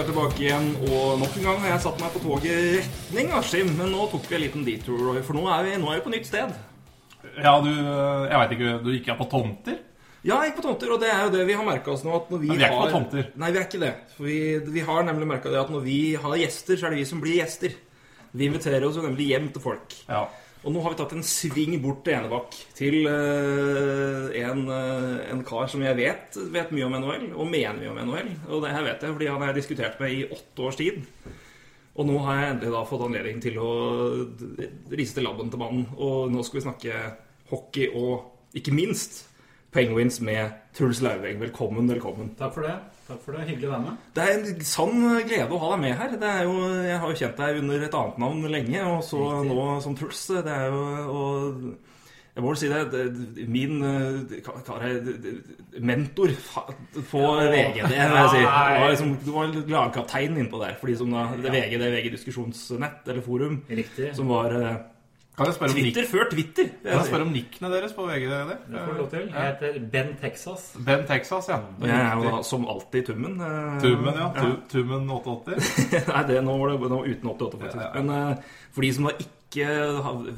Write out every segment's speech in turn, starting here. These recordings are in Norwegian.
NHL-prat er tilbake igjen, og nok en gang har jeg satt meg på toget i retning Askim. Men nå tok vi en liten detour, for nå er vi, nå er vi på nytt sted. Ja, du Jeg veit ikke, du gikk er på tomter? Ja, jeg gikk på tomter, og det er jo det vi har merka oss nå. At når vi, Men vi er ikke på tomter. Nei, vi er ikke det. For vi, vi har nemlig merka det at når vi har gjester, så er det vi som blir gjester. Vi inviterer oss jo nemlig hjem til folk. Ja. Og nå har vi tatt en sving bort til Enebakk, til eh, en, eh, en kar som jeg vet vet mye om NHL, og mener mye om NHL. Og det her vet jeg, fordi han har jeg diskutert med i åtte års tid. Og nå har jeg endelig da fått anledning til å riste labben til mannen. Og nå skal vi snakke hockey og ikke minst Penguins med Truls Lauveng. Velkommen, velkommen. Takk for det. Takk for det. Hyggelig å være med. Det er en sann glede å ha deg med her. Det er jo, jeg har jo kjent deg under et annet navn lenge, og så Riktig. nå som Truls. Det er jo og jeg må vel si det, det Min eh, er det, mentor på VG, det vil jeg si. Du var, liksom, du var lagkaptein innpå der. For de som da, det VG, det VG diskusjonsnett eller forum, Riktig. som var eh, Kan jeg spørre om, nick, Twitter før Twitter. kan jeg spørre om nikkene deres på VG? Det får du lov til. Jeg heter Ben Texas. Ben Texas, ja. Jeg er jo da som alltid Tummen. eh, Tummen, ja. ja. Tummen 88. Nei, det nå var det nå uten 88, faktisk. Ja, ja. Men eh, for de som da ikke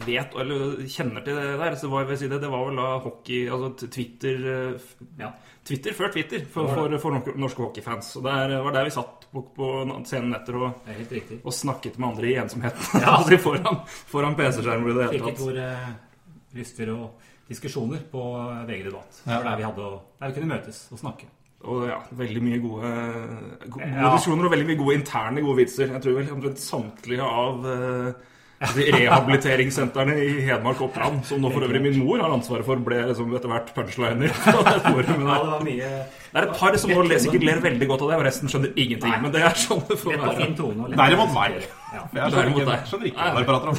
vet eller kjenner til det der, så var, jeg vil si det, det var vel da hockey Altså Twitter eh, Ja. Twitter før Twitter for, for, for norske- hockeyfans. Og det var der vi satt på, på scenen etter og, og snakket med andre i ensomheten. Ja. Aldri foran, foran PC-skjermen i det hele tatt. ord eh, lyster og diskusjoner på VG Debatt. Ja. der vi, hadde, der vi kunne møtes og snakke. Og ja, veldig mye gode, gode Ja. diskusjoner og veldig mye gode interne gode vitser. Jeg tror vel omtrent samtlige av uh, rehabiliteringssentrene i Hedmark og Oppland, som nå for øvrig min mor har ansvaret for, ble liksom etter hvert punchliner. det er et par som nå sikkert ler veldig godt av det, og resten skjønner ingenting. Men det er sånn det får være. Derimot meg. Jeg skjønner ikke, hva dere prater om.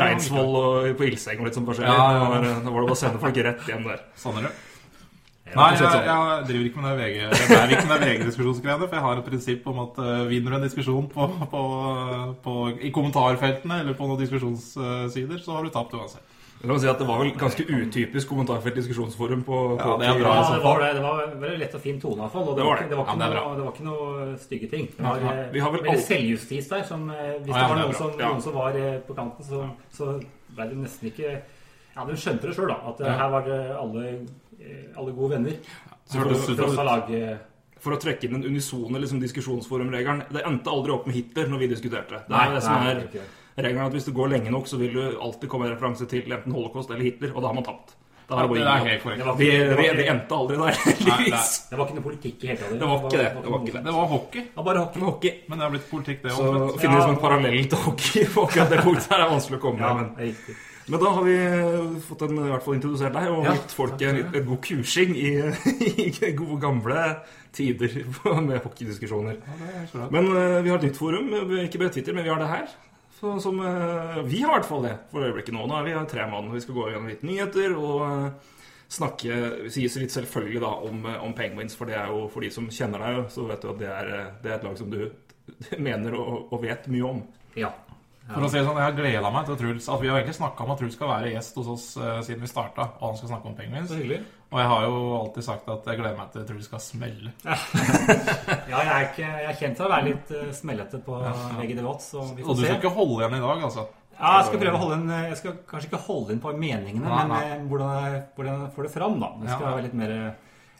Reinsvoll og på ildseng og litt sånn forskjellig. Ja, ja, ja. Da var det- bare å sende folk rett hjem der. Det. Ja, Nei, jeg, jeg driver ikke med det VG VG-diskusjonsgreiene, for jeg har et prinsipp om at uh, vinner du en diskusjon på, på, på, i kommentarfeltene eller på noen diskusjonssider, så har du tapt uansett. Jeg kan si at Det var vel ganske utypisk kommentarfelt diskusjonsforum på, Ja, det bra, Ja, det var det. Det var veldig lett og fin tone, iallfall. Og det, Det var det. ikke- det, var ikke ja, noe, det var ikke noe stygge ting. Det var Ja, eh, vi har vel veldig alt- selvjustis der. Som, eh, hvis Ja, ja, det var noen som, Ja. noen som var eh, på kanten, så, så ble det nesten ikke Ja, de skjønte det sjøl, da. At eh, Ja. her var det alle, eh, alle gode venner. Så for, For, for som for å trekke inn den unisone liksom, diskusjonsforumregelen. Det endte aldri opp med Hitler når vi diskuterte. Det Nei, er det som nei, er det det. regelen at Hvis du går lenge nok, så vil du alltid komme i referanse til enten holocaust eller Hitler, og da har man tapt. Det, Ja, det det er helt korrekt. Vi, det vi, vi endte aldri der, Nei, heldigvis. Det var ikke noe politikk i hele tatt. Det var ikke det, det var ikke det. Det var hockey, Det var bare hockey. Hockey. men det har blitt politikk, det Så òg. finner vi som Ja. en parallell til hockey. på akkurat det punktet her er vanskelig å komme Ja, med. Men, det er riktig. Men da har vi fått en, i hvert fall introdusert deg og Ja, gitt folk en, en god kursing i, i gode, gamle tider med hockeydiskusjoner. Men eh, vi har et nytt forum. Ikke bare Twitter, men vi har det her. Så, som, eh, vi har i hvert fall det for øyeblikket nå. Nå er vi tre mann. Vi skal gå gjennom litt nyheter og eh, snakke Sies litt selvfølgelig da om, eh, om Penguins. For det er jo for de som kjenner deg, så vet du at det er, eh, det er et lag som du mener og, og vet mye om. Ja. For å si det sånn, Jeg har gleda meg til Truls. At vi har egentlig snakka om at Truls skal være gjest hos oss uh, siden vi starta. Og han skal snakke om Penguins. Og jeg har jo alltid sagt at jeg gleder meg til Truls skal smelle. Ja, jeg er, ikke, jeg er kjent til å være litt uh, smellete på VG Debatt, Og du du se. skal ikke holde igjen i dag, altså. Ja, jeg skal prøve å holde inn Jeg skal kanskje ikke holde inn på meningene, Nei, men nei. men hvordan jeg, hvordan jeg får det fram, da. Det skal Ja. være litt mer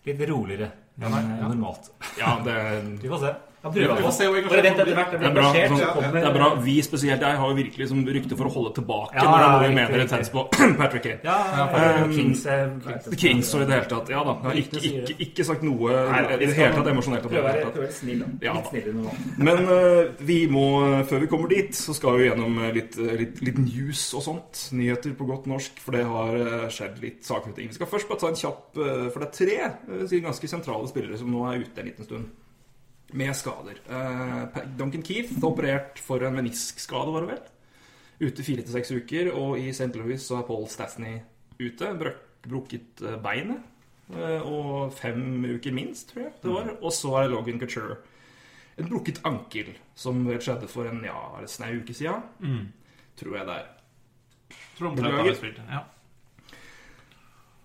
Litt roligere enn eh, ja. normalt. Ja, det, Vi får se. Prøver se hvor engasjert. Det Det er, bra, sånn, det er bra. Vi spesielt jeg har jo virkelig som rykte for å holde tilbake Ja, når det er noe vi mener riktig. intens på Patrick Kane. Ja, ja, Um, Kings er Kings og i det hele tatt. Ja da. Jeg har ikke, ikke, ikke sagt noe i det hele tatt emosjonelt Prøv å være, snill, da. Litt snillere enn. Men uh, vi må, før vi kommer dit, så skal vi gjennom eh, litt, eh, litt, litt news og sånt. Nyheter på godt norsk, for det har eh, skjedd litt saker og ting. Vi skal først bare ta en kjapp eh, For det er tre ganske sentrale spillere som nå er ute en liten stund. Med skader. Uh, Duncan Keith operert for en meniskskade, var det vel? Ute fire til seks uker. Og i St. Louis så er Paul Stastny ute. Brøk, brukket eh, beinet. Uh, Og fem uker minst, tror jeg det var. Og så er Logan Couture en brukket ankel, som skjedde for en ja, snau uke siden. Tror jeg det er. Tror omtrent han har spilt. Ja.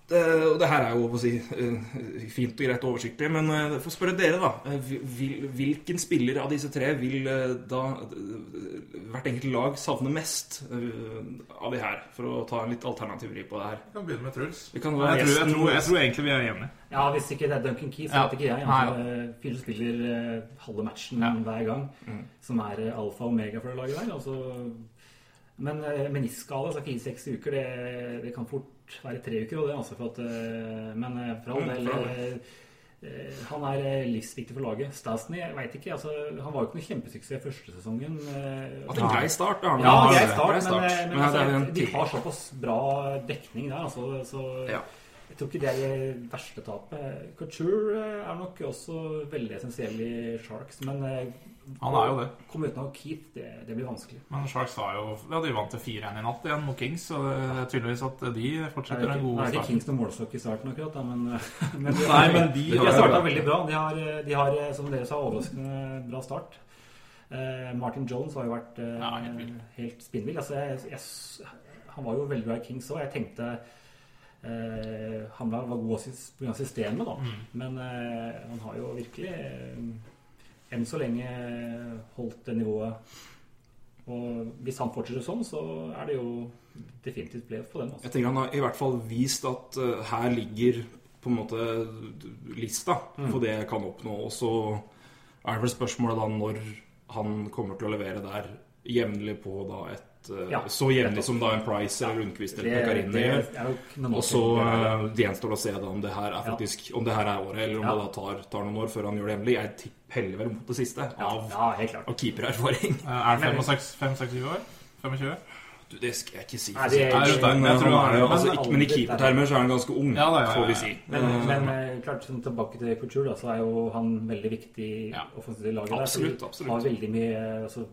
Det, og det her er jo å si, eh, fint og greit og oversiktlig, men uh, for å spørre dere, da. eh, Vil, hvilken spiller av disse tre vil eh, da eh, hvert enkelt lag savne mest eh, av de her? For å ta en litt alternativ vri på det her. Vi kan begynne med Truls. Vi kan Jeg tror, jeg, tror, jeg tror egentlig vi er enige. Ja, hvis ikke det er Duncan Keith, så Ja. vet ikke jeg. Han Altså, spiller eh, halve matchen Ja. hver gang, som er eh, alfa og omega for det laget der. Altså, men uh, meniskskade, altså fire-seks uker, det, det kan fort være tre uker. Og det, altså, for at, eh, men eh, for all Mm, del for all eh, eh, Han er livsviktig for laget. Stasny, jeg vet ikke. Altså, han var jo ikke noe kjempesuksess første sesongen. Hatt en grei start, da. ja, grei start, Grei men, men, Men altså, de har såpass bra dekning der, altså, så Ja. jeg tror ikke det er det verste tapet. Couture er nok også veldig essensiell i Sharks, men Han er jo det. komme uten Keith, det, det blir vanskelig. Men Sharks har jo Ja, de vant til 4-1 i natt igjen mot Kings, så det er tydeligvis at de fortsetter en god start. Det er ikke. Kings noen målstokk i starten akkurat, da, men, men, de, Nei, men de de har- starta veldig bra. De har, de har, som dere sa, overraskende bra start. Eh, Martin Jones har jo vært eh, Ja, helt helt spinnvill. Altså, jeg, jeg, han var jo veldig bra i Kings òg. Jeg tenkte eh, han var god pga. systemet, da. Mm. Men eh, han har jo virkelig eh, enn så lenge holdt det nivået. Og hvis han fortsetter sånn, så er det jo definitivt playoff på den. Altså. Jeg tenker Han har i hvert fall vist at uh, her ligger på en måte lista Mm. for det jeg kan oppnå. Og så er det vel spørsmålet da når han kommer til å levere der jevnlig på da et eh, Ja, Så jevnlig som da en Price eller Lundqvist eller Pekarini gjør. er ikke Og så eh, det gjenstår å se da om det her er Ja. faktisk Om det her er året, eller om Ja. det da tar, tar noen år før han gjør det jevnlig. Jeg tipp- heller vel mot det siste, av, ja, av keepererfaring. Eh, Er det 5-26 år? 25? Du, Det skal jeg ikke si. Nei, det er- men, Jeg tror han han er er- altså, ikke, men i keepertermer så er han ganske ung, Ja, da, ja, ja, får vi si. Men, men klart, sånn, tilbake til Couture, da, så er jo han veldig viktig Ja. offensivt i laget. Absolutt, der, absolutt. Har veldig mye altså,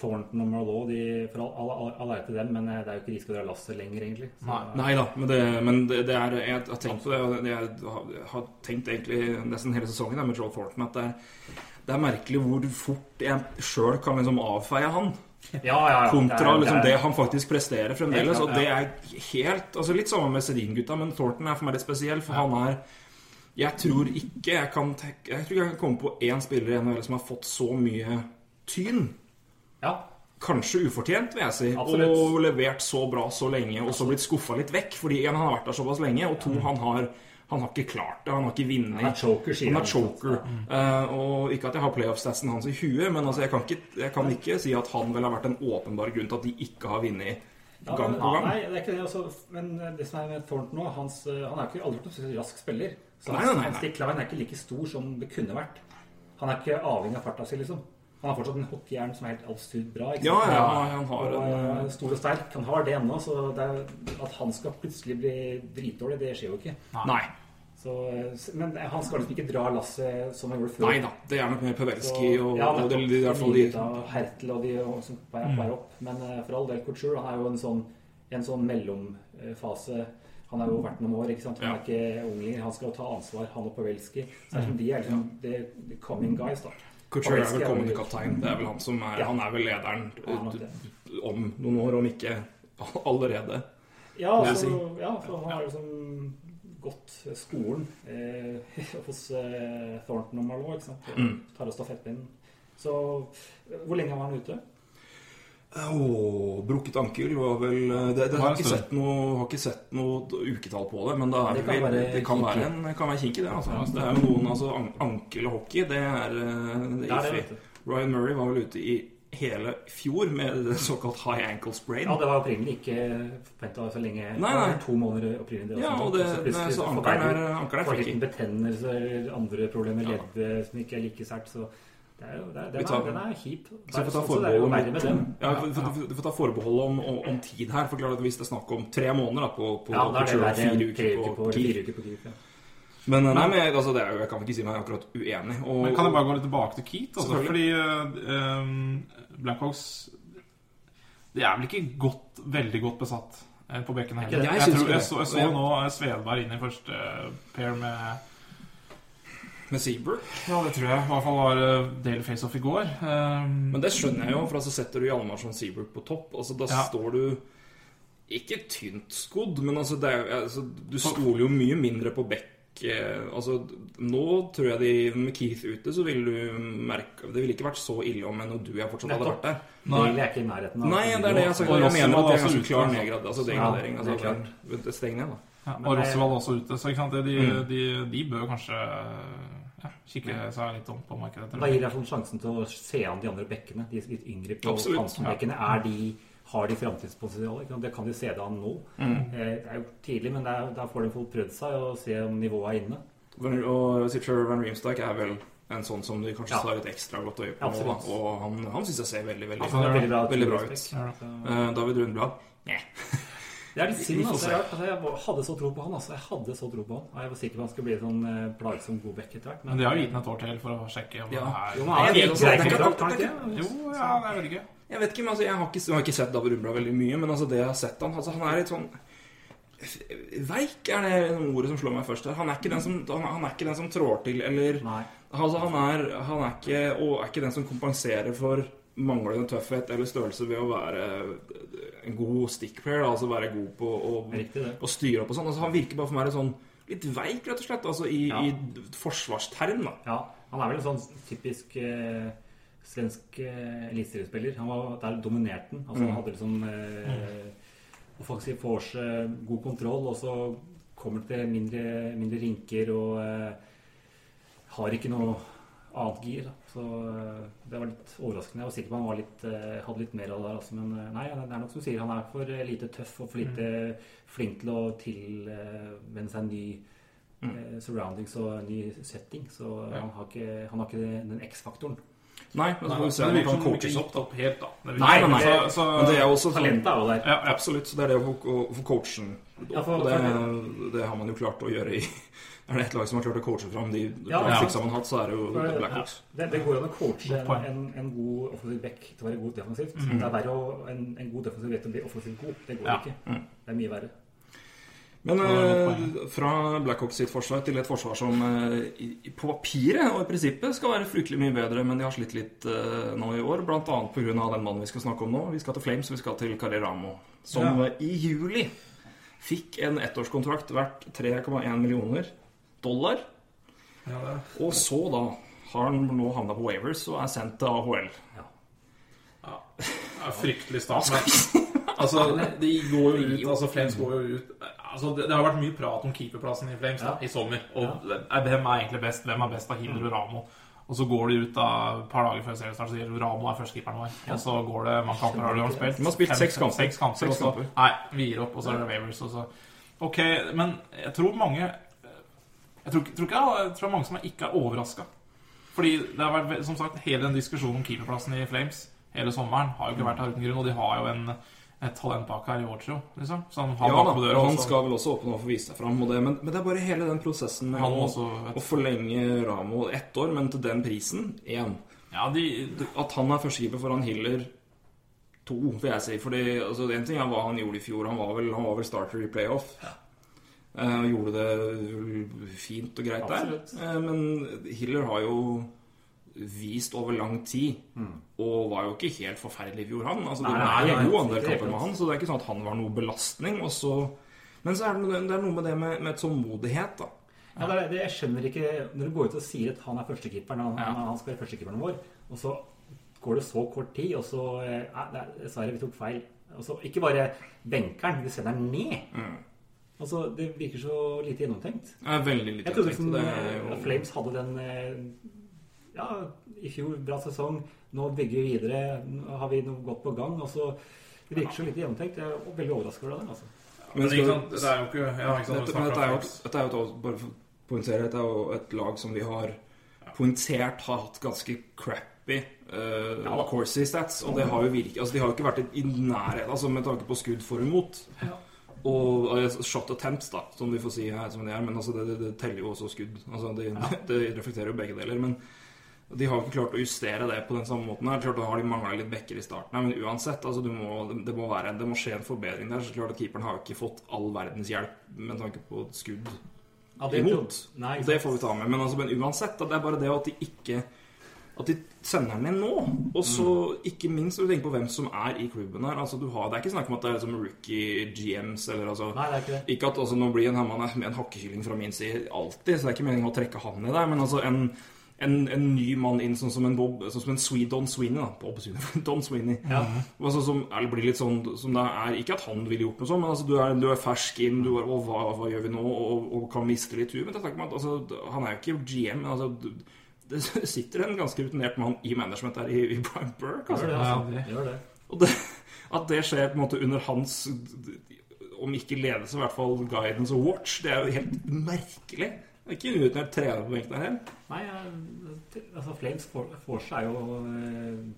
Thornton og Marlowe, de, for all, all, all, all til dem, men eh, det er jo ikke de skal dra lasset lenger, egentlig. Så, Nei. Nei da, men, det, men det, det er, jeg har tenkt på det, og jeg har, har tenkt egentlig nesten hele sesongen med Joel Thornton, at det er, det er merkelig hvor fort jeg sjøl kan liksom avfeie han. Ja, ja, ja. Kontra Det er- liksom, det han faktisk presterer fremdeles. Og det er helt altså Litt sammen med Sedin-gutta, men Thornton er for meg litt spesiell, for han er Jeg tror ikke jeg kan Jeg tror jeg kan komme på én spiller i NHL som har fått så mye tyn. Ja. Kanskje ufortjent, vil jeg si. Absolutt. Og levert så bra så lenge, og så blitt skuffa litt vekk. Fordi en, han har vært der såpass lenge, og to, han har han har ikke klart det. Han har ikke vunnet. Mm. Han er choker, sier Han er choker. Eh, og ikke at jeg har playoff-statsen hans i huet, men altså, jeg, kan ikke, jeg kan ikke si at han vel har vært en åpenbar grunn til at de ikke har vunnet Ja, gang men- på gang. Nei, det er ikke det. Altså, men det som er med Thornton nå, hans, eh, han er ikke aldri vært noen rask spiller. Så Nei, hans, nei, nei, hans nei. er ikke like stor som det kunne vært. Han er ikke avhengig av farta si, liksom. Han har fortsatt en hockeyhjern som er helt absurd bra. Ikke Ja, sant? ja, han har Og, en eh, stor og sterk. Han har det ennå, så det er, at han skal plutselig bli dritdårlig, det skjer jo ikke. Nei. Så, eh, men han skal liksom ikke dra lasset som han gjorde før. Nei da. Det er nok mer Pavelski og, ja, og det, nettopp. i hvert fall de Hertel og de og, som er mm. opp. Men eh, for all del, Couture han er jo en sånn, en sånn mellomfase. Han har jo vært noen år, ikke sant? Han Ja. er ikke ung lenger. Han skal jo ta ansvar, han og Pavelski. Så som de er liksom the coming guys, da. Couture er vel kommende kaptein. Det er vel han som er Ja. Han er vel lederen om noen år, om ikke allerede. Ja, altså, ja, for han har liksom gått skolen eh, hos eh, Thornton og Marlowe, ikke sant? Og Mm. tar av stafettpinnen. Så hvor lenge var han ute? Åh, brukket ankel var vel det, det, har, ikke sett noe, har ikke sett noe uketall på det, men det, er Det kan vel, være det kan være en kan være kinky, det. Altså. Det er jo noen altså, an, Ankel og hockey, det er, eh, det Det er det, iffy. Ryan Murray var vel ute i hele fjor med såkalt high ankle sprain. Ja, det var opprinnelig ikke forventa så lenge. Nei, nei. To måneder opprinnelig. Ja, og det, så plutselig så ankelen er, ankelen er liten betennelse eller andre problemer, ledd som ikke er like sært. Så det er jo, det er, den, tar- er, den er kjip. Så vi får ta Så det jo forbehold verre med den. om, ja, vi får, ta forbehold om, om, om tid her. For klart at Hvis det er snakk om tre måneder da, på, på, Ja, på det fire tre uker på på, fire uker på Keith. Ja. Men nei, men jeg, altså, det er jo, jeg kan ikke si meg akkurat uenig. Og, Men kan jeg bare gå litt tilbake til Keith? Altså, fordi uh, um, Blackhawks De er vel ikke godt, veldig godt besatt eh, på bekken her. Jeg Jeg, jeg, tror, jeg, så, jeg så nå eh, Svedberg inn i første eh, pair med med Seabrook Ja, det tror jeg. I hvert fall var uh, Dale Faceoff i går. Um, Men det skjønner jeg jo, for altså setter du Hjalmarsson Seabrook på topp. Altså Da Ja. står du ikke tynt skodd, men altså, det er, altså du stoler jo mye mindre på Beck. eh, Altså, nå tror jeg de med Keith ute, så ville du merke Det ville ikke vært så ille om enn du jeg fortsatt hadde vært der. Er Nei, det er det jeg. Og Jeg mener at det er ganske klar altså. nedgrad. Altså degradering. det er Altså, Steng ned, da. ja, og Rossevall er også ute, så ikke sant? De, Mm. de, de bør kanskje ja, kikke seg litt om på markedet. Da gir jeg sånn sjansen til å se an de andre bekkene. De litt yngre på Absolutt, Ja. Er de, har de framtidspotensial? Det kan de se det an nå. Mm. Eh, Det er jo tidlig, men da får de fått prøvd seg og se om nivået er inne. Og Sitcher Van Riemsdyk er vel en sånn som de kanskje Ja. tar et ekstra godt øye på nå. Og han, han syns jeg ser veldig, veldig, Altså, veldig bra, veldig bra ut. Ja. Eh, David Rundblad Det er litt synd. Altså, jeg, altså, jeg hadde så tro på han. Altså, jeg hadde så tro på han. Og jeg var sikker på han skulle bli en sånn eh, plagsom god bekk etter hvert. Men de har jo gitt ham et år til for å sjekke om Ja. er Jo, han er vet helt grei kontrakt, har han det er vel jeg vet ikke. Jeg vet ikke, men altså, jeg har ikke, jeg har ikke sett David Rundblad veldig mye, men altså, det jeg har sett han, altså, han er litt sånn Veik er det ordet som slår meg først her. Han er ikke den som, han, han er ikke den som trår til, eller Nei. Altså, han er, han er ikke Og er ikke den som kompenserer for manglende tøffhet eller størrelse ved å være en god stickplayer, altså være god på å, å styre opp og sånn. Altså, han virker bare for meg sånn litt veik, rett og slett, altså i, Ja. i forsvarsterm, da. Ja, han er vel en sånn typisk eh, svensk eh, eliteseriespiller. Han var der dominerte han. Altså, Mm. Han hadde liksom eh, offensiv force, god kontroll, og så kommer det til mindre, mindre rinker og eh, har ikke noe annet gir. da. Så eh, det var litt overraskende. Jeg var sikker på han var litt, eh, hadde litt mer av det der. Altså, men eh, nei, det er nok som du sier, han er for lite tøff og for lite flink til å tilvenne seg en ny mm. surroundings og en ny setting. Så han, har ikke, han har ikke den X-faktoren. Nei, men så får vi se det han virker som ikke coaches opp. opp helt, da. Det Nei, nei, nei. Så, så, Men det er også Talentet er jo der. ja, ja. Absolutt. Så det er det å få, coachen opp. coachen Ja, for- Og det, det har man jo klart å gjøre i Er det ett lag som har klart å coache fram de Ja, ja, ja. man har hatt, så er det jo Blackhawks. Det, det går an å coache en, en, en god offensiv back til å være god defensivt. Mm. Det er verre å en, en god defensiv back til å bli offensivt god. Det går Ja. ikke. Mm. Det er mye verre. Men eh, fra Blackhawks sitt forsvar til et forsvar som eh, i, på papiret og i prinsippet skal være fryktelig mye bedre, men de har slitt litt eh, nå i år. Annet pga. den mannen vi skal snakke om nå. Vi skal til Flames, vi skal til Carriramo, Som Ja. i juli fikk en ettårskontrakt verdt 3,1 millioner dollar. Ja, det. Og så da har han nå havna på Wavers og er sendt til AHL. Ja, det er fryktelig stas. Altså, de går jo ut Altså, Flames går jo ut Altså, det, det har vært mye prat om keeperplassen i Flames da, Ja. i sommer. Og hvem er egentlig best? Hvem er best av Hinder og Ramo? Og så går de ut da et par dager før seriestart og sier Ramo er førstekeeperen vår. Og så går det mange kamper har de har spilt. De har spilt seks kamper. Seks kamper, Seks og så. Nei, vi gir opp, og så er det Wavers. Og så. Ok, men jeg tror mange Jeg tror, tror ikke jeg tror mange som ikke er overraska. Fordi det har vært, som sagt, hele den diskusjonen om keeperplassen i Flames hele sommeren har jo ikke vært her uten grunn, og de har jo en, et bak her i Watcho. liksom. Som har Ja på døra. han skal vel også opp og få vise seg fram. Det, men, men det er bare hele den prosessen med Han å, et... å forlenge Ramo ett år, men til den prisen én. Ja, de, At han er førstekeeper foran Hiller to, vil jeg si. Fordi altså, En ting er hva han gjorde i fjor. Han var vel, han var vel starter i playoff. Eh, og gjorde det fint og greit der. Absolutt. der. men Hiller har jo vist over lang tid, og var jo ikke helt forferdelig i fjor, han. Altså, Nei, det er jo andel kamper med han, så det er ikke sånn at han var noe belastning. Og så, men så er det, det er noe med det med, med tålmodighet, da. Ja, det det, jeg skjønner ikke Når du går ut og sier at han er førstekeeperen, han, han, han skal være førstekeeperen vår, og så går det så kort tid, og så eh, dessverre, vi tok feil. Og så ikke bare benker han, vi sender han ned. Mm. Altså, Det virker så lite gjennomtenkt. Ja, er veldig litt Jeg trodde liksom er eh, jo- Flames hadde den eh, Ja, i fjor, bra sesong. Nå bygger vi videre. Nå har vi noe godt på gang. Altså, Det virker så lite gjennomtenkt. Jeg er veldig overrasket over det. altså. Men det er jo ikke ja, ikke sant, Dette, er jo, dette er jo et, bare for å poengtere, dette er jo et lag som vi har poengtert har hatt ganske crappy uh, Ja. Stats. Og det har jo virket Altså, de har jo ikke vært i nærheten altså med tanke på skudd for og imot. Og og shot attempts, da, som vi får si her som det er. Men altså, det, det, teller jo også skudd. Altså, det, det reflekterer jo begge deler. Men de har ikke klart å justere det på den samme måten. her Klart da har de mangla litt bekker i starten, her, men uansett, altså, du må, det, må være, det må skje en forbedring der. Så klart at Keeperen har ikke fått all verdens hjelp med tanke på skudd Ja, det imot. Nei, det får vi ta med. Men, altså, men uansett, det er bare det at de ikke At de sender den inn nå. Og så ikke minst når du tenker på hvem som er i klubben her. Altså, du har, det er ikke snakk om at det er liksom rookie GMs eller altså Nei, det er ikke det. Ikke at altså, nå blir en Herman med en hakkekylling fra min side alltid, så det er ikke meningen å trekke han ned der. Men altså en, en, en ny mann inn, sånn som en Bob, sånn som en Swede Don Sweeney. da, Bob Don Sweeney. Ja. Altså, som eller blir litt sånn som det er Ikke at han ville gjort noe sånt, men altså, du, er, du er fersk inn, du er, og hva, hva gjør vi nå? Og, og kan miste litt tur. Men det er snakk om at altså, han er jo ikke GM. Men altså, det sitter en ganske rutinert mann i management der i, i Brian Burke. Altså. Det, altså. Gjør det. Og det, at det skjer på en måte under hans Om ikke ledelse, i hvert fall guidance og watch, det er jo helt merkelig. Det er ikke en utenert trener på benken her heller. Nei, altså Flames får force er jo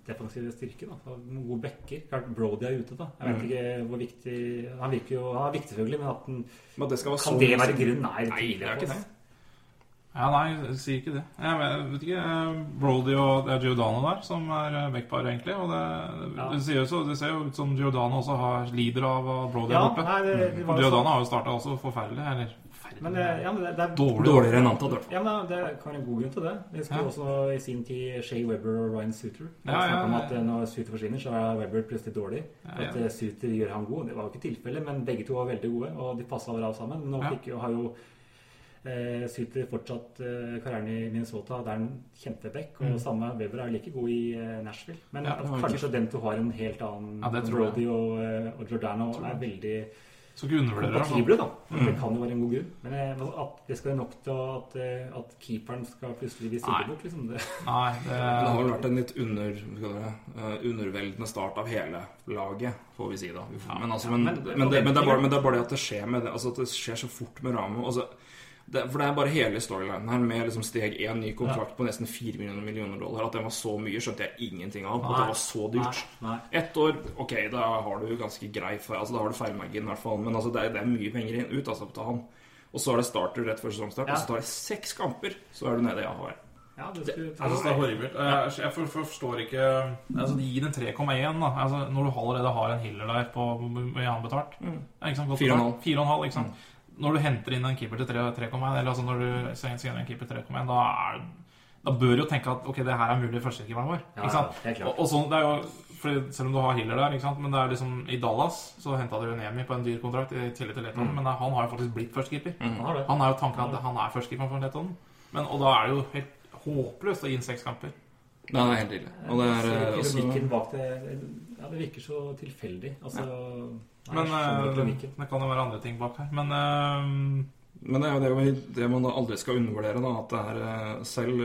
defensiv styrke. da. Gode backer. Klart Brody er ute, da. Jeg vet ikke hvor viktig Han virker jo Han er viktig, selvfølgelig, men at den, Men det skal være kan så det være grunnen? Nei, det Nei, det er ikke det. Ja, nei, jeg sier ikke det. Jeg vet- vet ikke. eh, Brody og det er Giordano der som er eh, backpar, egentlig. Og det, Ja. det, ser jo så, det ser jo ut som Giordano også har, lider av Brody Ja, er borte. nei, det, det Giordano sånn. har jo starta også forferdelig. Eller forferdelig Men det, ja, men det, er Dårlig. Dårligere enn antatt, i hvert fall. Ja, men Det kan være en god grunn til det. Vi husker Ja. også i sin tid Shea Webber og Ryan Suter. Ja, Ja, ja, om at eh, Når Suter forsvinner, så er Webber plutselig dårlig. Ja, At ja. eh, Suter gjør han god. Det var jo ikke tilfellet, men begge to var veldig gode, og de passa bra sammen. Nå Ja. fikk har jo eh, syter fortsatt eh, karrieren i Minnesota. Der er han kjempeback. Og samme Weber er like god i eh, Nashville. Men Mm. Ja, det kanskje den to har en helt annen Ja, det tror jeg. Brody og, eh, og Giordano er veldig ikke det. kompatible, da. Mm. Det kan jo være en god grunn. Men eh, at det skal være nok til at, eh, at keeperen skal plutselig bli bort, liksom. Det. Nei, det, Det har vel vært en litt under, eh, underveldende start av hele laget, får vi si da. Men, men, men- men, det, bare, men det er bare det at det skjer, med det, altså at det skjer så fort med Ramo. Altså, det, for det er bare hele storylinen her med liksom steg én, ny kontrakt på nesten 4 millioner, millioner dollar. At den var så mye, skjønte jeg ingenting av. At det var så dyrt. Nei, nei. Ett år, ok, da har du ganske grei altså da har du feilmargin i hvert fall. Men altså, det, er, det er mye penger inn, ut altså, til han. Og så er det starter rett før sesongstart, Ja. og så tar det seks kamper, så er du nede i AHL. Ja, det skulle Jeg synes det er horribelt. Jeg, jeg for, forstår ikke altså, Gi den 3,1 da. Altså, når du allerede har en hiller der på. Ja? Godt Fire og betalt. Mm. og en halv, ikke sant? Når du henter inn en keeper til 3,1, eller altså når du signerer en keeper til 3,1, da er da bør du jo tenke at ok, det her er mulig førstekeeperen vår. Ja, ikke sant? ja. Og, og sånn, det er jo, Selv om du har Hiller der, ikke sant? men det er liksom i Dallas så henta du Nemi på en dyr kontrakt i tillegg til Letton, men han har jo faktisk blitt førstekeeper. Han har. Han er jo tanken at han er førstekeeper for Letton, men, og da er det jo helt håpløst å gi inn seks kamper. Nei, det er helt ille. Og det er Så eh, også, bak det Ja, det virker så tilfeldig. Altså nei, Men ikke eh, det kan jo være andre ting bak her. Men uh, Men det er jo det, det man da aldri skal undervurdere, da, at det er eh, selv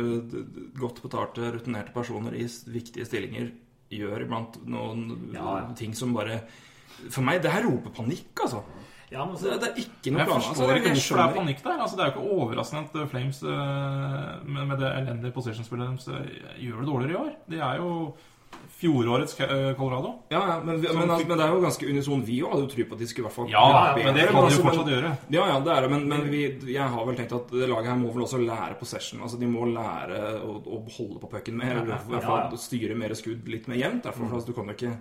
godt betalte, rutinerte personer i viktige stillinger gjør iblant noen Ja, ja. ting som bare For meg, det her roper panikk, altså. Ja, men Det, så, det er ikke noe plan. Altså, det, hvorfor det er panikk der. Altså, det er jo ikke overraskende at Flames med, med det elendige posisjonspillet deres gjør det dårligere i år. De er jo fjorårets eh, Colorado. Ja, ja, men, vi- men, men det er jo ganske unison. Vi òg hadde jo tro på at de skulle i hvert fall Ja, ja men det kan de altså, jo men- fortsatt gjøre. Ja, ja, det er det, men, men vi, jeg har vel tenkt at det laget her må vel også lære possession. Altså, De må lære å, å holde på pucken mer, eller i hvert fall styre mer skudd litt mer jevnt. Derfor, mm. altså, du kan jo ikke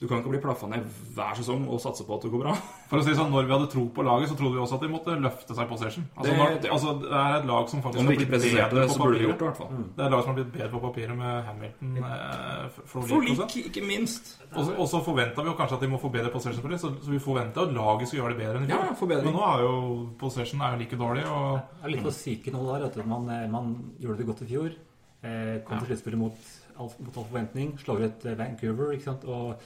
du kan ikke bli plaffa ned hver sesong og satse på at det går bra. For å si sånn, Når vi hadde tro på laget, så trodde vi også at de måtte løfte seg possession. Altså, Det- når, det- altså, det er et lag som faktisk har blitt bedre det, på papiret. gjort fall. Det er et lag som har blitt bedre på papiret med Hamilton. Eh, For Flolik lik, ikke minst. Og så- forventa vi jo kanskje at de må få bedre possession for det, så, så vi forventa at laget skulle gjøre det bedre enn i fjor. Ja. Men nå er jo possession er jo like dårlig, og det er litt for syke nå der. At man, eh, man gjorde det godt i fjor. Eh, kom til sluttspillet mot all, mot all forventning. Slår ut eh, Vancouver. ikke sant? Og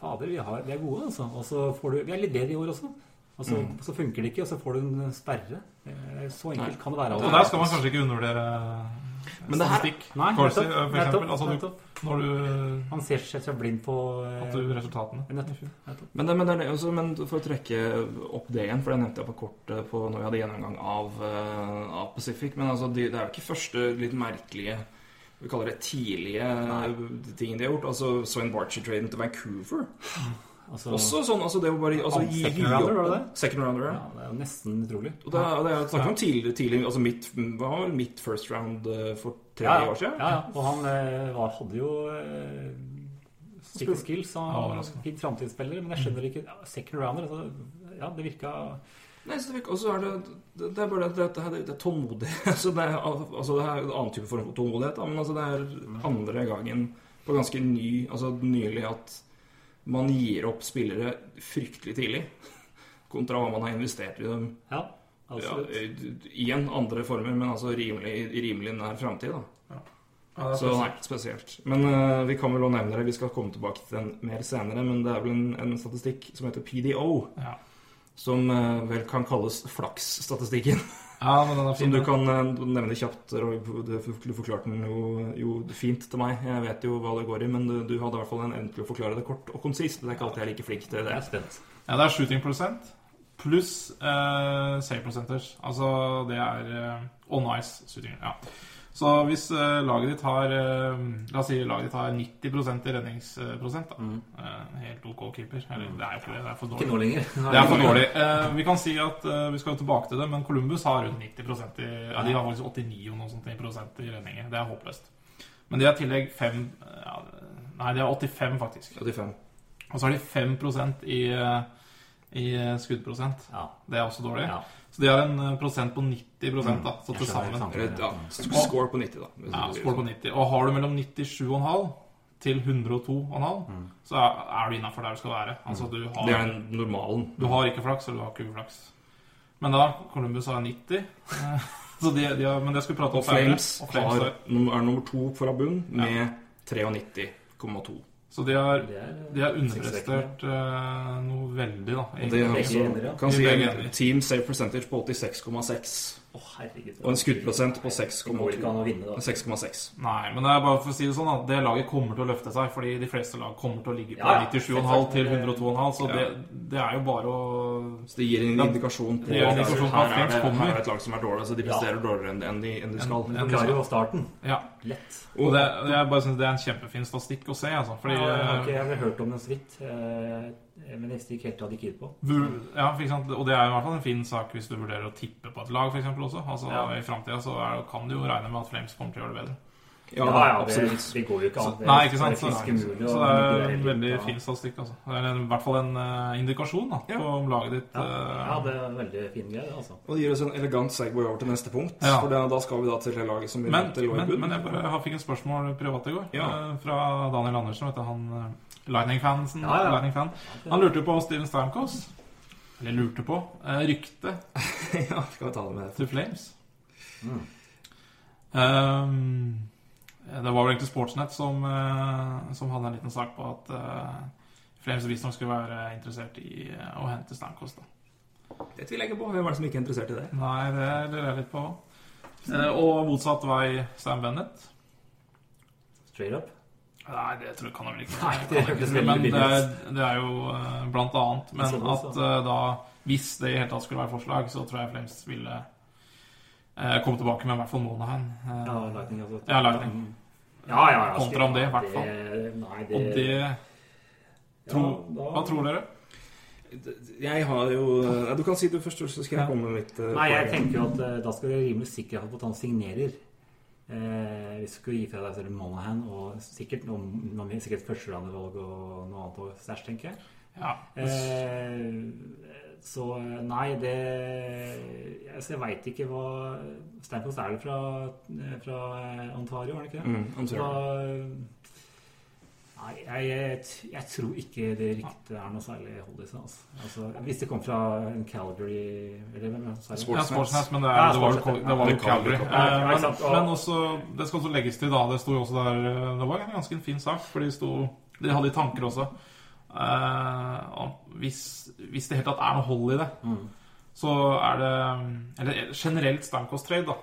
fader, vi, har, vi er gode, altså. Og så får du Vi er litt bedre i år også. Og så, Mm. så funker det ikke, og så får du en sperre. Eh, Så enkelt kan det være. altså. Og der skal man kanskje ikke undervurdere Men det her- statistikk. Nei, Corsi, nettopp, for nettopp, eksempel. Altså, du, når du Man ser seg blind på eh, At du resultatene. Nettopp. nettopp. Men, det, men, det er også, men for å trekke opp det igjen, for det nevnte jeg på kortet på når vi hadde gjennomgang av, eh, av Pacific. Men altså, det, det er jo ikke første litt merkelige vi kaller det tidlige tingene de har gjort. Altså Svein Barcher-traden til Vancouver. Altså, Også sånn, altså det å bare altså, gi, Second rounder, var det det? Second rounder, ja, ja. det er jo nesten utrolig. Og det, er- det er snakk om tidlig, tidlig altså mitt, var vel mitt first round eh, for tre ja, ja. år siden? Ja, ja. Og han eh, var, hadde jo eh, sikkert skills. Han overraskende. fin framtidsspiller, men jeg skjønner ikke Second rounder, altså, ja, det virka Nei, så det virker- Og så er det Det, det er bare det, det, det, det er tålmodighet. Altså det, er, altså det er en annen type form for tålmodighet, da, men altså det er andre gangen på ganske ny Altså nylig at man gir opp spillere fryktelig tidlig. Kontra hva man har investert i dem Ja, ja, absolutt. i en andre former, men altså rimelig, rimelig nær framtid. da Ja, det er Så nei, spesielt. Men uh, vi kan vel også nevne det. Vi skal komme tilbake til den mer senere. Men det er vel en, en statistikk som heter PDO, Ja. Som eh, vel kan kalles flaksstatistikken. ja, men den er Som du kan eh, nevne kjapt. Du forklarte den jo, jo fint til meg. Jeg vet jo hva det går i, men du, du hadde i hvert fall en evne til å forklare det kort og konsist. Det er ikke alltid jeg er like flink til det. Ja, det er shooting prosent pluss eh, save percentage. Altså det er eh, on ice shooting. Ja. Så hvis eh, laget ditt har eh, La oss si laget ditt har 90 i redningsprosent, da. Mm. helt OK keeper. Eller det er jo ikke det, det er for Ikke dårlig. nå lenger. Det er for dårlig. Eh, vi kan si at eh, vi skal jo tilbake til det, men Columbus har rundt 90 i Ja, de har faktisk 89 og noe sånt i prosent i redninger. Det er håpløst. Men de har i tillegg 5 ja, Nei, de har 85, faktisk. 85. Og så har de 5% i, eh, i eh, skuddprosent. Ja. Det er også dårlig. Ja. Så de har en eh, prosent på 90 da, så til sammen. ja, score på 90, da. Ja, score på 90. Og har du mellom 97,5 til 102,5, så er du innafor der du skal være. Altså du Det er den normalen. du har ikke flaks, eller du har ikke uflaks. Men da Columbus har 90. eh, Så de, de har, men det skal vi prate om Og Flames. Og Flames har, har- er nummer to fra bunn med 93,2. Så de har, de har underprestert uh, noe veldig, da. Og det Begge også, kan si en team save percentage på 86,6. Herregud. Og en skuddprosent på Det går ikke an å vinne, da. 6,6. Nei, men det er bare for å si det sånn at det laget kommer til å løfte seg, fordi de fleste lag kommer til å ligge på Ja, ja. 97,5 til 102,5, så Ja. det, det er jo bare å Så det gir en indikasjon på en at her, er det, er et lag som er dårlig, så de presterer dårligere enn enn de, enn de skal. En- Du klarer jo starten. Ja. Lett. Og det, jeg bare synes det er en kjempefin statistikk å se, altså. Fordi Ja, jeg har ikke eh, jeg har hørt om den så vidt, eh, men jeg ikke helt hva de på. ja, ikke sant? Og det er i hvert fall en fin sak hvis du vurderer å tippe på et lag, f.eks. også. Altså, Ja. I framtida så er, kan du jo regne med at Flames kommer til å gjøre det bedre. Ja, Ja, ja, absolutt. det går jo ikke an. Det Nei, ikke sant? Så, faktisk så det er en veldig fin statistikk, altså. Det er en, i hvert fall en uh, indikasjon da, på om laget ditt Ja, eh, ja, det er en veldig fin greie, altså. Og det gir oss en elegant segway over til neste punkt. Ja. For da, da skal vi da til det laget som vi Men, til i men, men jeg bare jeg fikk et spørsmål privat i går Ja. uh, fra Daniel Andersen. Vet du, han eh, Lightning-fansen. Ja, ja. Lightning-fan. Han lurte på Steven Stamkos. Eller lurte på. Uh, rykte ja, skal vi ta det med til Flames. Mm. Um, det var vel egentlig Sportsnett som, uh, som hadde en liten sak på at uh, Flames visstnok skulle være interessert i uh, å hente Stamkos. da. Det tviler jeg ikke på. Hvem er det som ikke er interessert i det? Nei, det lurer jeg litt på. Eh, og motsatt vei Sam Bennett. Straight up. Nei, det tror jeg kan jeg vel ikke. Nei, det ikke. det, Men det er, det er jo eh, blant annet Men at eh, da Hvis det i hele tatt skulle være forslag, så tror jeg Flames ville eh, komme tilbake med i hvert fall Monahan. Eh, Ja, Lightning, altså. Ja, Lightning. Ja, ja, ja. Kontra om det, i hvert fall. Nei, det, Og det tro, da- Hva tror dere? Jeg har jo Du kan si du først, så skal jeg komme med mitt eh, Nei, jeg tenker jo at eh, da skal det rimelig sikkerhet på at han signerer. Eh, hvis du skulle gi fra deg selv Monahan og sikkert noen, noen sikkert førsterandevalg og noe annet på stæsj, tenker jeg. Ja. Eh, så nei, det altså, Jeg veit ikke hva Stamford er det fra, eh, fra Ontario, er det ikke det? Mm, Ontario. Da, Nei, jeg, jeg, jeg tror ikke det ryktet er noe særlig hold i seg. Altså. Altså, hvis det kom fra en Calgary eller hvem? Ja, Sportsnett, men det, Ja, er, det var jo det var jo. Calgary. Ja, ja, Eh, sant, Men, men også, det skal også legges til, da. Det sto jo også der eh, Det var en ganske fin sak, for de sto De hadde tanker også. Uh, hvis, hvis det helt tatt er noe hold i det, så er det Eller generelt Stamkos-trade, da.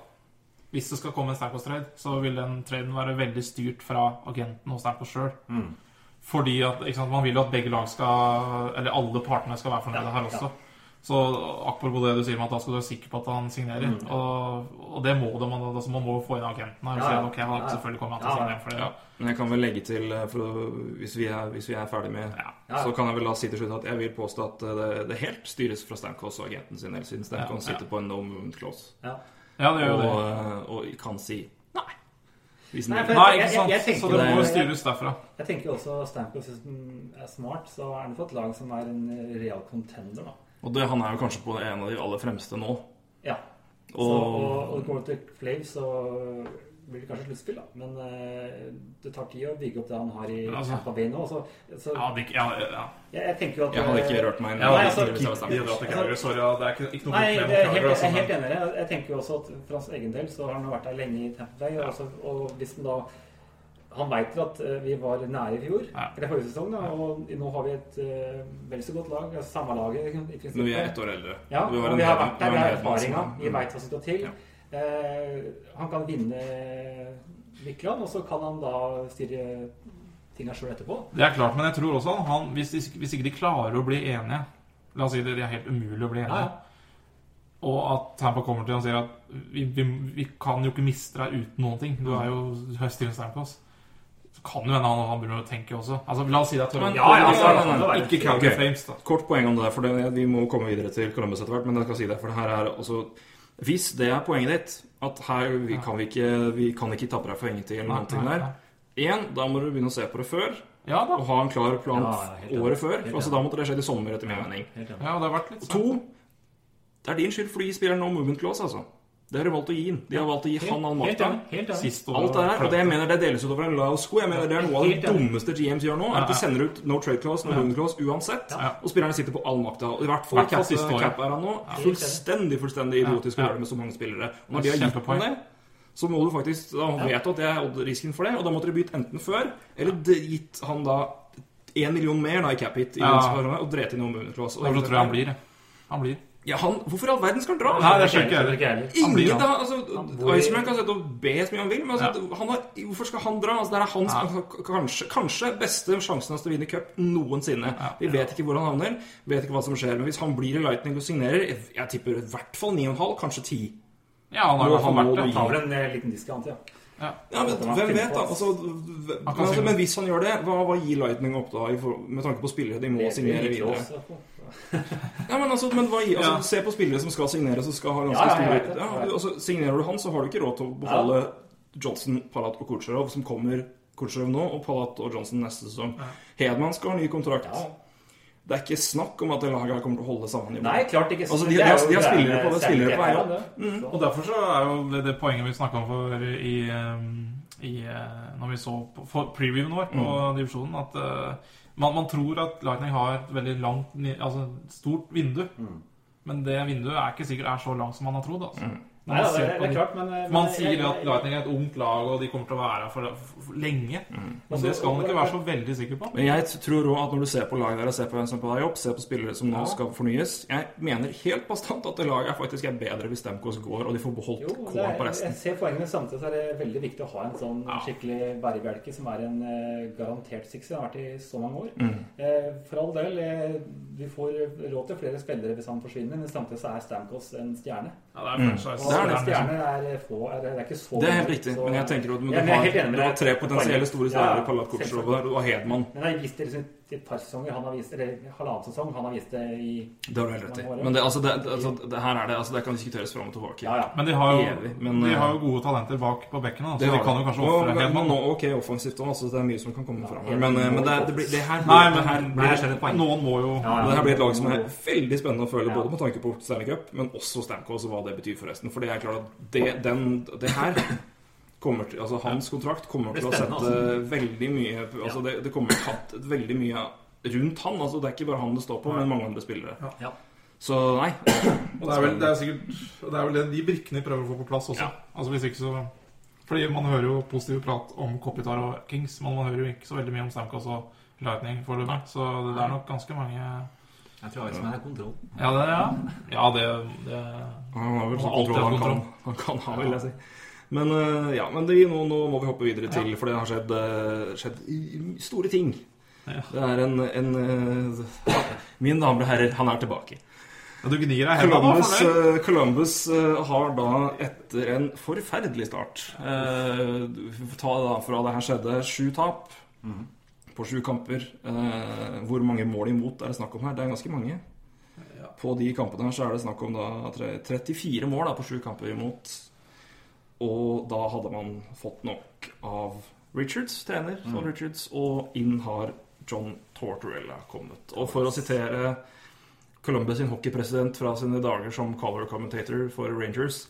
Hvis det skal komme en Stamkos-trade, så vil den traden være veldig styrt fra agenten og Stamkos sjøl. Fordi at ikke sant, man vil jo at begge lag skal Eller alle partene skal være fornøyde Ja, her ja. også. Så apropos det du sier med at da skal du være sikker på at han signerer. Og, og det må det, man, altså, man må få inn agenten her. Og Ja, si ja. at ok, han Ja, ja. selvfølgelig kommer han til å Ja, ja. signere for det. Ja. Men jeg kan vel legge til, eh, for å, hvis, vi er, hvis vi er ferdig med Ja. Ja. Så kan jeg vel da si til slutt at jeg vil påstå at eh, det, det helt styres fra Stamkos og agenten sin, eller siden Stamkos Ja, ja. sitter på en no movement clause. Ja. det gjør Og, det. eh, og kan si nei. Hvis Nei, for- Nei, jeg- ikke jeg- sant. jeg tenker Så det det- må jo styres derfra. Jeg tenker også Stamkos er smart, så er han for et lag som er en real contender, da. Og det, han er jo kanskje på en av de aller fremste nå. Ja. Så, Og- og, og går til Flaves, så blir det kanskje sluttspill, da. Men uh, det tar tid å bygge opp det han har i altså- Tampa Bay nå. Så, så Ja, det, ja, ja. jeg, jeg tenker jo at Jeg hadde ikke rørt meg inn i altså, var Stamkos. Sorry, ja, det er ikke, ikke noe Nei, problem Nei, jeg, med jeg er altså, helt enig. Jeg, jeg tenker jo også at for hans egen del så har han vært der lenge i Tampa Bay. Og, også, og hvis han da Han veit at eh, vi var nære i fjor, Ja. eller forrige sesong, da, og nå har vi et uh, vel så godt lag. altså Samme laget. Men vi er ett år eldre. Ja, Vi og vi har vært der, vi vi har erfaringa, vi veit hva som skal til. Ja. Eh, han kan vinne Vikland, og så kan han da styre tinga sjøl etterpå. Det er klart, men jeg tror også han, hvis, de, hvis ikke de klarer å bli enige La oss si det, det er helt umulig å bli enige. Ja, Og at Tampa kommer til og sier at vi, vi, vi kan jo ikke miste deg uten noen ting. Du er jo du på oss. Så kan jo hende han, han begynner å tenke også. Altså, La oss si det er Toronto. Ja, ja, altså, ja. Ikke Calgary okay. Flames, da. Kort poeng om det, der, for det, vi må komme videre til Columbus etter hvert. Men jeg skal si det, for det her er også Hvis det er poenget ditt, at her vi kan vi ikke Vi kan ikke tappe deg for ingenting eller noen ting der. Én, da må du begynne å se på det før. Ja da. Og ha en klar plan Ja, ja, året før. For altså, da måtte det skjedd i sommer, etter min mening. Ja, det har vært litt sånn. To, det er din skyld for du gir spilleren no movement clause, altså. Det har de valgt å gi ham. De har valgt å gi han all Helt makta. Helt. Sist år. Alt det her, og det jeg mener det deles utover en lav sko. Jeg mener Det er noe av det Helt dummeste GMs gjør nå. er At de sender ut no trade clause, no movement clause uansett. Ja. Og spillerne sitter på all makta. I hvert fall cap, cap er han nå. Fullstendig fullstendig idiotisk å Ja. gjøre det med så mange spillere. Og når de har gitt på ham det, så må du faktisk Da vet du at det er risken for det, og da måtte de bytte enten før, eller gitt han da én million mer da i cap hit i Ja. og drept inn noen. Og Derfor tror jeg han blir det. Han blir. Ja, han, hvorfor i all verden skal han dra? Nei, det skjønner ikke er heller. heller. Han blir Ingen, da, altså, Iceman kan sette og be så mye han vil, men altså, han har, hvorfor skal han dra? Altså, det er hans Ja. kanskje, kanskje beste sjansen hans til å vinne cup noensinne. Ja. Vi vet ikke hvor han havner, vet ikke hva som skjer. Men hvis han blir i Lightning og signerer, jeg, jeg tipper i hvert fall 9,5, kanskje 10. Ja, han har i hvert fall han vært det. Han tar vel en eh, liten diskant, ja. Ja. Ja, men Hvem vet, da? Altså, men, altså, men hvis han gjør det, hva, hva gir Lightning opp da, i for, med tanke på spillere de må signere videre? Ja, men altså, men hva altså, Ja. Se på spillere som skal signere, som skal ha ganske Ja, ja, store ja, altså, Signerer du han, så har du ikke råd til å beholde Johnson, Palat og Kucherov, som kommer Kucherov nå, og Palat og Johnson neste sesong. Hedman skal ha ny kontrakt. Ja. Det er ikke snakk om at det laget kommer til å holde samme nivå. Nei, klart ikke. Altså, de- Det de har- de har spillere på- det er spillere på vei. Cup. Og derfor så er jo det, det poenget vi snakka om for, i, i uh, Når vi så på previewen vår på Mm. divisjonen, at uh, man, man tror at Lightning har et veldig langt Altså stort vindu. Mm. Men det vinduet er ikke sikkert er så langt som man har trodd. Altså. Når Nei, ja, det, det er klart, men men man sier jeg- at Lightning er et ungt lag, og de kommer til å være her for, for, lenge. Men Altså, det skal man ikke være så veldig sikker på. Men jeg tror òg at når du ser på laget der og ser på hvem som er på vei opp, ser på spillere som nå skal fornyes Jeg mener helt bastant at det laget faktisk er bedre hvis Stemkos går, og de får beholdt K-en på resten. jeg ser poenget, samtidig så er det veldig viktig å ha en sånn Ja. skikkelig bærebjelke som er en uh, garantert suksess. Har vært i så mange år. Mm. Uh, for all del, uh, vi får råd til flere spillere hvis han forsvinner, men samtidig så er Stamkos en stjerne. Ja, det er Mm. franchise. Og Det er det. stjerner er få, er, det er ikke så Det er helt riktig, så- men jeg tenker at du, Ja, har, du har tre potensielle store Ja, i Kucherov og Hedman. Men jeg det liksom et par sesonger. Han har vist, eller halvannen sesong. Han har vist det i Det har du helt rett i. Men det, altså, det, altså, det her er det altså, Det kan diskuteres fram og tilbake. Ja, ja. Men de har jo, Evig, men, de eh, har jo gode talenter bak på bekken, så de har kan jo kanskje ofre Hedman. nå, Ok, offensivt òg, altså, det er mye som kan komme fram Men, eh, men det, det, blir, det her Nei, men, det her blir et poeng. noen må jo Ja, ja. Det her blir et lag som er veldig spennende å følge, Ja. både med tanke på Stanley Cup, men også Stamkos og hva det betyr for resten. For det er klart at det, den, det her kommer til, altså Hans kontrakt kommer til å sette altså. veldig mye altså det, det kommer til å hatt veldig mye rundt han. altså Det er ikke bare han det står på, men mange andre spillere. Ja. Så nei. Og det er vel, det er sikkert Det er vel det, de brikkene de prøver å få på plass også. Ja. Altså hvis ikke så Fordi man hører jo positiv prat om Kopitar og Kings, men man hører jo ikke så veldig mye om Stamkos og Lightning foreløpig. Så det er nok ganske mange Jeg tror Iceman har kontroll. Ja, det, ja. ja det, det Han har vel kontroll han kan, han kan ha, vil jeg si. Men øh, ja, men det, nå, nå må vi hoppe videre til, for det har skjedd, øh, skjedd store ting. Ja. Det er en, en øh, Mine damer og herrer, han er tilbake. ja, Columbus, Columbus har da etter en forferdelig start får ta det da fra det her skjedde. Sju tap på sju kamper. Eh, hvor mange mål imot er det snakk om her? Det er ganske mange. På de kampene her så er det snakk om da 34 mål da, på sju kamper imot. Og da hadde man fått nok av Richards, trener John Richards, og inn har John Tortorella kommet. Og for å sitere Columbus sin hockeypresident fra sine dager som color commentator for Rangers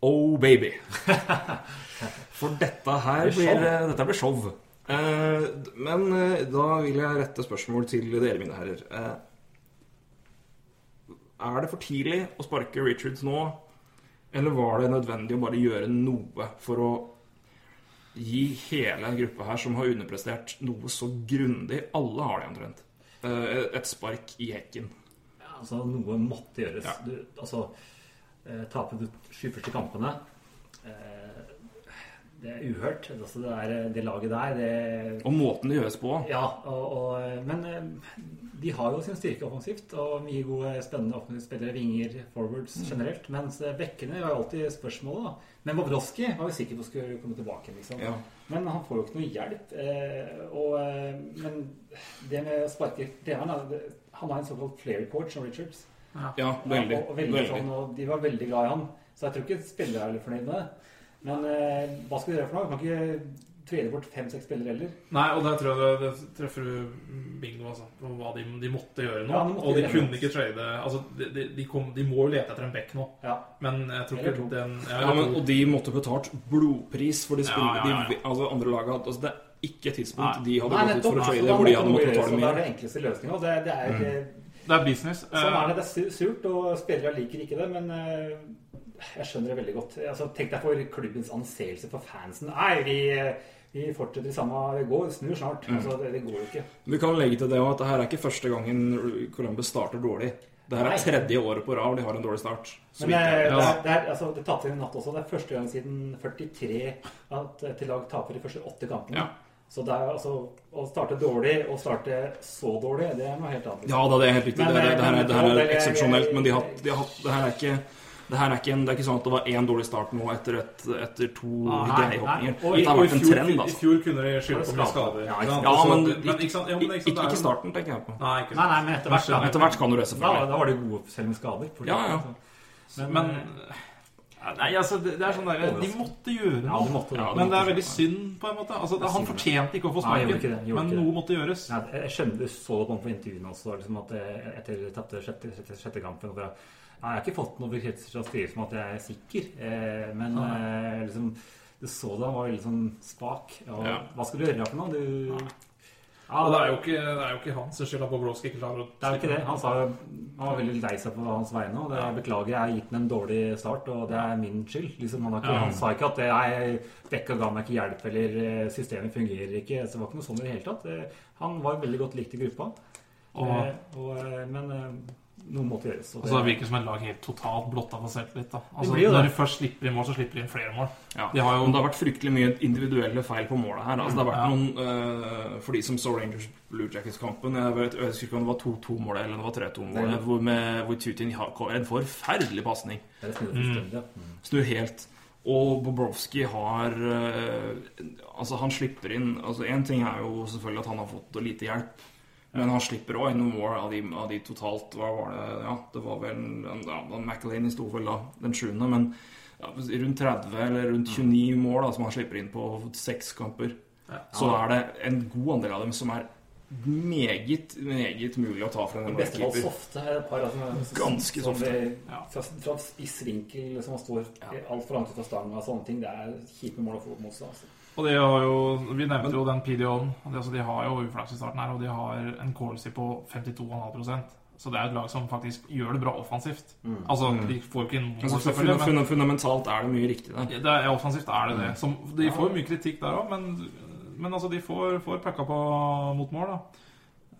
Oh baby. For dette her Det blir show. dette blir show. Eh, men eh, da vil jeg rette spørsmål til dere, mine herrer. Eh, er det for tidlig å sparke Richards nå, eller var det nødvendig å bare gjøre noe for å gi hele en gruppe her som har underprestert noe så grundig Alle har det omtrent. Eh, et spark i hekken. Ja, altså, noe måtte gjøres. Ja. Du, altså, eh, taper du sju første kampene eh, Det er uhørt. Altså, det, er, det laget der, det Og måten det gjøres på. Ja, og, og, men eh, de har jo sin styrke offensivt, og mye gode, spennende offensive spillere, vinger, forwards generelt. Mens eh, bekkene var jo alltid spørsmålet. da. Men Bobrovskij var jo sikker på skulle komme tilbake. liksom. Ja. Men han får jo ikke noe hjelp. Eh, og, eh, men det med å sparke treneren Han har en såkalt flair coach som Richards. Ja, veldig. Og, og, veldig, veldig. Sånn, og de var veldig glad i han. Så jeg tror ikke spillere er fornøyd med det. Men eh, hva skal de gjøre for noe? Kan ikke trene bort fem-seks spillere heller. Nei, og der tror jeg det, det treffer du bingo, altså. På hva de, de måtte gjøre nå. Ja, de måtte og de gjøre kunne det. ikke trade Altså, de, de, de, kom, de må jo lete etter en back nå. Ja. Men jeg tror ikke den ja, Ja, men, og de måtte betalt blodpris for de Ja, spillere ja, ja. De, altså andre laget hadde altså, Det er ikke et tidspunkt Nei. de hadde Nei, gått ut for å trade hvor de hadde måttet betale mye. Det er den det enkleste løsninga. Det, det er Det er business. Sånn Eh, er det. Det er surt, og spillere liker ikke det, men eh, jeg skjønner det veldig godt. Altså, tenk deg for klubbens anseelse for fansen. Nei, vi, vi fortsetter i samme Det går, snur snart. Mm. Altså, det, det går jo ikke. Vi kan legge til det at det her er ikke første gangen Columbus starter dårlig. Det her er tredje året på rad de har en dårlig start. Så Men det, vet. er, det, er, altså, det tapte i natt også. Det er første gang siden 43 at et lag taper de første åtte kampene. Ja. Så det er altså å starte dårlig og starte så dårlig, det er noe helt annet. Ja da, det er helt riktig. Men, det, er, det, her, er- det her er eksepsjonelt. Men de har, de har, det her er ikke det her er ikke, en, det er ikke sånn at det var én dårlig start nå etter, et, etter to Ah. Og Det har og i vært en fjor, trend, I altså. fjor kunne de skylde på mye Skader. Ja, ikke? Ja, men men ikke sant? Ja, men ikke, ikke det starten, tenker jeg på. Nei, ikke Nei, nei, men etter hvert. Etter hvert kan du det, selvfølgelig. da var de gode selv med skader. fordi- Ja, ja. Men, Men eh, Nei, altså, det, det er sånn der De måtte gjøre ja, noe. de måtte det. Ja, Men det er veldig synd, på en måte. Altså, han fortjente ikke å få sparken, det, men noe det. måtte gjøres. Nei, jeg skjønner du så det på intervjuene også, liksom at etter tapte sjette, sjette, sjette kampen. og Nei, jeg har ikke fått noe bekreftelser fra styret som at jeg er sikker, eh, men eh, liksom Du så det, han var veldig sånn spak. Og Ja. Hva skal du gjøre for noe? Du, ja, det er jo ikke, det er jo ikke hans skyld at Bobrovskij ikke klarer å Det er jo ikke det. Han, sa, han var veldig lei seg på hans vegne. Og det beklager, jeg har gitt ham en dårlig start, og det er min skyld. Liksom, han, har ikke, han sa ikke at det, nei, Bekka ga meg ikke hjelp, eller eh, systemet fungerer ikke. Så det var ikke noe sånn i det hele tatt. Eh, Han var veldig godt likt i gruppa. Og- og, men noe måtte gjøres. og Altså, det virker som et lag helt totalt blotta for selvtillit. Altså, når de først slipper inn mål, så slipper de inn flere mål. Ja. De har jo- Men det har vært fryktelig mye individuelle feil på målet her. Altså, det har vært Ja. noen øh, For de som så Rangers Blue Jackets-kampen Jeg, vet, jeg husker ikke om det var 2-2-målet eller det var 3-2-målet, hvor, med- hvor Tutin har en forferdelig pasning. Det. Mm. Snur helt. Og Bobrovskij har øh, Altså, han slipper inn Altså, Én ting er jo selvfølgelig at han har fått lite hjelp. Men han slipper òg noen mål av de, av de totalt Hva var det? Ja, det var vel ja, McElhaney sto vel da den sjuende, men ja, rundt 30 eller rundt 29 mål da, som han slipper inn på seks kamper. Så er det en god andel av dem som er meget, meget mulig å ta fra en beste fall keeper. softe. er Et par av sånne, Ganske som softe. Ja. Fra, fra spiss vinkel som står altfor langt ut av stanga og sånne ting. Det er kjipe mål å få mot seg. Altså. Og de har jo, Vi nevnte jo den PDO-en. Altså, de har jo uflaks i starten her, og de har en quality på 52,5% Så det er et lag som faktisk gjør det bra offensivt. Altså, De får jo ikke inn Altså, men fundamentalt er det mye riktig der. det er, offensivt er det det. Som, de får jo mye kritikk der òg, men, men altså, de får, får pucka på mot mål.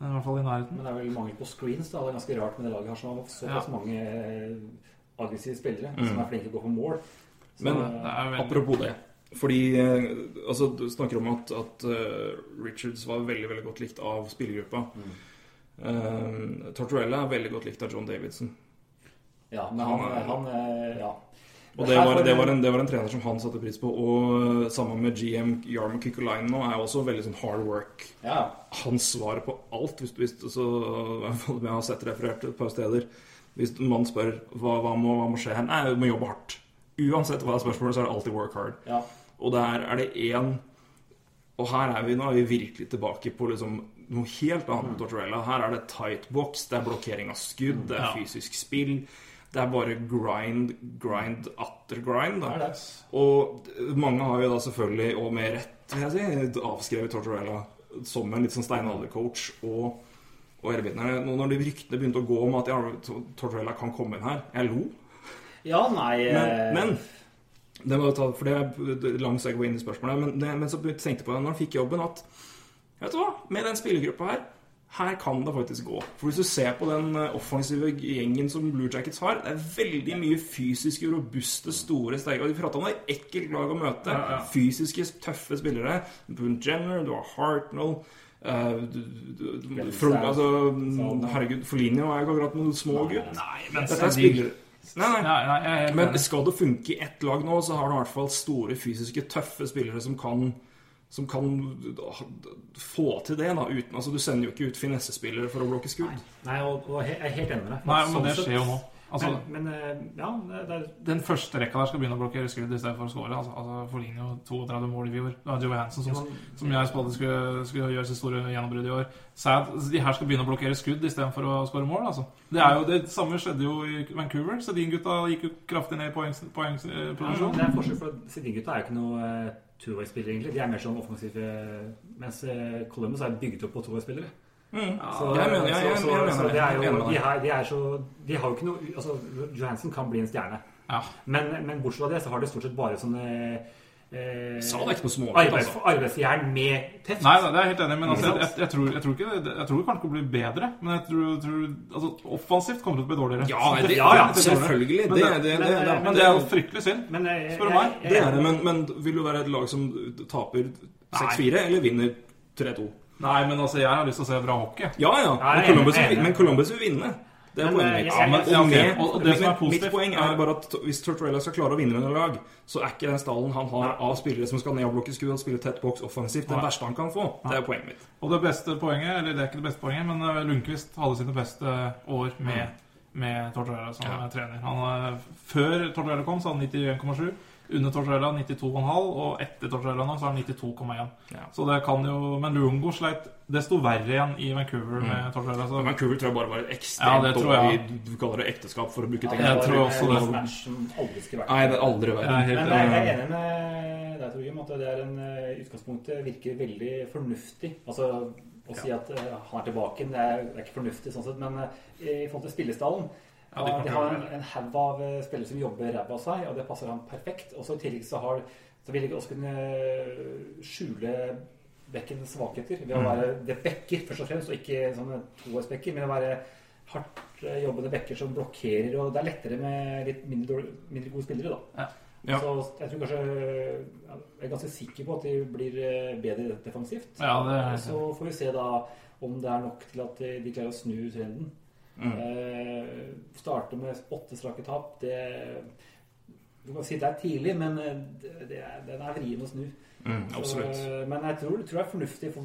da I hvert fall i nærheten. Men det er vel mangel på screens. da Det er ganske rart med det laget her som har såpass Ja. mange eh, aggressive spillere Mm. som er flinke til å gå på mål. Så, Men Det er veldig, apropos det. Fordi eh, altså, Du snakker om at, at eh, Richards var veldig veldig godt likt av spillergruppa. Eh, Tortorella er veldig godt likt av John Davidson. ja, men han, han han Ja. Og det var, det, var en, det var en trener som han satte pris på. Og sammen med GM Jarmo Kykolainen nå er også veldig sånn hard work. ja. Hans svar på alt, hvis, hvis så, hvert jeg har sett referert et par steder Hvis man spør hva, hva, må, hva må skje her, nei, du må jobbe hardt. Uansett hva spørsmålet, så er det alltid work hard. ja. Og der er det én Og her er vi nå er vi virkelig tilbake på liksom noe helt annet enn Tortorella. Her er det tight box, det er blokkering av skudd, det er fysisk spill. Det er bare grind, grind atter grind. Da. Og mange har jo da selvfølgelig, og med rett, vil jeg si, avskrevet Tortorella som en litt sånn steinaldercoach. Og, og. Nå Når de ryktene begynte å gå om at ja, Tortorella kan komme inn her Jeg lo. Ja, nei Men, eh, men det var ta, For det er lang segway inn i spørsmålet. Men, det, men så tenkte jeg på det når han fikk jobben, at Vet du hva? Med den spillergruppa her her kan det faktisk gå. For Hvis du ser på den eh, offensive gjengen som Blue Jackets har Det er veldig mye fysiske, robuste, store, sterke Og de prata om det ekkelt lag å møte. Ja, ja. Fysiske, tøffe spillere. Boone Jenner, du har Hartnell uh, du, du, du, Veldig altså, Sånn. Herregud, Foligno er ikke akkurat noen små gutt. Nei, men Dette er spillere Nei, nei. Nei, nei, jeg Men skal det funke i ett lag nå, så har du i hvert fall store, fysiske, tøffe spillere som kan som kan få til det, da. Uten, altså, du sender jo ikke ut finessespillere for å blokke skudd. Nei, og, og jeg er helt enig med deg. Nei, men Sånn det skjer jo nå. Altså, men, men eh, ja, det, det Den første rekka der skal begynne å blokkere skudd i stedet for å score. Altså, altså Foligno 32 mål i fjor. Det var Joe Hansen som, som jeg spådde skulle, skulle gjøre sitt store gjennombrudd i år. Sad, de her skal begynne å blokkere skudd istedenfor å score mål. Altså. Det, jo, det samme skjedde jo i Vancouver. Sedin-gutta gikk jo kraftig ned i poengproduksjon. Poeng, eh, Ja. Det er forskjell, for Sedin-gutta er jo ikke noe uh, two-way-spillere, egentlig. De er mer sånn offensive, mens uh, Columbus er bygget opp på two-way-spillere. De, har jo ikke noe Altså, Johansen kan bli en stjerne. Ja. Men, men bortsett fra det, så har de stort sett bare sånne eh, Sa det ikke noe smågutt, arbeids, altså. arbeidsjern med teft. Nei, nei, det er jeg helt enig men altså, jeg, jeg, jeg, tror, jeg, tror ikke, jeg tror det kanskje ikke blir bedre. Men jeg tror, tror altså, offensivt kommer det til å bli dårligere. Ja, det, Ja, ja, selvfølgelig. Men Det, det- det, det, men- det, Men det er jo fryktelig synd. Men eh, Spør du jeg- meg? jeg- det er det. Men, men vil du være et lag som taper 6-4, eller vinner 3-2? Nei, men altså, jeg har lyst til å se bra hockey. Ja, ja. Ja, Men Columbus, vil, men Columbus vil vinne. Det er poenget eh, mitt. jeg- jeg- men- ja, Og med- Og det som er positivt, Mitt poeng er- bare at hvis Tortorella skal klare å vinne under lag, så er ikke den stallen han har av spillere som skal ned og blokke skudd og spille tett boks offensivt, det verste han kan få. Det er poenget mitt. Og det beste poenget, eller det er ikke det beste poenget, men eh, Lundqvist hadde sine beste år med, med Tortorella som Ja. eh, trener. Han, eh, før Tortorella kom, så hadde han 91,7. Under Tortorella 92,5, og etter Tortorella nå så er han 92,1. Ja. Så det kan jo Men Luongo sleit desto verre igjen i Vancouver med Tortorella. Så Vancouver tror jeg bare var et Ja, ekstremt jeg. dårlig Du kaller det ekteskap, for å bruke Ja, ting. jeg det tror også det. match som aldri skulle vært Nei, det er aldri vært jeg er helt Men jeg er eh, enig med deg, Torgrim, at det er en utgangspunkt. utgangspunktet virker veldig fornuftig. Altså å si at eh, han er tilbake det er, det er ikke fornuftig sånn sett, men eh, i forhold til spillestallen Ja, ja, De har en, en haug av eh, spillere som jobber ræva av seg, og det passer ham perfekt. Og så i tillegg så, har, så vil de også kunne skjule bekkens svakheter ved å være det bekker, først og fremst, og ikke sånne toårsbekker, men å være hardt eh, jobbende bekker som blokkerer, og det er lettere med litt mindre, mindre gode spillere, da. Ja. Så jeg tror kanskje Jeg er ganske sikker på at de blir eh, bedre defensivt. Ja, det er- Så får vi se da om det er nok til at de klarer å snu trenden. Mm. Eh, starte med åtte strake tap, det Du kan si det er tidlig, men eh, det, det er, den er vrien å snu. Mm, absolutt. Så, eh, men jeg tror, tror det er fornuftig, for,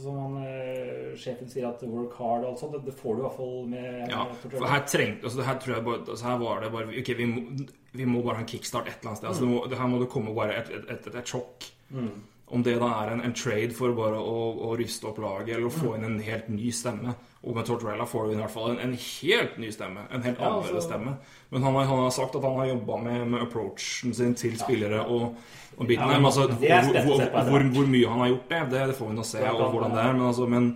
som han, eh, sjefen sier, at work hard og alt sånt. Det, det får du i hvert fall med Ja, for her trengte altså, her tror jeg bare altså, Her var det bare Ok, vi må, vi må bare ha en kickstart et eller annet sted. Altså, det må, her må det komme bare et, et, et, et sjokk. Mm. Om det da er en, en trade for bare å, å ryste opp laget eller å få inn en helt ny stemme. Og med Tortorella får du i hvert fall en, en helt ny stemme. En helt Ja, annerledes altså- stemme. Men han har, han har sagt at han har jobba med, med approachen sin til spillere og, og biten Ja. Men altså, hvor, hvor, hvor, hvor mye han har gjort det, det, det får vi nå se, og hvordan det er. Men, altså, men,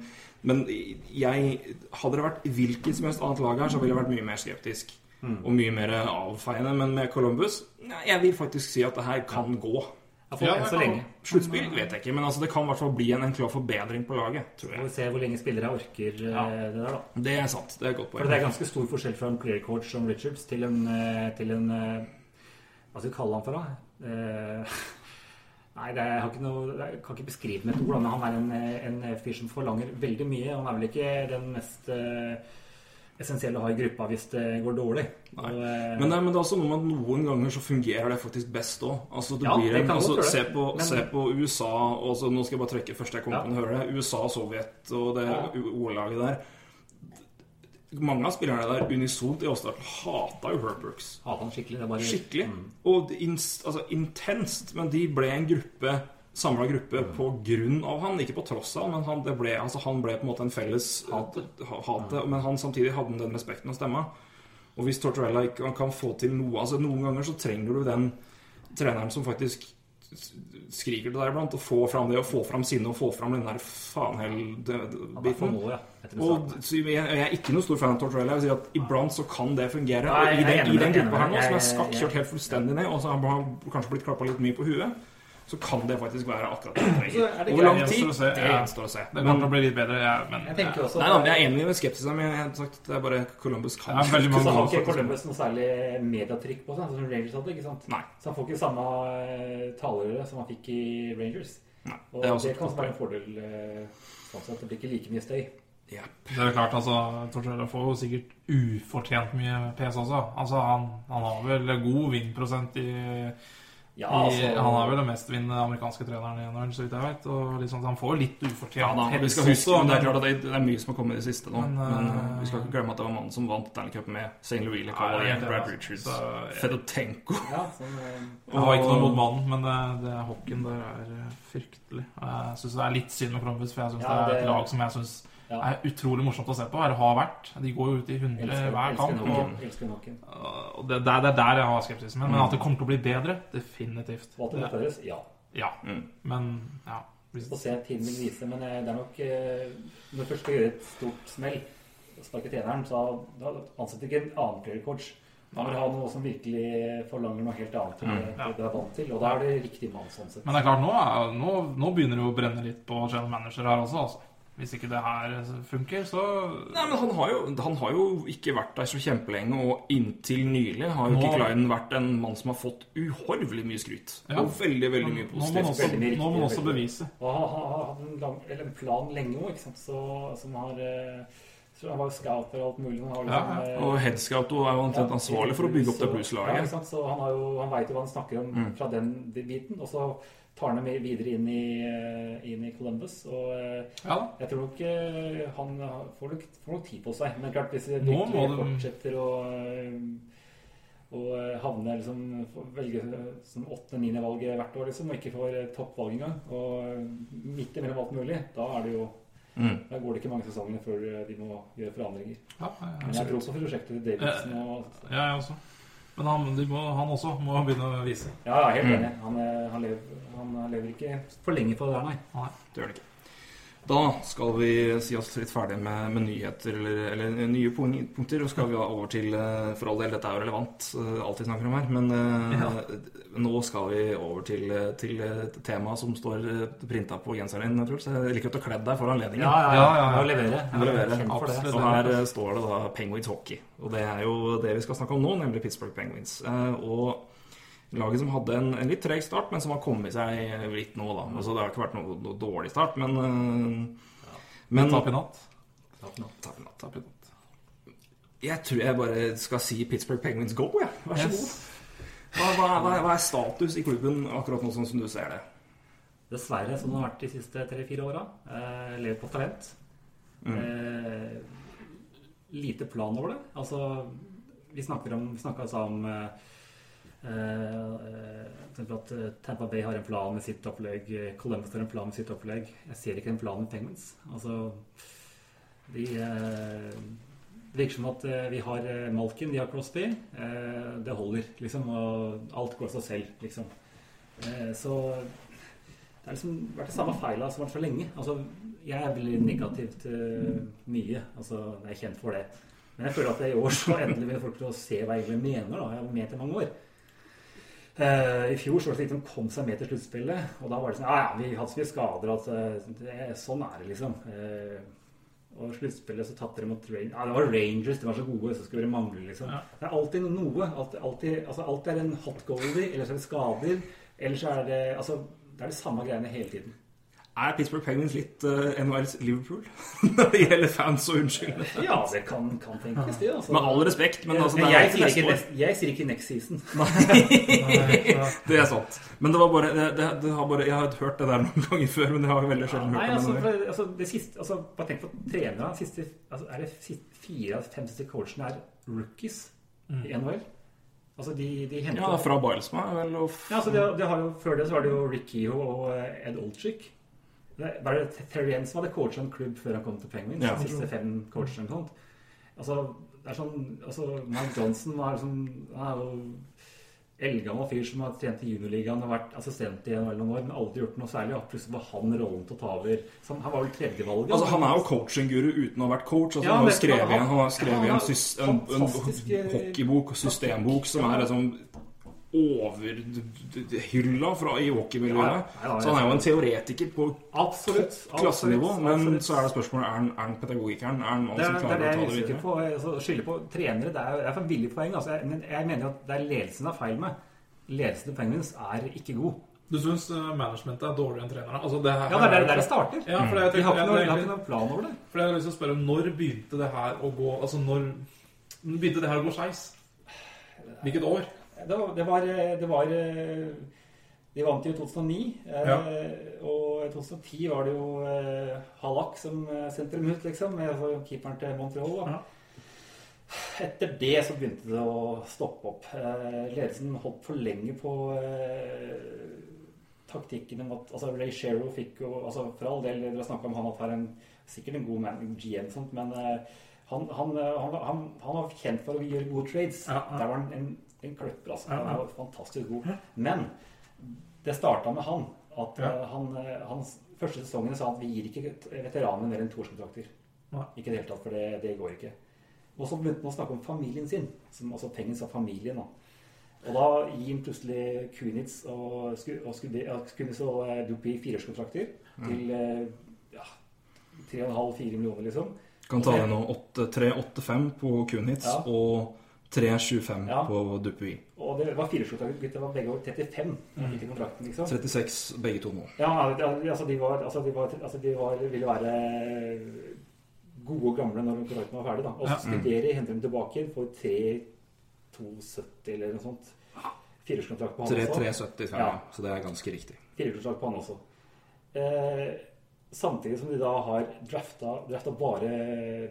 men jeg Hadde det vært hvilket som helst annet lag her, så ville jeg vært mye mer skeptisk. Mm. Og mye mer avfeiende. Men med Columbus Jeg vil faktisk si at det her kan gå. Ja, Ja, enn så lenge. Sluttspill vet jeg ikke, men altså, det kan i hvert fall bli en, en klar forbedring på laget. Tror Vi jeg. får se hvor lenge spillere orker ja. det der, da. Det er sant. Det er godt poeng. For det er ganske stor forskjell fra en player coach som Richards til en, eh, til en eh, Hva skal vi kalle han for, da? Eh, Nei, det er, jeg, har ikke noe, jeg kan ikke beskrive det med et ord, men han er en, eh, en fyr som forlanger veldig mye. Han er vel ikke den mest eh, essensielle å ha i gruppa hvis det går dårlig. Og, eh, Men det, men det er også noe med at noen ganger så fungerer det faktisk best òg. Altså, Ja, altså, se, Men- se på USA og så, Nå skal jeg bare trekke først jeg kom på ja. høre det. USA og Sovjet og det Ja. OL-laget der. Mange av spillerne der unisont i Åsdal hata jo Herb Brooks. Han skikkelig. Bare, Skikkelig. Mm. Og inst, altså, intenst. Men de ble en gruppe samla gruppe på grunn av han, ikke på tross av, men han, det ble, altså, han ble på en måte en felles hate. hate men han samtidig hadde den respekten og stemma. Og hvis Tortorella ikke kan få til noe altså Noen ganger så trenger du den treneren som faktisk skriker til deg iblant, og få fram det, og få fram sinnet, og få fram den der faenhell-biten. ja. Og jeg, jeg er ikke noe stor fan av Tortorella. Jeg vil si at iblant så kan det fungere. Nei, og i den, i den gruppa her nå, som er deg. skakk Jeg- kjørt helt fullstendig ned, og så har han kanskje blitt klappa litt mye på huet, så kan det faktisk være akkurat det det trenger. Over lang tid, det gjenstår å se. Det å bli litt bedre, ja, men Jeg også nei da, men jeg er enig med skepsisen, men jeg har sagt det er bare Columbus kan Ja, mange Så har ikke. Columbus noe særlig mediatrykk på seg, sånn som Rangers hadde. ikke sant? Nei. Så han får ikke samme eh, talerøre som han fikk i Rangers. Nei, Og det kan også være en fordel. eh, Sånn sett, Det blir ikke like mye støy. Yep. Det er klart, altså Tortorella får jo sikkert ufortjent mye PS også. Altså, han, han har vel god vindprosent i, Ja, i altså, Han er vel den mestvinnende amerikanske treneren i NHL, så vidt jeg vet. Og liksom, han får jo litt ufortjent Ja da, vi skal huske, men det er klart at det, det er mye som har kommet i det siste nå. Men, Men, eh, eh, vi skal ikke glemme at det var mannen som vant Stanley Cup med St. Louis, Nei, ja, det det, Brad altså. Richards, Så, ja. Fedotenko ja, sånn, eh, Jeg har ikke noe mot mannen, men det, det hockeyen der er eh, fryktelig. Jeg syns det er litt synd med Columbus, for jeg syns Ja, det er et lag som jeg syns ja. er utrolig morsomt å se på. Eller har vært. De går jo ut i 100 Elsker, hver elsker kamp. Noen. Elsker noen. og det, det, er, det er der jeg har skepsisen min. Men at det kommer til å bli bedre, definitivt. Walter Det- Matthäus, ja. Ja. Mm. Men ja. Vi Får se, tiden vil vise. Men eh, det er nok eh, Når du først skal gjøre et stort smell, sparke treneren, så du ikke en annen player coach. Da må du ha noe som virkelig forlanger noe helt annet enn det ja. du er vant til. Og da er det riktig mann sånn sett. Men det er klart, nå, er- nå, nå begynner det å brenne litt på general manager her også, altså. Hvis ikke det her funker, så Nei, men han har, jo, han har jo ikke vært der så kjempelenge, og inntil nylig har jo Nå- ikke Klein vært en mann som har fått uhorvelig mye skryt. Ja. Og veldig, veldig mye Nå må man positivt. også, nå må man også bevise. Og han har hatt en, lang, eller en plan lenge òg, ikke sant. Så, som har eh, så Han var scout og alt mulig. Han har Ja, liksom, ja. eh, Og Headscout er jo omtrent ansvarlig for å bygge opp det Ja, blueslaget. sant? Så han, har jo, han veit jo hva han snakker om Mm. fra den biten. Og så tar ham videre inn i, eh, inn i Columbus. Og eh, Ja jeg tror nok eh, han får nok, får nok tid på seg. Men klart, hvis Nå må det- fortsetter å og havne liksom velge som åttende-niende valg hvert år liksom, og ikke får toppvalg engang, og midt imellom alt mulig, da er det jo Mm. da går det ikke mange sesongene før de må gjøre forandringer. Ja, Men jeg tror på prosjektet til Davidson og ja, jeg også. Men han, de må, han også må begynne å vise. Ja, ja, helt Mm. enig. Han, eh, han, lever, han lever ikke for lenge på det der, nei. Det gjør det ikke. Da skal vi si oss litt ferdig med, med nyheter eller, eller nye punkter. Og skal vi over til eh, For all del, dette er jo relevant, eh, alt vi snakker om her. Men ja. nå skal vi over til, eh, til et tema som står printa på genseren din, Truls. Jeg liker at du har kledd deg for anledningen. Ja, ja, Ja, ja, jeg leverer levere. Levere. For det. Absolutt. Og her eh, står det da Penguins hockey. Og det er jo det vi skal snakke om nå, nemlig Pittsburgh Penguins. Eh, Og laget som hadde en, en litt treg start, men som har kommet seg litt nå, da. Altså, det har ikke vært noe, noe dårlig start, men ja. Men Tap i natt. Tap i natt. Tap i natt. Jeg tror jeg bare skal si Pittsburgh Penguins go, jeg. Vær så Yes. god. Hva, hva, hva, hva er status i klubben akkurat nå, sånn som du ser det? Dessverre, som det har vært de siste tre-fire åra. Eh, lever på talent. Mm. Eh, lite plan over det. Altså, vi snakker om, vi snakka altså om eh, Eh, eh, eksempel at eh, Tampa Bay har en plan med sitt opplegg, eh, Columbus har en plan med sitt opplegg. Jeg ser ikke den planen med Penguins. Altså, de eh, Det virker som at eh, vi har eh, Malkin, de har Crosby. Eh, det holder, liksom. Og alt går seg selv, liksom. Eh, så det har liksom vært det samme feila som har vært så lenge. Altså, jeg er veldig negativ til mye. Altså, jeg er kjent for det. Men jeg føler at i år så endelig begynner folk til å se hva jeg egentlig mener. da. Jeg har ment i mange år. Eh, I fjor så var det slik de kom seg med til sluttspillet. Og da var det sånn Ja, ja, vi hadde så mye skader at det, sånn er det, liksom. Uh, og sluttspillet så tapte de mot Rangers. Ja, det var Rangers, de var så gode, så skulle det mangle, liksom. Ja. Det er alltid noe. Alltid, alltid, altså, alltid er det en hot goalie, eller så er det skader. Eller så er det Altså, det er det samme greiene hele tiden. Er Pittsburgh Penguins litt uh, NHLs Liverpool når det gjelder fans og unnskyldninger? Ja, det kan, kan tenkes, det. Altså. Med all respekt, men altså, det er jeg, ikke sier ikke, next, jeg sier ikke next season. Det er sant. Men det var bare, det, det, det har bare Jeg har hørt det der noen ganger før, men jeg har veldig sjelden Nei, hørt det. altså, for, altså, det siste, altså, bare tenk på trenerne. Siste, altså, er det siste, fire av fem siste coachene er rookies i NHL? Altså, de, de henter Ja, fra Bilesma, vel, og Ja, altså, det, det har jo, Før det så var det jo Rick Kehoe og eh, Ed Olczyk. Var det Terry Jens som hadde coacha en klubb før han kom til Penguins? Ja. De siste fem coachene eller sånt. Altså, det er sånn altså, Mike Johnson var liksom, han er jo eldgammel fyr som har trent i juniorligaen og vært assistent i NHL noen år, men aldri gjort noe særlig. Og plutselig var han rollen til å ta over. Han, var vel tredjevalget. Altså, han er jo coaching-guru uten å ha vært coach. Altså, Ja, han har skrevet, han- en- han skrevet en, en, en eh, hockeybok, systembok, som er liksom overhylla fra i hockeymiljøet. Ja, ja, ja, Så han er jo en teoretiker på Absolutt. klassenivå. absolutt, Men absolutt. så er det spørsmålet er han, er han pedagogikeren. Er han han Det er det, er å jeg ta det videre? på. Altså, å skylde på trenere det er, det er for billig poeng. Altså, jeg, men jeg mener jo at det er ledelsen av feil med. Ledelsen til Penguins er ikke god. Du syns uh, managementet er dårligere enn trenerne? Altså, det her, Ja, det er der, det starter. Ja, for jeg, har ikke jeg, noe, de jeg, har ikke noe plan over det. for jeg har lyst til å spørre Når begynte det her å gå Altså, når begynte det her å gå skeis? Hvilket år? Det var, det var, det var De vant i 2009. eh, Ja. Og i 2010 var det jo eh, Halak som eh, sendte dem ut, liksom. Med altså, keeperen til Montreal. Da. Ja. Etter det så begynte det å stoppe opp. Ledelsen holdt for lenge på taktikken om at altså Ray Shero fikk jo altså For all del, dere snakka om han at han er en, sikkert en god man, GM, sånt, men han, han, han, han, han var kjent for å gjøre gode trades. Ja, ja. Der var han en, en kløpper, altså. Han er jo fantastisk god. Men det starta med han. At Ja. eh, han, eh, første sesongen sa at vi gir ikke veteranene mer enn toårskontrakter. Ikke i det hele tatt, for det, det går ikke. Og så begynte han å snakke om familien sin, som også Pengens av familien. da. Og da gir han plutselig Kunitz og, og, Kunitz og eh, Dupi fireårskontrakter til ja, 3,5-4 millioner, liksom. Kan ta nå. 3-8-5 på Kunitz Ja. og 3-25 Ja. på Dupuy. Og det var. Gutta var begge over 35 mm. fikk kontrakten, liksom. 36 begge to nå. Ja, altså de var, altså de var, altså de var ville være gode og gamle når kontrakten var ferdig. da. Og så Ja. Skuderi henter dem tilbake for 3,270 eller noe sånt. Fireårskontrakt på han også. 3-3-75, Ja. ja. så det er ganske riktig. Fireårskontrakt på han også. Eh, samtidig som de da har drafta, drafta bare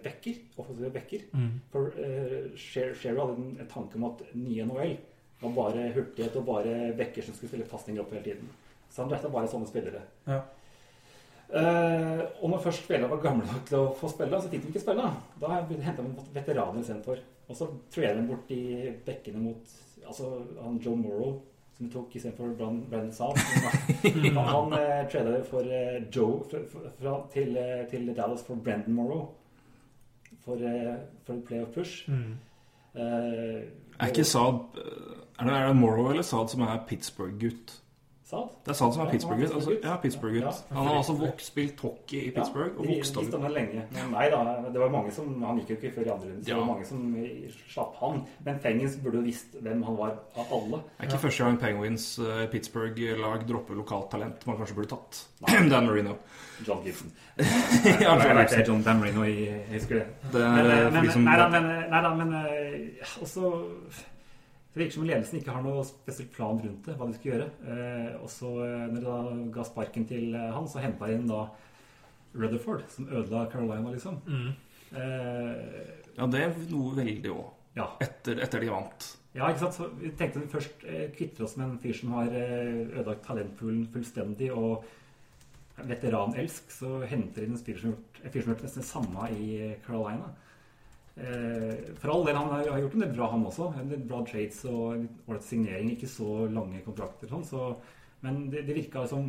backer, offensive backer. For uh, Sherry hadde en, en tanke om at nye NHL var bare hurtighet og bare backer som skulle spille pasninger opp hele tiden. Så han drafta bare sånne spillere. Ja. Uh, og når først spillerne var gamle nok til å få spille, så fikk de ikke spille. Da henta de veteraner istedenfor. Og så trer de bort de bekkene mot altså han Joe Morrow, som vi tok istedenfor Brandon South. Han, han eh, trada for eh, Joe fra, fra, til, eh, til Dallas for Brendan Morrow. For, eh, for playoff push. Eh, Er ikke Saad Er det, er det Morrow eller Saad som er Pittsburgh-gutt? Saad? Det er Saad som er Pittsburgh-gutt. Altså, ja, Pittsburgh-gutt. Ja. Han har altså vokst, spilt hockey i Pittsburgh og de, vokst de opp der lenge. Men nei da, det var mange som Han gikk jo ikke før i andre runde, så det var mange som slapp han. Men Penguins burde jo visst hvem han var av alle. Det er ikke første gang Penguins uh, Pittsburgh-lag dropper lokalt talent man kanskje burde tatt. Dan Marino. John Gibson. Ja, John Gibson. det er John Dan Marino jeg husker det. Det er Men, eh, eh, for men, de som nei da, men, nei da, men eh, også Det virker som ledelsen ikke har noe spesielt plan rundt det, hva de skal gjøre. Eh, og så eh, når de da ga sparken til eh, han, så henta de inn da Rutherford, som ødela Carolina, liksom. Mm. Eh, Ja, det er noe veldig òg. Ja. etter, etter de vant. Ja, ikke sant? Så vi tenkte vi først eh, kvitter oss med en fyr som har eh, ødelagt talentpoolen fullstendig, og veteranelsk, så henter gjort, en fyr som har gjort nesten det samme i Carolina. Eh, for all del, han har, gjort en del bra, han også. En del bra trades og ålreit signering. Ikke så lange kontrakter, sånn, så, men det, det virka som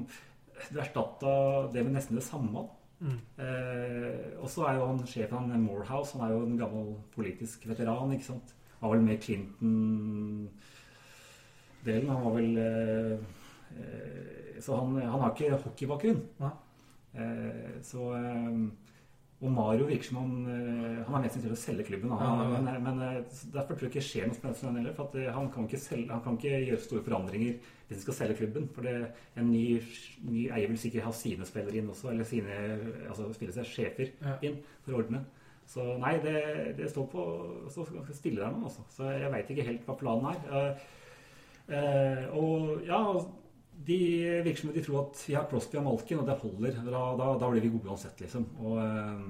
du erstatta det med nesten det samme. Eh, og så er jo han sjefen han Morehouse, han er jo en gammel politisk veteran, ikke sant. Han var vel med Clinton-delen. Han var vel eh, eh, Så han, han har ikke hockeybakgrunn. Nei. Eh, så eh, Og Mario virker som han eh, Han er mest interessert i å selge klubben. Han, Ja, ja, ja. Men, men eh, derfor tror jeg ikke det skjer noe spennende heller. For at eh, han, kan ikke selge, han kan ikke gjøre store forandringer hvis han skal selge klubben. For det, en ny, ny eier vil sikkert ha sine spillere inn også, eller sine altså spille seg sjefer inn for å ordne. Så nei, det, det står på står ganske stille der nå, altså. Så jeg veit ikke helt hva planen er. Uh, uh, og ja, de virker som de tror at vi har Crosby og Malkin, og det holder. Da, da, da blir vi gode uansett, liksom. Og eh,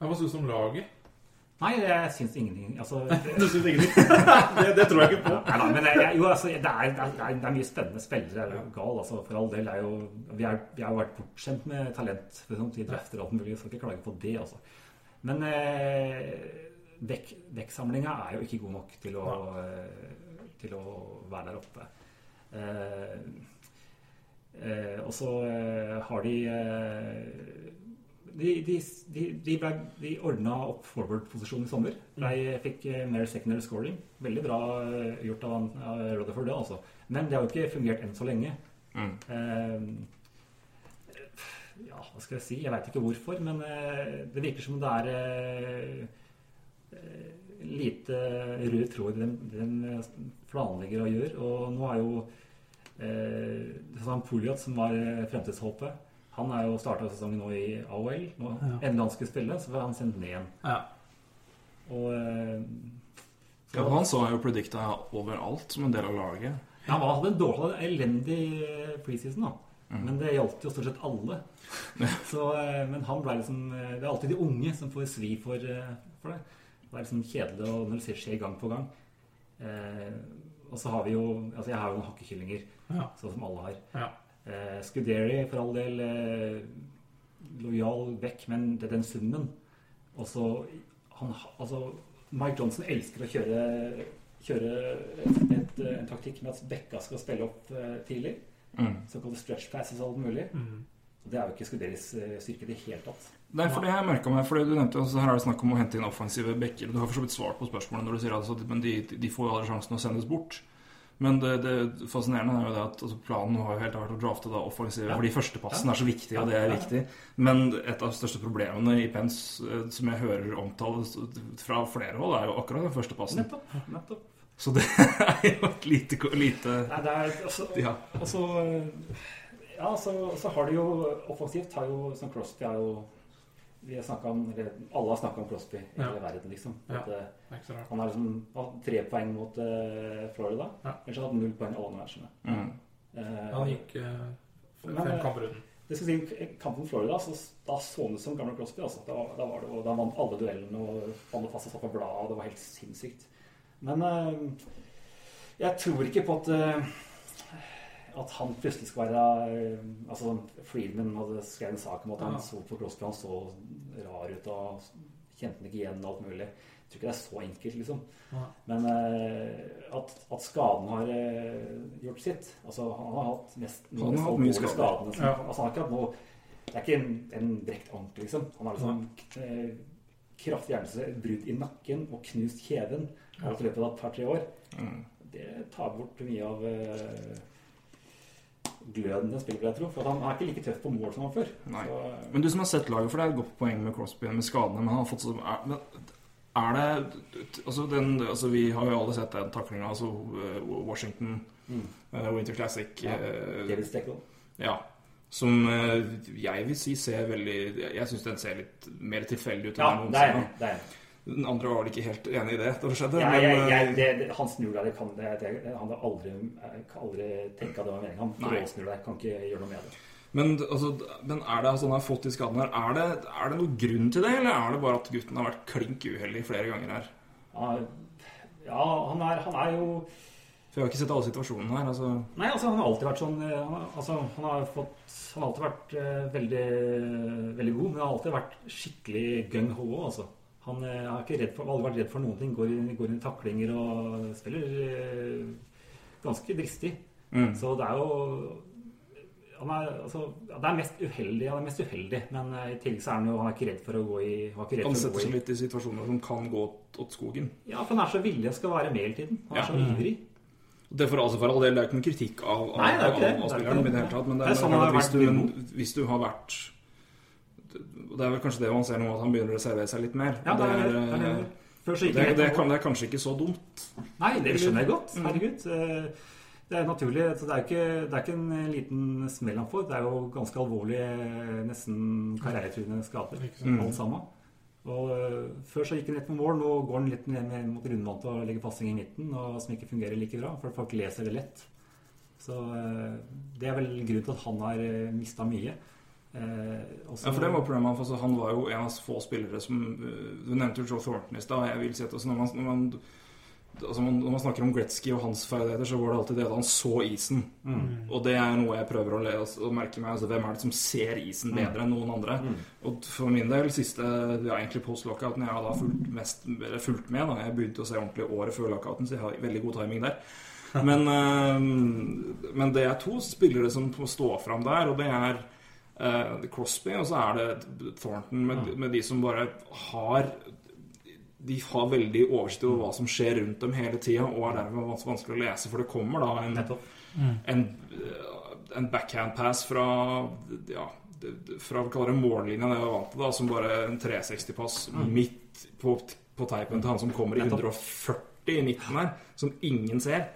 Ja, Hva syns du om laget? Nei, jeg syns ingenting. Altså, det, Du syns ingenting? det, det tror jeg ikke på. Nei nei, men jeg, jeg, jo, altså, det, er, det, er, det er mye spennende spillere. Jeg er jo gal, altså, for all del. Er jo, vi, er, vi har vært bortskjemt med talent. For sånn, drøfter og alt mulig, jeg skal ikke klage på det. Altså. Men eh, vekk, vekksamlinga er jo ikke god nok til å, eh, til å være der oppe. Eh, eh, og så eh, har de eh, de, de, de, de, ble, de ordna opp forward-posisjonen i sommer. De fikk eh, mer secondary scoring. Veldig bra eh, gjort av, av Rutherford, det altså. Men det har jo ikke fungert enn så lenge. Mm. Eh, ja, hva skal jeg si? Jeg veit ikke hvorfor, men det virker som det er lite rød tråd i det de planlegger og gjør. Og nå er jo eh, Sam Pouliot, som var eh, fremtidshåpet, han er jo starta sesongen nå i AOL. Nå, Ja. Endelig han skulle spille, så var han sendt ned igjen. Ja. Og eh, Ja, han så jo predikta overalt som en del av laget. Han hadde en dårlig, elendig eh, preseason, da. Mm. Men det gjaldt jo stort sett alle. Så, eh, men han ble liksom Det er alltid de unge som får svi for, for det. Det er liksom kjedelig å- når det skjer- skjer gang på gang. Eh, og så har vi jo Altså, jeg har jo noen hakkekyllinger, Ja. sånn som alle har. Ja. Eh, Scuderi, for all del, eh, lojal vekk, men det er den summen. Og så han, Altså, Mike Johnson elsker å kjøre, kjøre et, et, en taktikk med at Bekka skal spille opp eh, tidlig. Mm. Såkalte stretch passes og alt mulig. Mm. Og Det er jo ikke Scuderis eh, styrke i det hele tatt. Nei, for det har jeg merket meg, for du nevnte jo, så Her er det snakk om å hente inn offensive backer. Du har for så vidt svart på spørsmålet når du sier altså, men de, de får jo aldri sjansen å sendes bort. Men det, det fascinerende er jo det at altså, planen har jo helt vært å drafte da offensive, Ja. fordi førstepassen Ja. er så viktig, og det er viktig. Men et av de største problemene i Pence, eh, som jeg hører omtales fra flere hold, er jo akkurat den førstepassen. Nettopp. nettopp. Så det er jo et lite, lite Nei, det er altså, Ja. altså så Ja, så, så har de jo Offensivt har jo som Crosby er jo Vi har om eller Alle har snakka om Crosby i Ja. hele verden, liksom. At, ja. Rart. han har liksom hatt tre poeng mot uh, Florida. Ja. Ellers har han hatt null poeng alle matchene. mm. Uh, Han gikk uh, fem eh, kamper uten. Det skal si, i Kampen mot Florida så da så han ut som gamle Crosby. Altså. Da, da, var det, og da vant alle duellene og alle fast og satt på bladet. Det var helt sinnssykt. Men uh, jeg tror ikke på at eh, at han plutselig skal være eh, Altså Friedman hadde skrevet en sak om at han Ja. så på Crosby, han så rar ut og kjente han ikke igjen og alt mulig. Jeg tror ikke det er så enkelt, liksom. Ja. Men eh, at, at skaden har eh, gjort sitt Altså, han har hatt mest Han har hatt mye skader. skadene. Ja. Altså, han har ikke hatt noe Det er ikke en, en brekt ankel, liksom. Han har liksom eh, kraftig hjerneskade, brudd i nakken og knust kjeven i løpet av et par-tre år. Mm. Det tar bort mye av eh, gløden til spillet, jeg tror. For han er ikke like tøff på mål som han før. Så, Men du som har sett laget, for det er et godt poeng med Crosby med skadene, men han har fått så er, men er det altså, den, altså Vi har jo alle sett den taklinga, altså eh, Washington Mm. eh, Winter Classic. Ja. eh, ja. Som eh, jeg vil si ser veldig Jeg syns den ser litt mer tilfeldig ut. enn Ja, den det er noensinne. Det er. Den andre var vel ikke helt enig i det da det skjedde. Ja, men, jeg, eh, jeg, det, det, han snur deg, det kan det, det, Han hadde aldri, jeg aldri tenkt at det var meningen. Han Nei. råsnur deg, kan ikke gjøre noe med det. Men, altså, men er det altså, han har fått de skadene her er det, er det noen grunn til det, eller er det bare at gutten har vært klink uheldig flere ganger her? Ja, Ja, han er, han er jo For jeg har ikke sett alle situasjonene her. altså... Nei, altså han har alltid vært sånn eh, han, har- altså, han, har fått, han har alltid vært uh, veldig, veldig god, men han har alltid vært skikkelig gung-ho òg, altså. Han eh, har ikke redd for, aldri vært redd for noen ting. Går inn, i taklinger og spiller eh, ganske dristig. Mm. Så det er jo han er, altså, det er mest uheldig, han er mest uheldig, men eh, i tillegg så er han jo han er ikke redd for å gå i Han er ikke setter seg litt i situasjoner som kan gå åt skogen. Ja, for han er så villig og skal være med hele tiden. Han er Ja. så ivrig. Det for, altså for all del, det er ikke noen kritikk av, av, Nei, det er ikke av, av er spilleren ikke i det. Men det er, er sånn hvis, du, hvis du har vært Det er vel kanskje det man ser nå, at han begynner å reservere seg litt mer. Ja, det er, det er, det, er, det, det det, kan, det er kanskje ikke så dumt. Nei, det skjønner jeg godt. Mm. Herregud. Eh, Det er naturlig. så Det er ikke, det er ikke en eh, liten smell han får. Det er jo ganske alvorlige, nesten karrieretruende skader. Mm. Alt sammen. Og eh, Før så gikk han litt på mål. Nå går han litt ned mot rundvant og legger passing i midten, og som ikke fungerer like bra. For folk leser det lett. Så eh, det er vel grunnen til at han har mista mye. Eh, også- Ja, for det var problemet hans. Altså, han var jo en av få spillere som øh, Du nevnte jo Joe Thornton i stad. Jeg vil si at altså, når, man, når, man, altså, når man snakker om Gretzky og hans ferdigheter, så var det alltid det at han så isen. Og det er noe jeg prøver å, le, å merke meg. Altså, hvem er det som ser isen bedre enn noen andre? Og for min del, siste ja, egentlig post-lockouten jeg har da fulgt, mest, eller fulgt med da. Jeg begynte å se ordentlig året før lockouten, så jeg har veldig god timing der. Men, øh, men det er to spillere som står stå fram der, og det er eh, Crosby, og så er det Thornton med, med de som bare har De har veldig oversikt over hva som skjer rundt dem hele tida, og er dermed vans- vanskelig å lese, for det kommer da en, mm. en, eh, en backhand pass fra ja, fra vi kaller det mållinja, det jeg var vant til, da, som bare en 360-pass midt på, på teipen til han som kommer i 140 i midten her, som ingen ser.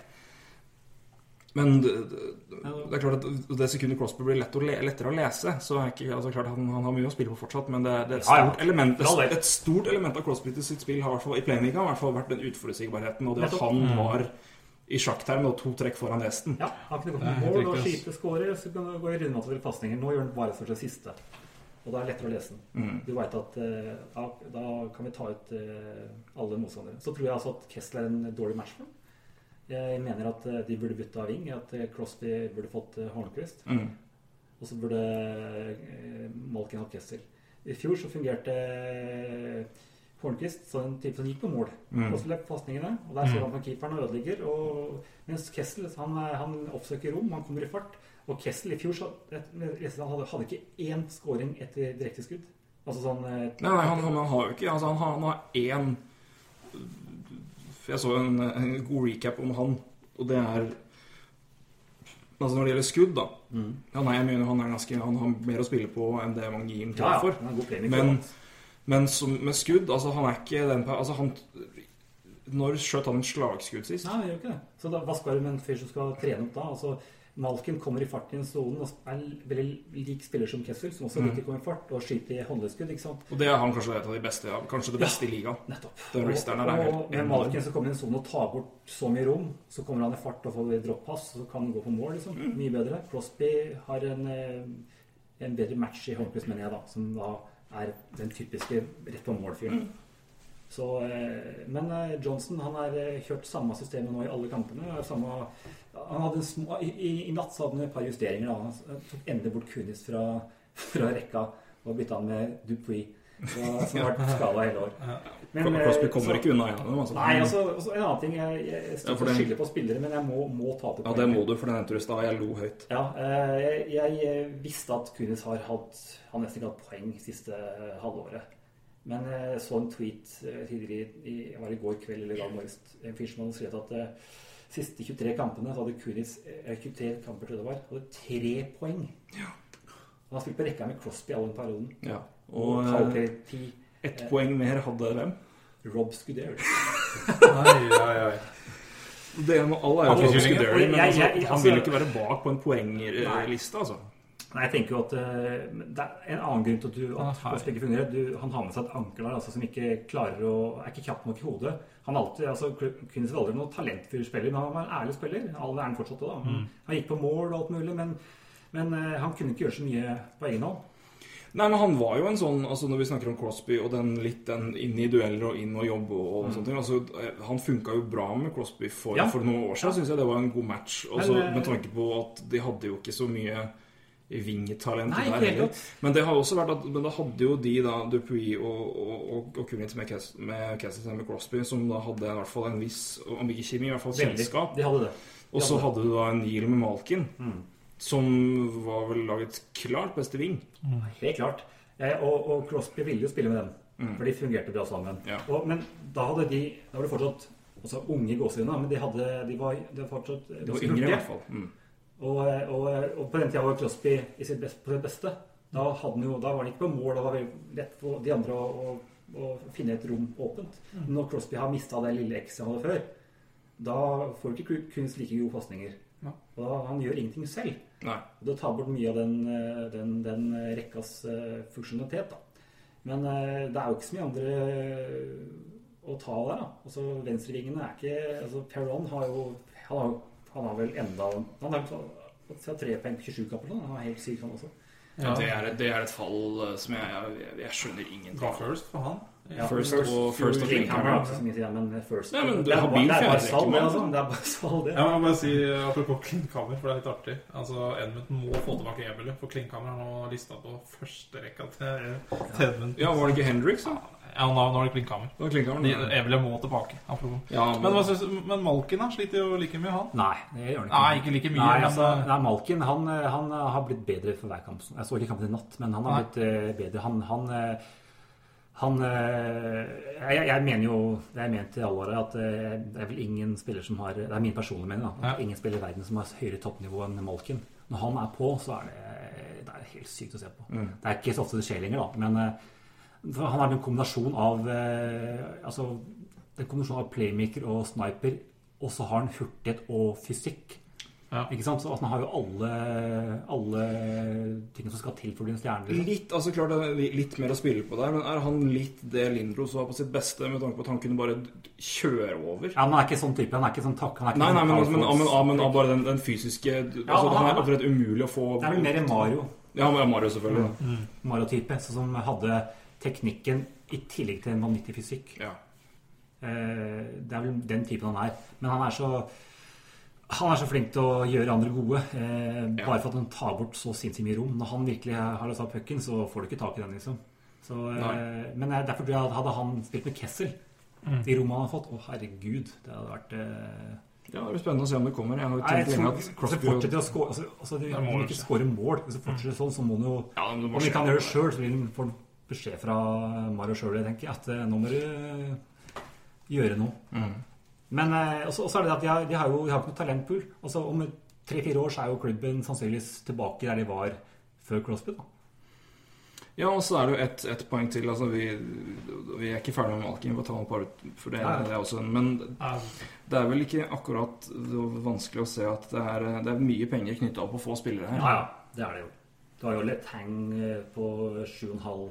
Men det, det, er klart at det sekundet Crosby blir lett å le, lettere å lese, så er ikke altså klart han, han har mye å spille på fortsatt, men det, det er et Ja, ja. stort, element, For et stort element av Crosby til sitt spill har i Playmaking har hvert fall vært den utforutsigbarheten, og det at han var i sjakkterm og to trekk foran resten. Ja, han kunne gått med mål og skyte skårer, så kan du gå i runde til pasninger. Nå gjør han bare for det siste. Og da er det lettere å lese den. Mm. Du veit at eh, da, da kan vi ta ut eh, alle motstandere. Så tror jeg altså at Kessler er en dårlig match for ham. Jeg mener at eh, de burde bytta ving. At eh, Crosby burde fått eh, Hornquist. Mm. Og så burde Malkin hatt Kessel. I fjor så fungerte Hornquist som en type som gikk på mål. Mm. Og så løp pasningene, og der står han på keeperen og ødelegger. Og, mens Kessel han, han oppsøker rom, han kommer i fart. Og Kessel i fjor så, hadde, hadde ikke én scoring etter direkteskudd. Altså sånn Nei, nei han, han, han har jo ikke altså, han, har, han har én For Jeg så en, en god recap om han, og det er Altså Når det gjelder skudd, da Mm. ja, nei, jeg mener Han er ganske Han har mer å spille på enn det man gir ham til Ja, ja, for. Men, men som, med skudd Altså, han er ikke den Altså, han Når skjøt han en slagskudd sist? Nei, han gjør ikke det. Så da, hva skal du med en fyr som skal trene opp da? Altså, Malkin kommer i fart i en sonen og er veldig lik spiller som Kessel, som også liker å komme i fart og skyte i håndleddskudd. Og det er han kanskje et av de beste ja, Kanskje det beste i ligaen. Nettopp. Den og, og med. Malkin som kommer i en sone og tar bort så mye rom, så kommer han i fart og får droppass, så kan han gå på mål. liksom. Mm. Mye bedre. Crosby har en, eh, en bedre match i Hornquist, mener jeg, da, som da er den typiske rett på mål-fyren. Mm. Så, eh, men eh, Johnson han har kjørt samme systemet nå i alle kampene. Samme, han hadde små, i, i, I natt så hadde han et par justeringer. Da. Han tok endelig bort Kunis fra, fra rekka og bytta han med Dupuis, så- som har vært skada hele år. Men, eh, Crosby kommer så- ikke unna igjen. Altså. Nei, altså, altså en annen ting Jeg, jeg, står Ja, skylder på spillere, men jeg må, må ta til Ja, det må du, for den nevnte du i stad. Jeg lo høyt. Ja, eh, jeg, jeg visste at Kunis har hatt Han nesten ikke hatt poeng siste eh, halvåret. Men jeg så en tweet eh, tidligere i, i var i går kveld eller i dag morges. En fyr som hadde skrevet at eh, siste 23 kampene så hadde Kunis eh, 23 kamper til det var, hadde tre poeng. Han har spilt på rekka med Crosby all den perioden. Ja. Og Og eh, 10. ett poeng mer hadde hvem? Rob Scudero. Oi, oi, oi. Det med all ære Han- Scuderi, men altså, han altså- vil jo ikke være bak på en poengliste, altså. Nei, jeg tenker jo at uh, det er en annen grunn til at, du, Ah, at hei. Ikke fungerer. Du, han har med seg et anker der altså, som ikke klarer å Er ikke kjapp nok i hodet. Han alltid, altså, Kunis var aldri noen talentfull spiller, men han var en ærlig spiller. All er han fortsatt da. Han, han gikk på mål og alt mulig, men, men uh, han kunne ikke gjøre så mye på egen hånd. Nei, men han var jo en sånn altså Når vi snakker om Crosby og den litt den inn i dueller og inn og jobbe og, og sånne ting altså, eh, Han funka jo bra med Crosby for, Ja. for noen år siden. Syns jeg det var en god match. Også, Men, med tanke på at de hadde jo ikke så mye vingetalent Nei, der heller. Men det har også vært at Men da hadde jo de, da, Dupuy og, og, og, og Kunitz med, med Cassidy og Crosby, som da hadde i hvert fall en viss Om ikke kjemi, i hvert fall kjennskap. De hadde det. Og så hadde du da en Neil med Malkin, Mm. som var vel lagets klart beste ving. Helt klart. Jeg, og, og Crosby ville jo spille med dem, for de fungerte bra sammen. Mm. Ja. Og, men da hadde de Da var det fortsatt også unge i gåsehudene, men de, hadde, de, var, de var fortsatt De var yngre, i hvert fall. Mm. Og, og, og på den tida var Crosby i sitt best, på sitt beste. Da, hadde han jo, da var han ikke på mål. Da var det lett for de andre å, å, å finne et rom åpent. Men når Crosby har mista det lille ekset han hadde før, da får du ikke kunst like gode pasninger. Ja. Og da, han gjør ingenting selv. Nei. Og Det tar bort mye av den, den, den rekkas eh, funksjonalitet. Da. Men eh, det er jo ikke så mye andre eh, å ta av der. da. Altså, Venstrevingene er ikke altså, Perron har jo Han har, han har vel enda Han har jo tre poeng på 27 kamper. Han er helt syk, han også. Ja, det, er, et- det er et fall eh, som jeg, jeg, jeg skjønner ingenting av. first for han. Ja, First og- first og har mye å si, ja, men first Nei, men det er bare- det er bare salg, det. Altså. Det er bare salg, det. Jeg må bare si, Apropos Klinkhammer, for det er litt artig. Altså, Edmund må få tilbake Ebelet, for Klinkhammer har nå lista på førsterekka til, til Edmund. Ja, var det ikke Hendrix, da? Ja, nå, nå er det Klinkhammer. Det han. De, Eberle må tilbake. Ja, Men, hva synes, men Malkin da, sliter jo like mye, han. Nei, det gjør han ikke. Nei, ikke like mye, Nei, altså, nei Malkin han, han har blitt bedre for hver kamp. Jeg så ikke kampen i natt, men han har Nei. blitt eh, bedre. Han, han, eh, han eh, jeg, jeg mener jo Det er ment i alle året at det er vel ingen spiller som har Det er min personlige mening, da. At Ja. Ingen spiller i verden som har høyere toppnivå enn Malkin. Når han er på, så er det, det er helt sykt å se på. Mm. Det er ikke så ofte det skjer lenger, da. Men for han er en kombinasjon av eh, Altså en kombinasjon av playmaker og sniper, og så har han hurtighet og fysikk. Ja. Ikke sant? Så altså, han har jo alle, alle tingene som skal til for å bli en stjerne. Liksom. Litt, altså klart det er litt mer å spille på der, men er han litt det Lindros var på sitt beste, med tanke på at han kunne bare kjøre over? Ja, men han er ikke sånn type. Han er ikke sånn takk. Han er ikke Nei, nei, sånn men, men, men, men, men, bare den, den fysiske altså, han- er han- umulig å få Det er vel mer Mario. Ja, Mario, selvfølgelig. da. Mario-type. Sånn som hadde teknikken i tillegg til en vanvittig fysikk. Ja. Eh, Det er vel den typen han er. Men han er så han er så flink til å gjøre andre gode. Eh, Ja. Bare for at han tar bort så sinnssykt mye rom. Når han virkelig har løst av pucken, så får du ikke tak i den, liksom. Så, eh, men derfor tror jeg at hadde han spilt med Kessel, de rommene han har fått Å, herregud, det hadde vært eh, Ja, det blir spennende å se om det kommer. Jeg har jo Nei, jeg tenkt tror, lenge at Crosby fortsetter å score altså, altså, de, mål, de ikke ikke? scorer mål, hvis det fortsetter sånn, så må han jo ja, må Om vi kan gjøre det sjøl, så vil han få beskjed fra Mario sjøl, tenker jeg, at eh, nå må du gjøre noe. Mm. Men eh, også, også er det at de har, de har jo de har ikke noe talentpool. Altså, om tre-fire år så er jo klubben sannsynligvis tilbake der de var før Crosby. da. Ja, og så er det jo ett et poeng til. Altså, vi, vi er ikke ferdig med Malkin. Vi får ta en par for det, det er også en Men det er vel ikke akkurat vanskelig å se at det er, det er mye penger knytta opp å få spillere her. Ja, ja, det er det jo. Du har jo Letang på 7,5,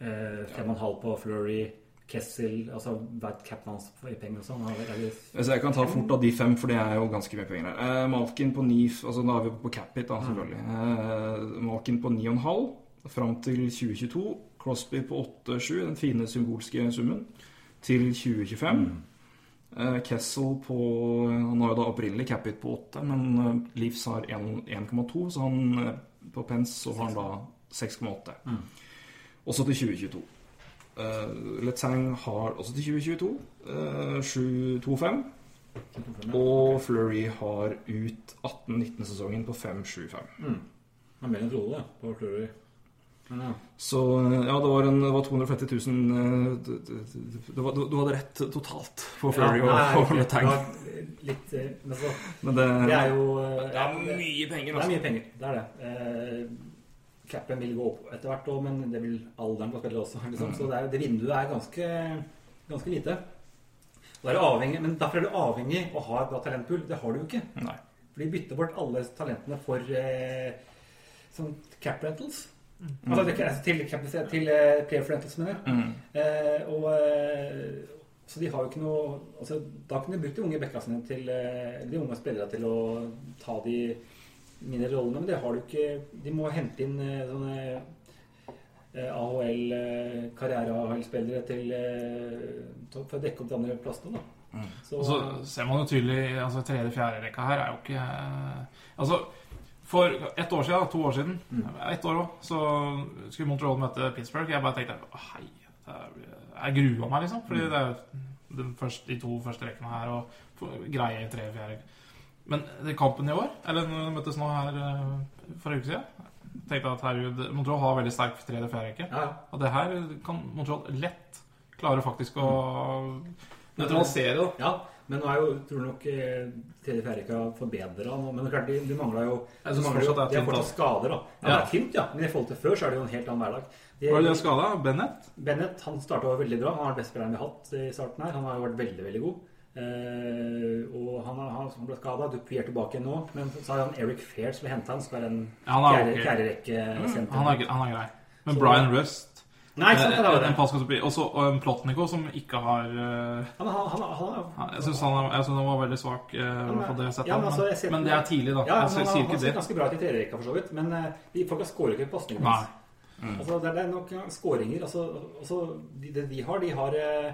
eh, 5,5 på Flurry, Kessel Altså hvert capen hans i penger og sånn. Er det- er det- Så jeg kan ta fort av de fem, for det er jo ganske mye penger her. Eh, Malkin på ni altså Nå er vi på Capit, da, selvfølgelig. Eh, Malkin på 9,5 fram til 2022. Crosby på 8,7, den fine symbolske summen, til 2025. Eh, Kessel på Han har jo da opprinnelig Capit på 8, men Leeds har 1,2, så han eh, på Pence så har han da 6,8. Også til 2022. Uh, Letang har også til 2022 uh, 7,25. Og Flurry har ut 18-19-sesongen på 5-7-5. Mm. Det er mer enn trodde, på. Men ja. Så uh, ja, det var, en, det var 250 000 uh, det, det, det var, du, du hadde rett totalt på Flurry og, Ja, og nei, Letang. det Litt eh, Men så Men det, Det er jo eh, det er mye penger, Det er altså. mye penger. Det er det. Eh, Capen vil gå opp etter hvert òg, men det vil alderen på spillet også. Liksom. Så det, er, det vinduet er ganske, ganske lite. Er avhengig, men derfor er du avhengig av å ha et bra talentpool. Det har du jo ikke. Nei. For de bytter bort alle talentene for eh, sånn cap rentals. Altså det- altså, til, til eh, player for rentals, mener jeg. Mm. Eh, og, eh, så de har jo ikke noe altså, Da kunne de brukt de unge bekka sine til eh, de unge spillere til å ta de mindre rollene, men det har du ikke. De må hente inn eh, sånne AHL-spillere til eh, til- for å dekke opp de andre plassene. da. Så, Og så ser man jo tydelig altså Tredje-fjerde rekka her er jo ikke Altså, for ett år siden, to år siden, ett år òg, så skulle Montreal møte Pittsburgh. Jeg bare tenkte hei, jeg grua meg, liksom. Fordi det er jo de, første, de to første rekkene her og greie i tredje fjerde Men kampen i år, eller når de møttes nå her eh, for en uke siden tenkte jeg at herregud, Montreal har veldig sterk tredje fjerde rekke. ja. Og det her kan Montreal lett klare faktisk å nøytralisere. ja, men nå er jo, tror nok eh, tredje fjerde rekka forbedra nå. Men det er klart, de, de mangler jo de, mangler jo, er de har fortsatt skader, da. Ja, Ja. Det er tynt, ja. Men i forhold til før så er det jo en helt annen hverdag. De- Var det det skada? Bennett? Bennett han starta veldig bra. Han har den beste spilleren vi har hatt i starten her. Han har jo vært veldig veldig god. Eh, og han, har- han som ble skada. er tilbake nå. Men så har han Eric Fair som vil hente han. Skal være en Ja, han er fjerde, ok. fjerde rekke senter. Han han er grei. Men Så- Brian Rust Nei, ikke sant, det var det. en passkastopi. Og en Plotnico som ikke har eh, Han, han, han, Jeg syns han, var veldig svak uh, på det ja, men altså, men, men det er tidlig, da. Ja, jeg han, sier han ser det. ganske bra ut i tredjerekka, for så vidt. Men uh, folk skårer ikke på Nei. hans. Altså, det, er- det nok skåringer. Altså, altså, de, det de har, de har eh,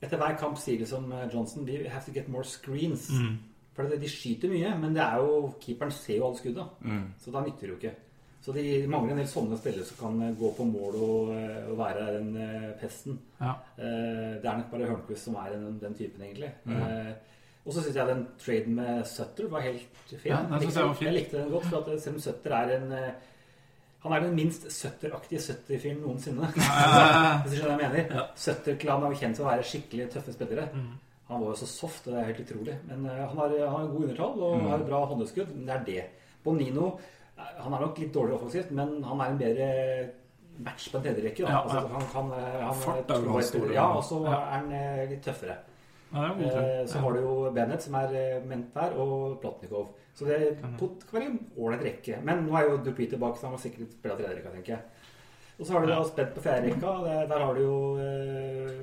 Etter hver kamp sier liksom eh, Johnson We have to get more screens. Mm. For de skyter mye, men det er jo keeperen ser jo alle skudda. Så da nytter det jo ikke. Så de mangler en del sånne spillere som kan eh, gå på mål og, eh, og være den pesten. Ja. Det er nok bare Hørnquist som er den, den typen, egentlig. Mm. og så syns jeg den traden med Sutter var helt fin. Ja, jeg var jeg likte den godt, for selv om Sutter er en Han er den minst søtteraktige søtterfyren noensinne. Hvis du skjønner hva jeg mener. Sutter-klanen er jo kjent for å være skikkelig tøffe spillere. Mm. Han var jo så soft, og det er helt utrolig. Men uh, han har, han har god undertall og Mm. har bra håndeskudd. Men det er det. Bonino eh, han er nok litt dårlig offensivt, men han er en bedre match på en tredje rekke. Da. Ja, altså, han kan, eh, han Fart er jo hans store- Ja, og så Ja. er han litt tøffere. Ja, Eh. Så har du jo Bennett, som er eh, ment der, og Plotnikov. Så det pot- kan være en ålreit rekke. Men nå er jo Dupuy tilbake, så han må sikkert spille tredje rekka, tenker jeg. Og så har du da spent på fjerde rekka. Der, har du jo eh.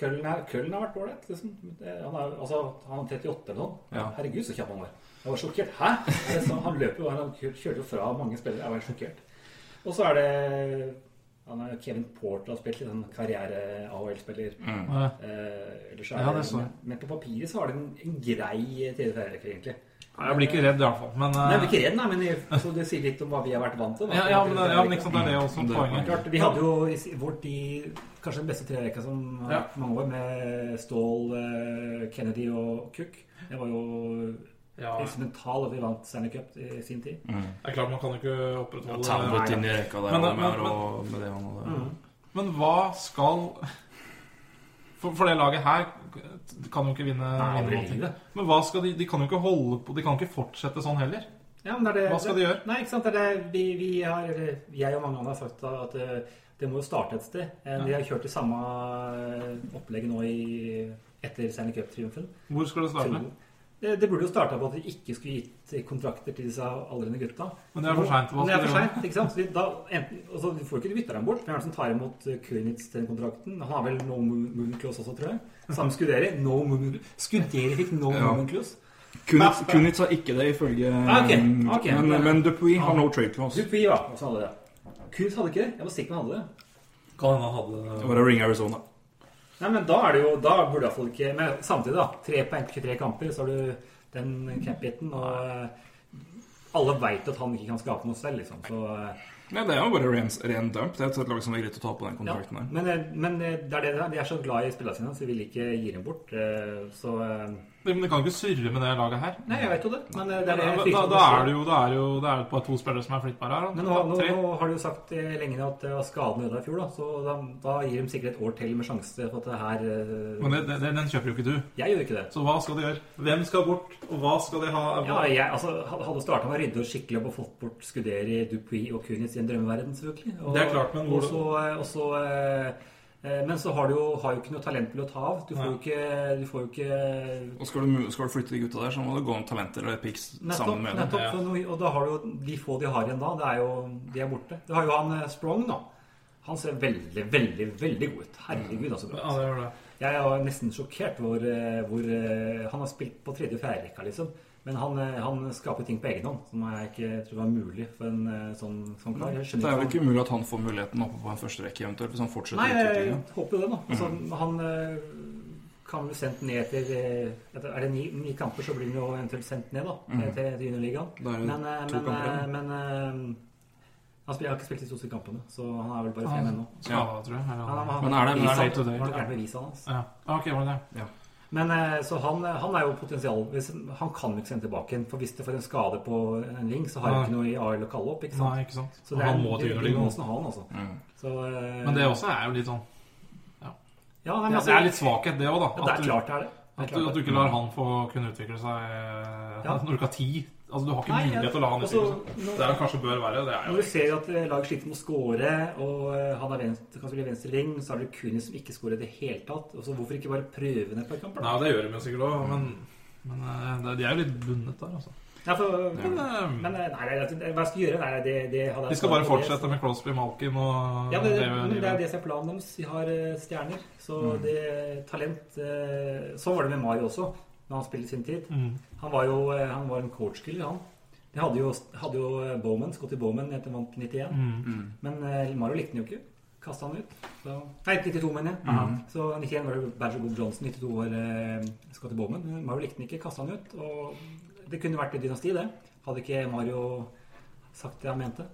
Køllen, er, Køllen har vært ålreit. Liksom. Det- Han, er- altså, han er 38 eller noe. Ja. Herregud, så kjapp han var. Jeg var sjokkert. Hæ? Sånn, han løper jo, han kjørte jo fra mange spillere. Jeg var sjokkert. Og så er det han er Kevin Porter har spilt litt sånn karriere-AHL-spiller. Mm. Eh, Ja, det det, så jeg. men på papiret så har det en, en grei tredje-fjerde-rekke, egentlig. Jeg blir ikke redd, i hvert fall. Men, Nei, jeg eh, blir ikke redd, nei, men jeg, altså, det sier litt om hva vi har vært vant til. ja, ja, men, ja, men ikke sant, det er det også Det poenget. Klart, Vi hadde jo i vår vårt de, kanskje den beste trerekka som har Ja. vært mange år, med Ståhl, eh, Kennedy og Cook. Det var jo Ja, instrumental at vi vant Stanley Cup i sin tid. det er klart man kan ikke opprettholde Talbot inn i rekka der Men- men- men- og med det han hadde. Men hva skal for, for det laget her kan jo ikke vinne, Nei, vinne noe. Men hva skal de De kan jo ikke holde på De kan ikke fortsette sånn heller. Ja, men det er det, Hva skal de gjøre? Nei, ikke sant. Det er det vi, vi har, jeg og mange andre har sagt at eh, det må jo starte et sted. De Vi har kjørt det samme opplegget nå i, etter Stanley Cup-triumfen. Hvor skal det starte? Det, det burde jo starta på at de ikke skulle gitt kontrakter til disse aldrende gutta. Men det er for. Hva Men det er for sent, ikke sant? Så da, enten, altså, du får jo ikke bytta dem bort. Hvem er det som tar imot eh, Kunitz til den kontrakten? Han har vel no mo- movement clause også, tror jeg. Samme Skuderi. No movement Skuderi fikk no Ja. movement clause. Kunitz, Kunitz har ikke det, ifølge Ah, okay. Ok. Men, men Dupuy har no trade clause. Dupuy, ja. Også hadde det. Kunitz hadde ikke det. Jeg var sikker på han hadde det. Kan hende han hadde Det var Ring Arizona. Nei, men da er det jo Da burde iallfall ikke Men samtidig, da. Tre poeng på 23 kamper, så har du den cap-hiten, og eh, alle veit at han ikke kan skape noe selv, liksom. Så eh, Nei, det er jo bare ren, ren dump. Det er et lag som er greit å ta på den ja. kontrakten der. Men, eh, men eh, det er det det er. De er så glad i spillerne sine, så de vil ikke gi dem bort. eh, Så eh, Men de kan ikke surre med det laget her. Nei, jeg vet jo det, men eh, det er det Da, jeg da, da er det jo, da er det jo det er bare to spillere som er flyttbare her. Men nå, nå, nå har de jo sagt eh, lenge at det var skaden ødela i fjor, da. Så da, da gir de sikkert et år til med sjanse for at det her eh, Men det, det, den kjøper jo ikke du. Jeg gjør ikke det. Så hva skal de gjøre? Hvem skal bort, og hva skal de ha? Ja, jeg, altså, hadde starta med å rydde og skikkelig opp og fått bort Skuderi, Dupuy og Kunitz i en drømmeverden, selvfølgelig. Og, Det er klart, men hvor- og så, og så, eh, eh, Men så har du jo har jo ikke noe talent til å ta av. Du får jo ikke, du får jo ikke Og skal du, skal du flytte de gutta der, så må du gå om talenter eller pics sammen med dem. nettopp Ja. så og da har du jo de få de har igjen da, det er jo, de er borte. Du har jo han eh, Sprong, da. Han ser veldig, veldig veldig god ut. Herregud, altså. Ja, bra. det gjør det. Jeg er nesten sjokkert hvor, eh, hvor eh, Han har spilt på tredje og fjerde rekka, liksom. Men han, eh, han skaper ting på egen hånd som jeg ikke tror var mulig for en eh, sånn, sånn kar. Jeg Det er vel ikke umulig at han får muligheten oppe på en første rekke eventuelt, hvis han fortsetter Nei, jeg utviklingen. håper jo det, da. Altså, Han eh, kan bli sendt ned til eh, etter- Er det ni, ni kamper, så blir han jo eventuelt sendt ned, da. Til, til juniorligaen. Det Men, men, men han spiller, har ikke spilt de to kampene, så han er vel bare fem ennå. Ja, tror jeg. Han, Eller, han, Men er det- men er det det, det, det, det, det, det det, ja. Ah, det det? Men eh, så han, han er jo potensial Han kan jo ikke sende tilbake igjen. For hvis det får en skade på en ring, så har han ikke noe i AL å kalle opp. ikke sant? Nei, ikke sant. Så det er, han må til det- juniorligaen. Altså. Mm. Så, eh, Men det også er jo litt sånn ja, nei, men ja, altså, Det er litt svakhet, det òg, da. Ja, det er klart det er det. det, er At du, at du ikke lar han få kunne utvikle seg eh, Ja. når du ikke har tid. Altså, Du har ikke Nei, mulighet til å la han Altså, utvikle Det er kanskje bør være det. er Når du ser at eh, laget sliter med å score, og eh, han er venstre, kan spille venstre ring, så er det Kunis som ikke scorer i det hele tatt. også Hvorfor ikke bare prøve ned et par kamper? Nei, det gjør de jo sikkert òg, men, men eh, det- de er jo litt bundet der, altså. Ja, for, Men, men nei, nei, hva jeg skal gjøre? Nei, det, det jeg de skal bare fortsette det, med Crosby, Malkin og Ja, men det, men det er det som er planen deres. De har stjerner. Så Mm. det talent Sånn var det med Mario også, da han spilte sin tid. Mm. Han var jo eh, han var en coachkiller, han. Det hadde jo, hadde jo eh, Bowman, Scotty Bowman, etter han vant 91. Mm. Men uh, Mario likte han jo ikke. Kasta han ut. Så, nei, 92, mener jeg. Mm. Så 91 var det Badger Bob Johnson, 92 var uh, Scotty Bowman. Men Mario likte han ikke, kasta han ut. Og det kunne vært et dynasti, det. Hadde ikke Mario sagt det han mente.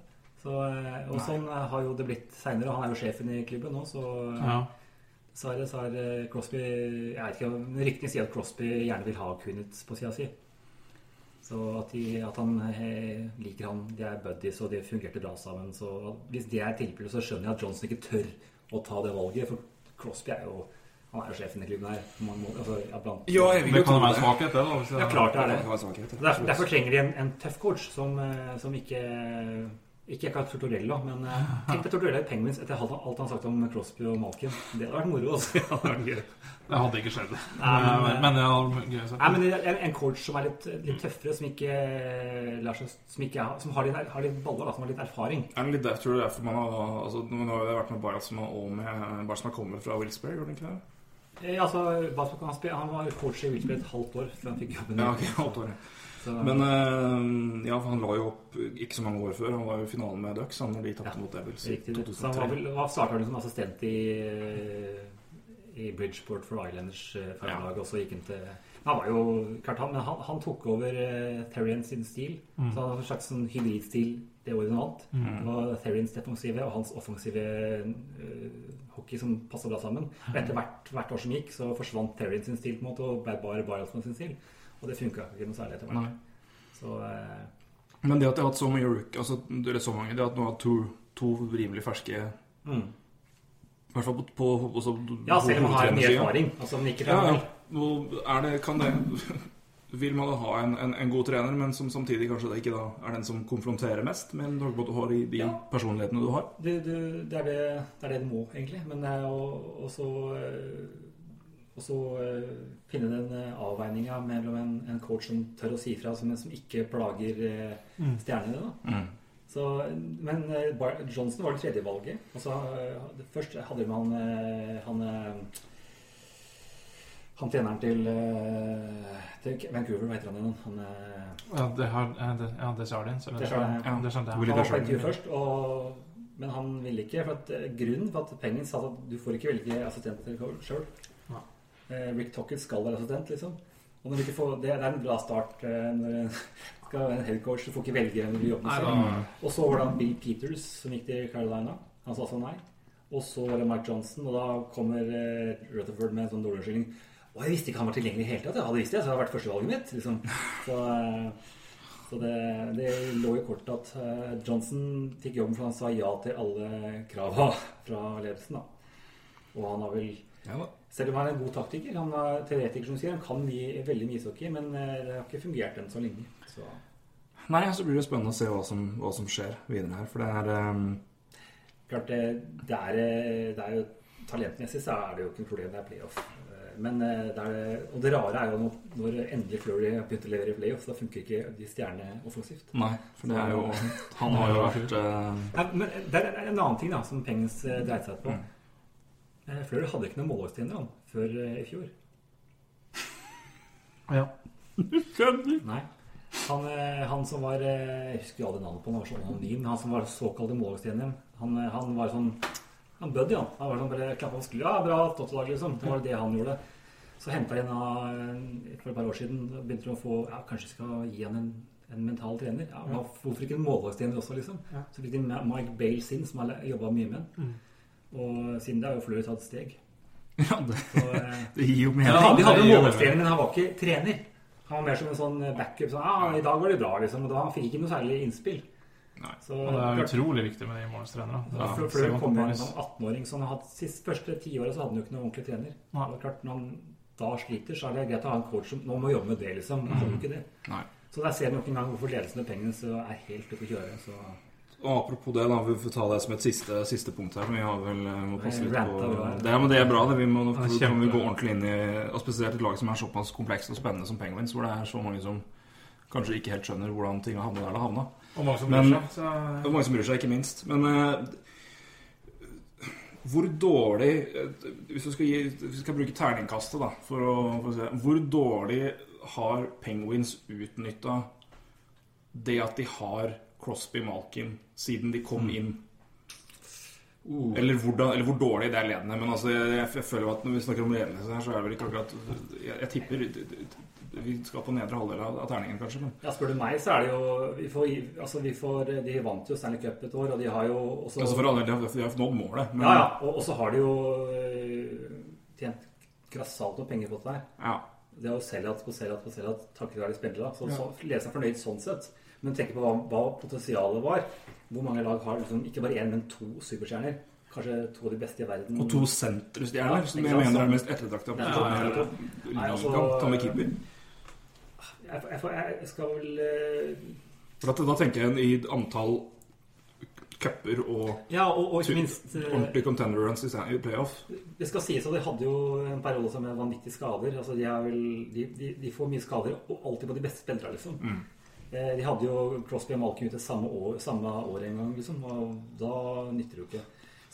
Så, og sånn eh, har jo det blitt seinere. Han er jo sjefen i klubben nå, så Ja. Dessverre så er eh, Crosby Jeg vet ikke om ryktene sier at Crosby gjerne vil ha Kunitz på sida si. Så at, de, at han eh, liker han, de er buddies og de fungerte bra sammen. Så hvis det er tilfellet, så skjønner jeg at Johnson ikke tør å ta det valget. For Crosby er jo han er jo sjefen i klubben her. på mange måter. Altså, ja, blant, Ja, jeg vil Det jo kan tro jo være det. svakhet, det. da ja, klart det er Det det. Derfor, derfor trenger de en, en tøff coach som, eh, som ikke ikke akkurat Tortorella, men eh, tenk deg Tortorella i Penguins etter alt, alt han har sagt om Crosby og Malkin. Det hadde vært moro. Altså. Det hadde ikke skjedd. Nei, men- men, men ja, gøy å se. Nei, men det en coach som er litt, litt tøffere, som ikke lar seg Som, ikke, har- som har, litt, har litt baller, da, som har litt erfaring. Er det litt der, tror du det er for man har altså, Nå har vært med Barat som har, og med Barrat som har kommet fra Wilsberg, gjorde han ikke det? Ja, altså, Basbok, han, var coach i Wilsberg et halvt år før han fikk jobben. Ja, ok, halvt år, ja. Så, Men uh, ja, for han la jo opp ikke så mange år før. Han var jo i finalen med Ducks han når de tapte Ja, mot Devils i riktig. Så han var starta som assistent i, i Bridgeport for Islanders eh, ja. og så gikk han til Han var jo klart han, men han, han tok over uh, Therian sin stil. Mm. Så han hadde en slags sånn hybridstil det året hun vant. Det var Therians defensive og hans offensive uh, hockey som passa bra sammen. Og etter hvert, hvert år som gikk, så forsvant Therian sin stil på en måte, og ble bare Barelsman sin stil. Og det funka ikke noe særlig etter hvert. Så eh, Men det at jeg har hatt så mange rook, altså, eller så mange, det at nå har to, to rimelig ferske mm. I hvert fall på, på, også, Ja, selv om man har mye ny erfaring. Altså, men ikke Ja. Er det, kan det Vil man da ha en, en, en god trener, men som samtidig kanskje det ikke da er den som konfronterer mest, med en du har de, de Ja. personlighetene du har? Det, det, det, er det, det er det du må, egentlig. Men det er jo og så eh, og så eh, finne den eh, avveininga mellom en, en coach som tør å si fra, som, som ikke plager eh, Mm. stjernene. da. Så, men Bar Johnson var det tredje valget. Og så, først hadde man med han, han han treneren til, til Vancouver, hva heter han igjen? Han, Ja, det har eh, det, Ja, Desjardins. ja, Desjardins, ja. Han var på intervju først, og, men han ville ikke. For at Grunnen for at Penguins sa at du får ikke velge assistent sjøl. Ja. Rick Tocket skal være assistent, liksom. Og når du ikke får, det, det er en bra start eh, når du skal være en headcoach. Du får ikke velge hvem du vil jobbe med Og så var det Bill Peters som gikk til Carolina. Han sa altså nei. Og så var det Mike Johnson, og da kommer eh, Rutherford med en sånn dårlig unnskyldning. Og jeg visste ikke han var tilgjengelig i det hele tatt. Jeg hadde visst det, så det hadde vært førstevalget mitt. liksom. Så, eh, så det, det lå i kortet at eh, Johnson fikk jobben for han sa ja til alle krava fra ledelsen. da. Og han har vel Ja. Selv om han er en god taktiker, han er teoretiker som sier, han kan mye, veldig mye ishockey, men eh, det har ikke fungert enn så lenge. Så Nei, så blir det spennende å se hva som, hva som skjer videre her. For det er um, klart, det, det, er, eh, det er jo talentmessig så er det jo ikke noe problem, det er playoff. Eh, Men eh, det er, og det rare er jo når, når endelig Flurry har begynt å levere i playoff, da funker ikke de stjernene offensivt. Nei, for det er jo Han har jo vært uh... Nei, men det er en annen ting da, som Pengens eh, dreide seg på. Mm. Eh, Flurry hadde ikke noen målvakttrener han før eh, i fjor. ja. Nei. Han, eh, han som var eh, Jeg husker jo aldri navnet på han, han var sånn anonym. Han som var såkalte målvaktsstjernen. Han, han var sånn Han buddy, han. Han var sånn bare klappa på skulderen. Ja, bra dag, liksom. Det var det han gjorde. Så henta jeg henne for et par år siden. Begynte å få Ja, kanskje skal gi han en, en mental trener. Ja, Hvorfor ikke en målvaktstrener også, liksom? Så fikk de Mike Bale sin, som har jobba mye med den. Og siden det har jo Fløy tatt steg. Ja, det, Så, eh, det gir jo ja, han de hadde jo gjør men han var ikke trener. Han var mer som en sånn backup. Sånn, ah, 'I dag var det bra', liksom. Og da han fikk ikke noe særlig innspill. Nei. Så, Og det er utrolig viktig med de målestrenerne. ja, det kom inn som 18-åring, så han hadde sist første tiåret så hadde han jo ikke noen ordentlig trener. Nei. Og klart, Når han da sliter, så er det greit å ha en coach som nå må jobbe med det, liksom. Han mm. ikke det. Nei. Så der ser vi nok en gang hvorfor ledelsen av pengene så er helt oppe å kjøre. Så Og apropos det, da, vi får ta det som et siste, siste punkt her. Vi har vel eh, må passe litt på det, men det er bra. det, vi må, Ja, vi gå ordentlig inn i Og spesielt et lag som er såpass komplekst og spennende som Penguins, hvor det er så mange som kanskje ikke helt skjønner hvordan ting har havnet der det havna. Og mange som Men- bryr seg. Så er mange som bryr seg, ikke minst. Men uh, hvor dårlig eh, Hvis du skal, gi, hvis vi skal bruke terningkastet, da, for å, for å se Hvor dårlig har Penguins utnytta det at de har Crosby Malkin siden de kom inn? Eller, hvordan, eller hvor dårlig det er ledende. Men altså, jeg, jeg føler at når vi snakker om ledelse her, så er det vel ikke akkurat Jeg, jeg tipper vi skal på nedre halvdel av, av terningen, kanskje. Men ja, spør du meg, så er det jo vi får, altså, vi får, De vant jo Stanley Cup et år, og de har jo også altså for alle de har- de har nådd målet. Men, Ja, ja. Og, så har de jo øh, tjent grassat med penger på det der. ja. Det er jo Sellat på Sellat på Sellat takket være de spillerne. Så, så leser jeg fornøyd sånn sett. Men tenk på hva, hva potensialet var. Hvor mange lag har liksom, ikke bare én, men to superstjerner? Kanskje to av de beste i verden. Og to senterstjerner, Ja, som jeg mener er mest ettertrakta Ja, ja, ja. Nei, altså- keeper. Jeg, jeg, jeg skal vel øh, For at, da tenker jeg i antall cuper og Ja, og, og ikke minst øh, ordentlige contender runs i playoff. Det skal sies at de hadde jo en periode med vanvittige skader. Altså de, vel, de, de, de får mye skader, og alltid på de beste spillerne, liksom. Eh, De hadde jo Crosby og Malkin ute samme år, samme år en gang, liksom, og da nytter det jo ikke.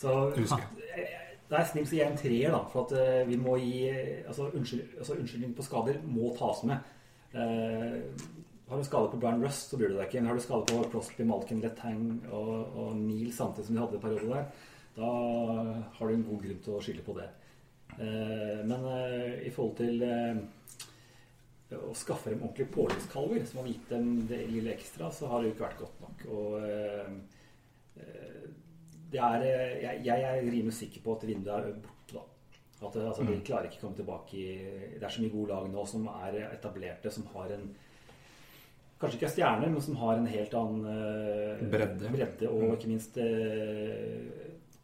Så eh, det er snilt å gi en treer, da, for at eh, vi må gi Altså, unnskyld, altså unnskyldning på skader må tas med. Eh, har du skade på Brian Rust, så bryr du deg ikke. Men har du skade på Crosby, Malkin, Letang og, og Neil samtidig som de hadde en periode der, da har du en god grunn til å skylde på det. Eh, men eh, i forhold til eh, å skaffe dem ordentlige påleggskalver, som har gitt dem det lille ekstra, så har det jo ikke vært godt nok. Og eh, det er jeg, jeg er rimelig sikker på at vinduet er borte, da. At eh, altså, de klarer ikke å komme tilbake i Det er så mye gode lag nå som er etablerte, som har en Kanskje ikke er stjerner, men som har en helt annen eh, Bredde. bredde og ikke minst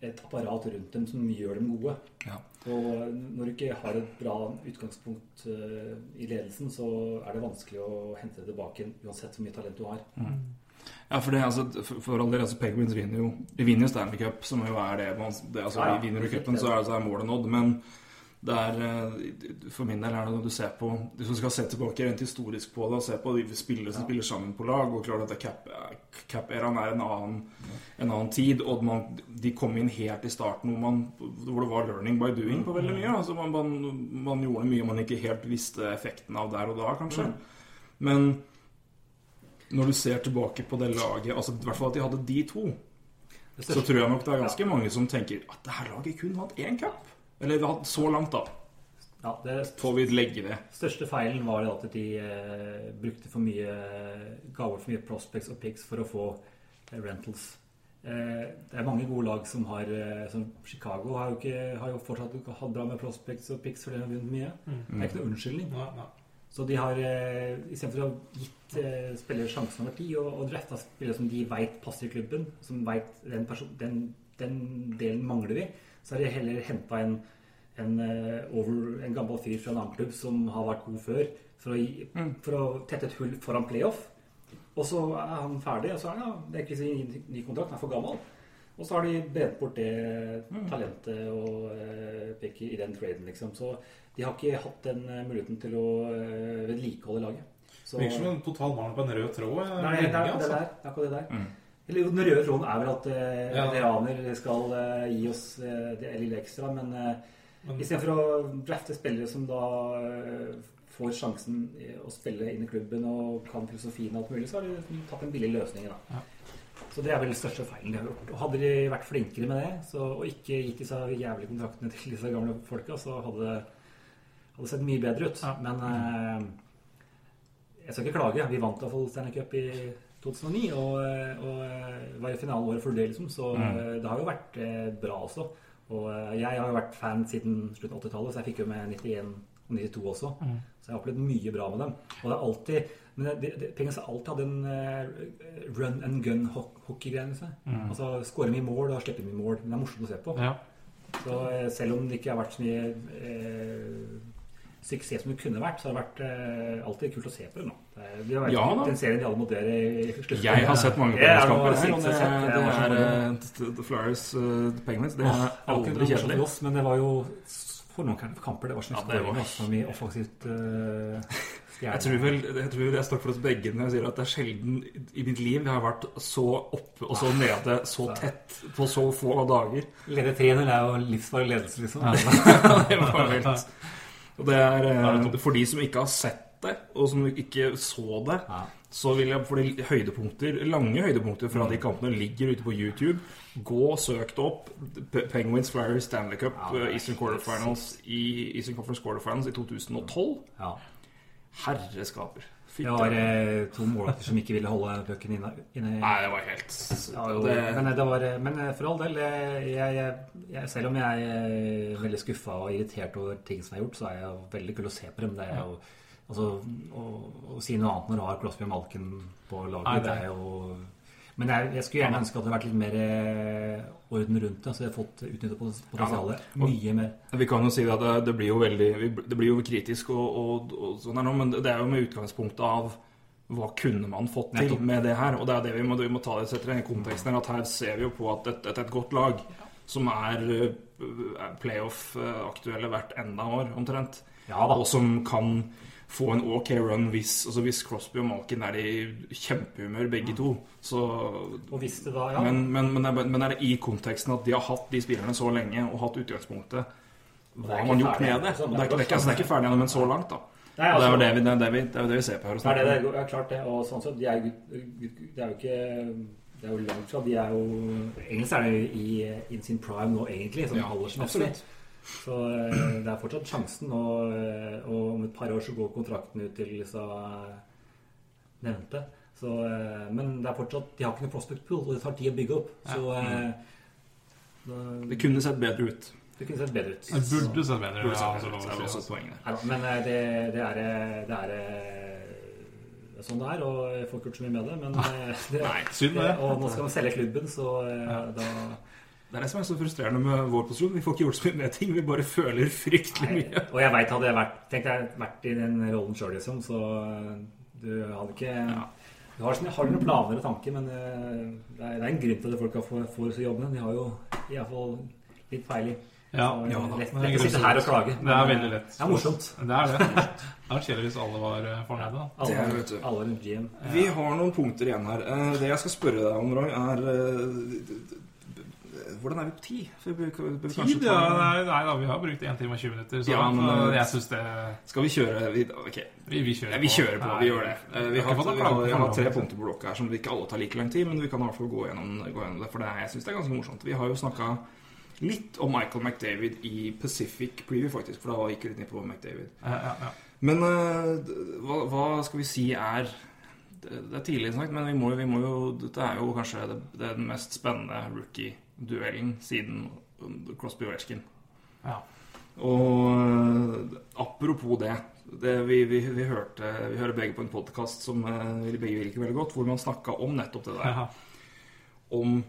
et apparat rundt dem som gjør dem gode. Ja. Og når du ikke har et bra utgangspunkt eh, i ledelsen, så er det vanskelig å hente det tilbake uansett hvor mye talent du har. Ja, for det, altså, for, for all del, altså, Penguins vinner jo De vinner jo Stanley Cup, som jo er det, det altså, Ja, ja. Vinner du cupen, så er, så er målet nådd. Men det er eh, For min del er det når du ser på Hvis du skal se tilbake rent historisk på det, og se på de spillere som spiller sammen på lag, og klart at cap- cap-eraen er en annen, en annen tid, og man, de kom inn helt i starten hvor, man, hvor det var learning by doing på veldig mye. Altså, man, man, man gjorde mye man ikke helt visste effekten av der og da, kanskje. Men når du ser tilbake på det laget altså I hvert fall at de hadde de to, så tror jeg nok det er ganske mange som tenker at det her laget kun vant én cup. Eller vi har hatt så langt, da. Ja, det Får vi legge det. største feilen var at de eh, brukte for mye ga bort for mye prospects og picks for å få eh, rentals. Eh, det er mange gode lag som har eh, som Chicago har jo, ikke, har jo fortsatt ikke hatt bra med prospects og picks fordi de har vunnet mye. Det er ikke noe unnskyldning. Ja, ja. Så de har eh, istedenfor å ha gitt eh, spillere sjansen over tid og, og drafta spillere som de veit passer i klubben, som veit den, den, den delen mangler vi, så har de heller henta en, en, eh, en gammel fyr fra en annen klubb som har vært god før, for å, gi, for å tette et hull foran playoff. Og så er han ferdig, og så er han, ja, det er ikke sin ny, ny kontrakt, han er for gammel. Og så har de brent bort det talentet og uh, picket i den traden, liksom. Så de har ikke hatt den eh, muligheten til å eh, vedlikeholde laget. Så, Virker som en total mangel på en rød tråd. eh, Nei, det er akkurat det altså. der. Det er det der. Eller Den røde tråden er vel at uh, Ja. veteraner skal eh, gi oss eh, det lille ekstra, men Men- istedenfor å drafte spillere som da får sjansen å spille inn i klubben og kan filosofien og alt mulig, så har de liksom tatt en billig løsning. Da. Ja. Så det er vel den største feilen de har gjort. Og hadde de vært flinkere med det, så, og ikke gitt disse jævlige kontraktene til disse gamle folka, så hadde det sett mye bedre ut. Ja. Men eh, jeg skal ikke klage. Vi vant iallfall Stanley Cup i 2009 og, eh, og eh, var i finalen året før det, liksom. Så Mm. eh, det har jo vært bra også. Og jeg har jo vært fan siden slutten av 80-tallet, så jeg fikk jo med 91 og 92 også. Mm. Så jeg har opplevd mye bra med dem. Og det er alltid men det, det, har alltid hatt en run and gun hockey-greie. Mm. Altså skåre mye mål og slippe mye mål. Men det er morsomt å se på. Ja. Så selv om det ikke har vært så mye eh, suksess som det kunne vært, så har det vært eh, alltid kult å se på det nå. Det har vært Ja, den serien de alle dere i slutten. Jeg har sett mange Ja, har her, det, er eh, The Flyers uh, Penguins. Det er aldri kjedelig. men det var jo for noen kamper. Det var sånn Ja, var- så mye offensivt uh, Jeg tror vel jeg tror jeg står for oss begge når jeg sier at det er sjelden i mitt liv jeg har vært så oppe og så nede så tett på så få dager. Lede 3-0 er jo livsfarlig ledelse, liksom. det var helt Og det er eh, For de som ikke har sett det, og som ikke så det, Ja. så vil jeg for de høydepunkter, lange høydepunkter fra de kampene ligger ute på YouTube. Gå og søk opp. P- Penguins Flyers Stanley Cup Ja, eh, Eastern Quarterfinals i Eastern Conference Quarterfinals i 2012. Ja. Herreskaper. Vi var har eh, to målvakter som ikke ville holde pucken inne. inne Nei, det var helt Ja, jo, det, men, det var, men eh, for all del, eh, jeg, jeg, jeg, selv om jeg er veldig skuffa og irritert over ting som er gjort, så er jeg veldig kul å se på dem. Det er jo, altså, å, å si noe annet når du har Crosby og Malken på laget, Nei, det det- er jo Men jeg, jeg skulle gjerne ønske at det hadde vært litt mer eh, orden rundt det, så jeg hadde fått utnyttet potensialet mye mer. Vi kan jo si at det, det blir jo veldig Det blir jo kritisk og, og, og sånn her nå, men det er jo med utgangspunktet av hva kunne man fått til med det her? Og det er det vi må, vi må ta det etter i konteksten her, at her ser vi jo på at dette er et godt lag som er uh, er playoff-aktuelle hvert enda år, omtrent. Ja. Og som kan få en ok run hvis, altså hvis Crosby og Malkin er i kjempehumør, begge to. Så Og hvis det da, ja men, men, men, er, men er det i konteksten at de har hatt de spillerne så lenge og hatt utgangspunktet Hva er har man gjort med det? liksom. Det er ikke, er altså, er ferdig gjennom en så langt, da. Nei, det er jo altså- det vi, det er vi, det er jo det vi ser på her. Det er det, det er klart det. Og sånn sett, de er de er jo ikke Det er jo langt fra De er jo Engelsk er det i, in sin prime nå, egentlig, sånn Ja, aldersmessig. Så eh, det er fortsatt sjansen, og, eh, og om et par år så går kontrakten ut til disse nevnte. Så, eh, men det er fortsatt De har ikke noe prospect pool, og det tar tid å bygge opp. Så eh, da- Det kunne sett bedre ut. det kunne sett bedre ut. Det burde sett bedre ut. Ja, bedre så Det er også et altså. poeng der. Men eh, det, det er Det er eh, sånn det er, og jeg får ikke gjort så mye med det. Men eh, det, Nei, synd det. Og nå skal man selge klubben, så eh, da Det er det som er så frustrerende med vår posisjon. Vi får ikke gjort så mye med ting. Vi bare føler fryktelig mye. Og jeg veit hadde jeg vært tenkt jeg vært i den rollen sjøl, liksom, så eh, du hadde ikke Du har, har noen planer og tanker, men eh, det er, det er en grunn til at folk får, får jobbene. De har jo iallfall litt peiling. Ja, Så, ja eh, da. lett, Det lett å sitte her og klage. Det er veldig lett. Det er morsomt. Det er det. Det er kjedelig hvis alle var eh, fornøyde. Alle, Det er, alle GM. GM. Vi har noen punkter igjen her. Eh, Det jeg skal spørre deg om, Roy, er eh, Hvordan er vi på tid? Vi Tid, ja. Nei, nei da, vi har brukt 1 time og 20 minutter, så Ja, men, så eh, jeg syns det Skal vi kjøre vi, Ok, Vi, vi kjører ja, vi kjører på. Nei, Vi gjør det. Eh, Vi jeg har, vi har, klager har tre punkter på blokka her som ikke alle tar like lang tid, men vi kan i hvert fall gå gjennom, gå gjennom det. For det jeg syns det er ganske morsomt. Vi har jo snakka litt om Michael McDavid i Pacific Preview, faktisk. For da gikk vi litt ned på McDavid. Ja, ja. Men eh, hva, hva skal vi si er Det er tidlig sagt, men vi må, vi må jo Dette er jo kanskje det, det mest spennende rookie-duellen siden Crosby og Ovechkin. ja. Og apropos det, det vi, vi, vi hørte Vi hører begge på en podkast som eh, vi begge liker veldig godt, hvor man snakka om nettopp det der. Ja. Om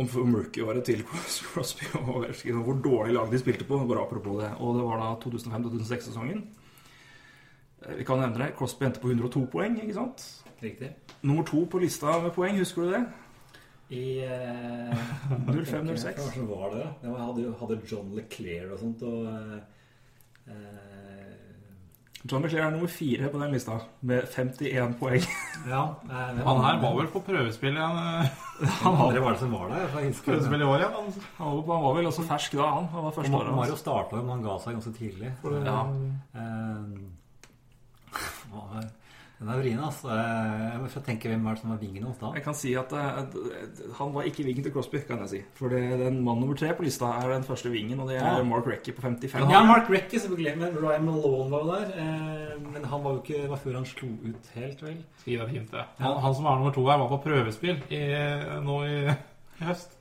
om om rookie-året til Crosby og Ovechkin, og hvor dårlig lag de spilte på. Bare apropos det. Og det var da 2005-2006-sesongen. Eh, Vi kan nevne det. Crosby endte på 102 poeng, ikke sant? Riktig. Nummer to på lista med poeng, husker du det? I eh, 05-06. Hva var det? Jeg hadde, hadde John LeClaire og sånt. Og eh, eh, John McClair er nummer fire på den lista, med 51 poeng. Ja. eh, Han her var vel på prøvespill igjen. eh, Han andre var det som var der. Prøvespill i år igjen. Han, Han var, vel også fersk da, han. Han var første året Mario starta jo, men han ga seg ganske tidlig. For, Ja. eh, Ja, Den er vrien, altså. Jeg tenker tenke hvem var det som var vingen hos da. Jeg kan si at eh, han var ikke vingen til Crosby, kan jeg si. For det, den mann nummer tre på lista er den første vingen, og det er Ja. Mark Recchi på 55. Ja, Mark Recchi, selvfølgelig. Men Ryan Malone var jo der. Eh, Men han var jo ikke var før han slo ut helt, vel? Skriv et hint, det. Han, han som er nummer to her, var på prøvespill i, nå i, i høst.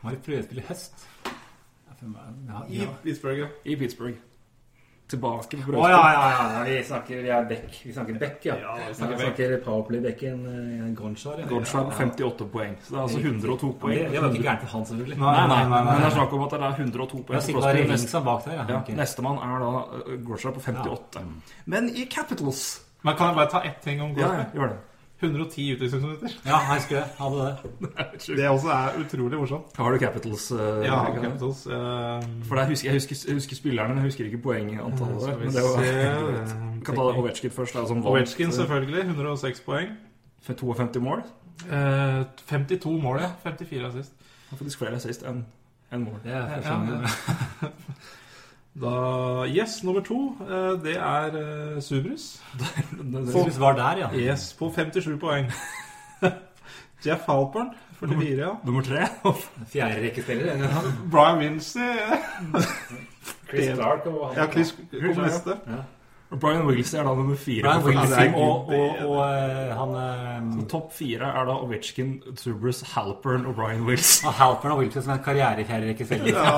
Han var i prøvespill i høst. Ja, var det? Ja, I. Pittsburgh. ja. I Pittsburgh. Tilbake på Å oh, ja, ja, ja. Vi snakker vi er Beck. Vi snakker Beck, ja. Ja, vi snakker snakker, Beck. Powerplay-Becken uh, Gonchar. Ja. På 58 poeng. Så det er altså 102 poeng. Det, det var ikke gærent for han, selvfølgelig. Nei, Nei, nei, nei, men det er snakk om at det er 102 Det poeng. er på sikkert Neste- bak der, ja. Ja, Ok. Nestemann er da uh, på 58. Men i Capitals Men kan jeg bare ta ett ting om Ja, ja, gjør det. 110 utvisningsminutter. Ja, jeg husker det. Hadde det. Det også er utrolig morsomt. Har du Capitals? uh, Ja, jeg Capitals. Uh, For der husker, jeg, husker, jeg husker spillerne, men jeg husker ikke poengantallet. Uh, Men det var se, eh, kan ta Ovetsjkin først. Da, uh, selvfølgelig. 106 poeng. for 52 mål. Uh, 52 mål, ja. 54 assist. Han har faktisk flere assist enn en mål. Det er første Ja, gang. Da, yes, nummer to, eh, det er Subrus. Subrus. Fokus var der, ja. Yes, på 57 poeng. Jeff Halpern, 44, ja. Nummer tre. Fjerde rekkespiller. Brian Winsey. Chris Stark og han. Ja, Chris kommer neste. Og Brian Wilson er da nummer fire. Brian Wilson og, og, og og han eh, Topp fire er da Ovetsjkin, Zubrus, Halpern og Brian Wilson. og Halpern og Wilson som er karriere selv. Ja,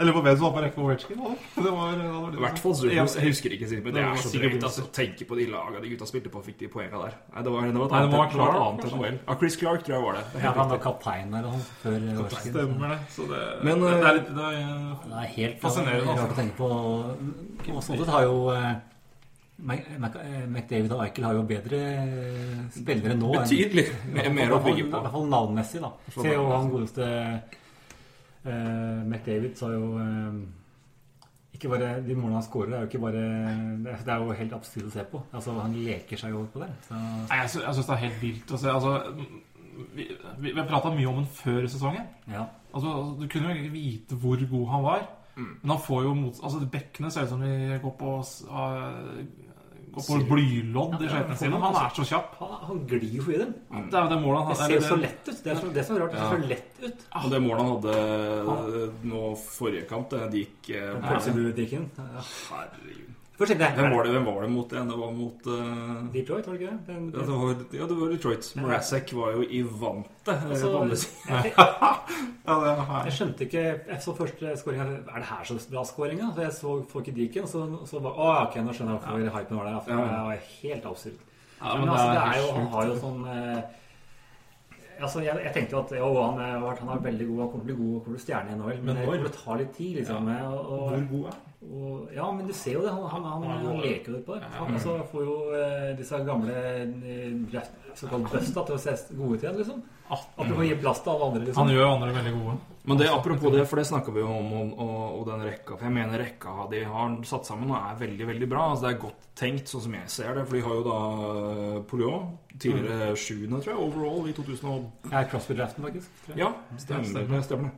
eller på hvem som var på rekke med var I hvert fall Zubrus. Jeg husker ikke, men det Det er så drøyt å altså, tenke på de lagene de gutta spilte på, fikk de poengene der. Nei, det var, det var et Nei, annet, var annet enn OL. Ja, Chris Clark tror jeg var det. det Ja, han var kaptein der sånn før Ovechkin. Stemmer det. Så det, Men, det, eh, det er litt det er, Det er helt Fascinerende, altså. rart å tenke på. Og sånn sett har jo McDavid og Eichel har jo bedre eh, spillere nå. enn- Betydelig mer, mer å bygge I hvert fall navnmessig, da. Se jo han godeste uh, McDavid sa jo uh, ikke bare, De målene han skårer, er jo ikke bare Det er, jo helt absurd å se på. Altså, Han leker seg jo på det. Så, Nei, jeg, sy jeg syns det er helt vilt å se. Altså, vi, vi, vi har prata mye om den før sesongen. ja. Altså, Du kunne jo ikke vite hvor god han var. Men han får jo mot... Altså, Bekkene ser ut som de går på, s- ah, får blylodd i skøytene sine. Han er så kjapp. Han, han glir jo i dem. Det er det målet han Det ser jo så lett ut. Det er så, det er så rart. Det ser så lett ut. Og det målet han hadde nå forrige kamp, det gikk eh. Herregud. Først tenkte jeg Hvem var det, hvem var det mot igjen? Det var mot uh... Detroit, var det ikke det? Den, ja, det var, ja, det var Detroit. Morasek var jo i vante. eh, Altså, jeg, Ja, jeg skjønte ikke Jeg så første skåringa. Er det her så bra skåringa? For Så jeg så folk Diken, og så, så bare Å, ok, nå skjønner jeg hvorfor hypen var der. For Det var helt absurd. Ja, men men altså, det er jo, han har jo sånn eh, Altså, jeg, jeg tenkte jo at jo, han, er, han er veldig god, han kommer til å bli god, kommer til å stjerne i NHL, men, Men det tar kommer til å ta litt tid, liksom. Og, og, Hvor god er og, ja, men du ser jo det. Han, han, han, Han er han leker jo et på det. Han altså, får jo eh, disse gamle eh, såkalt busta til å se gode ut igjen, liksom. Apropos å gi plass til alle andre, liksom. Han gjør andre veldig gode. Men det, apropos det, for det snakka vi jo om, og, og, og den rekka. For jeg mener rekka de har satt sammen, og er veldig veldig bra. Altså Det er godt tenkt, sånn som jeg ser det. For de har jo da Polio Polion, tidligere sjuende, tror jeg, overall i 2000. og- Jeg er Crosby-draften, faktisk. Ja, stemmer stemmer. Stemmer.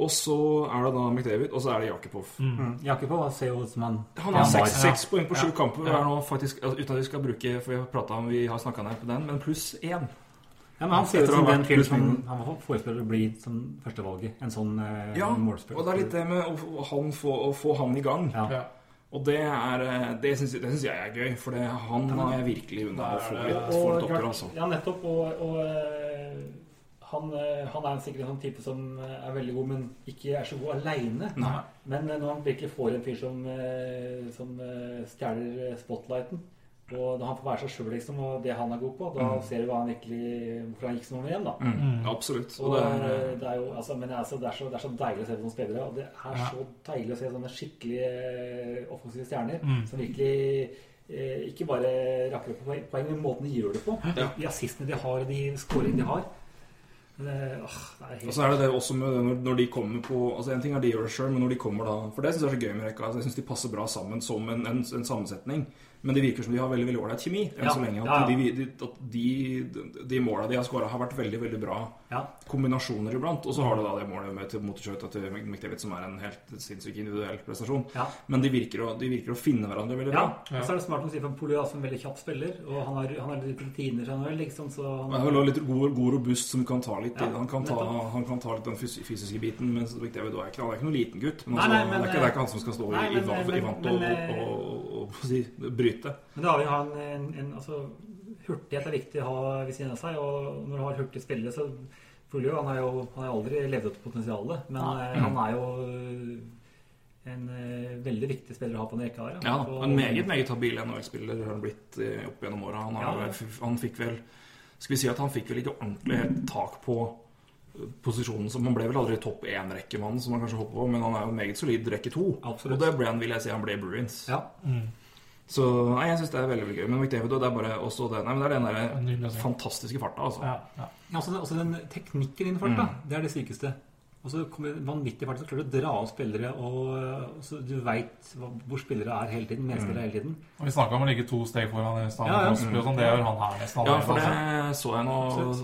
Og så er det da McDavid, og så er det Jakipov. Mm. Jakob ser jo ut som han Han har Ja, seks, seks poeng på sju kamper. og Er nå faktisk, altså, uten at vi skal bruke For vi har om, vi har snakka ned på den, men pluss én. Ja, men han ser ut som den fyren som han var forespiller å bli som førstevalget. En sånn eh, Ja, målspiller. og det er litt det med å, få- han få, å få han i gang. Ja. Ja. Og det er eh, Det syns jeg er gøy, for det, han har jeg virkelig unna å få litt få litt opptur, altså. Ja, nettopp. Og, og eh, han, eh, han er sikkert en sånn type som eh, er veldig god, men ikke er så god aleine. Men eh, når han virkelig får en fyr som, som stjeler spotlighten, og når han får være seg sjøl liksom, og det han er god på, da ser du hva han virkelig, hvorfor han gikk som nummer én. da. Mm, absolutt. Og Og det er, det er jo, altså, men altså, det, er så, det er så deilig å se på noen spillere. Og det er så deilig å se sånne skikkelige eh, offensive stjerner som virkelig ikke bare rakker opp på poeng, poeng, men måten de gjør det på. Ja. De assistene de har, og de scoringene de har. Det, åh, det Og så er det det også med når, når de kommer på Altså En ting er de gjør det sjøl, men når de kommer da For det syns jeg er så gøy med rekka. Altså, jeg syns de passer bra sammen som en, en, en sammensetning. Men det virker som de har veldig veldig ålreit kjemi enn Ja, så lenge. At ja, ja. de, de, at de, de måla de har skåra, har vært veldig veldig bra Ja. kombinasjoner iblant. Og så har du da det målet med til motorskøyta til McDavid, som er en helt sinnssyk individuell prestasjon. Ja. Men de virker, å, de virker å finne hverandre veldig bra. Ja, ja. og så er det smart å si for Poli er en veldig kjapp spiller, og han har, han har litt rutiner, du, liksom, så Han er vel litt god, god robust som kan ta litt Ja, han, kan ta, han kan ta litt den fys fysiske biten. Mens McDavid er ikke, han er ikke noen liten gutt. Men, altså, nei, men, det, er ikke, det er ikke han som skal stå nei, i, i, men- vant, i vant men, og, eh, og, og, og, bryte. Men da har vi han en, en altså, Hurtighet er viktig å ha ved siden av seg, og når du har hurtige spillere, så Fulio han har jo han har aldri levd opp til potensialet, men ja. han er jo eh, en eh, veldig viktig spiller å ha på en rekke her. Ja, Og- En meget meget habil NHL-spiller har han blitt eh, opp gjennom åra. Han, Ja. han fikk vel Skal vi si at han fikk vel ikke ordentlig helt tak på eh, posisjonen som Han ble vel aldri topp én-rekkemann, som han kanskje håper på, men han er jo meget solid rekke to. Absolutt. Og det ble han, vil jeg si, han ble Bruins. Ja. Så nei, jeg syns det er veldig veldig gøy. Men McDavid det er bare også det, nei, men det er den der fantastiske farta, altså. Ja, ja. Ja, Også, den- også den teknikken innenfor Mm. det er det sykeste. Og så kommer vanvittig fart, så klarer du å dra av spillere, og, så du veit hvor spillere er hele tiden, medspillere hele tiden. Og Vi snakka om å ligge to steg foran i stedet Ja, ja. Mm. sånn. Det gjør han her nesten Ja, for det altså. så jeg nå,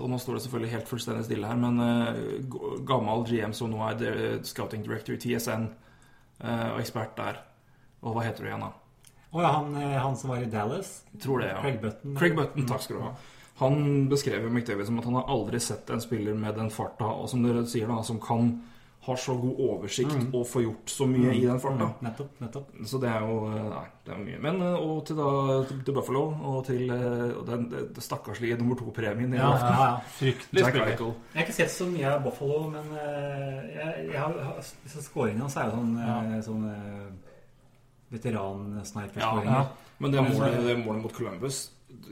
og nå står det selvfølgelig helt fullstendig stille her, men uh, gammel GM som nå er scouting director i TSN, uh, og ekspert der. Og hva heter du igjen, da? Og ja, han, eh, han som var i Dallas, tror det, ja. Craig Button. Craig Button, takk skal du ha. Han beskrev jo McDavid som at han har aldri sett en spiller med den farta, og som dere sier da, som kan ha så god oversikt og få gjort så mye i den farta. Mm, Nettopp, nettopp. Så det er jo eh, Nei, det er mye. Men eh, og til, da, til Buffalo og til og den det stakkarslige nummer to-premien i Ja, aften. ja, ja. Fryktelig Jeg har ikke sett så mye av Buffalo, men jeg, jeg har, skåringene hans er jo sånn, ja. sånn veteran-sniper-skåringer. Ja, Men det Ja, målet, det målet mot Columbus,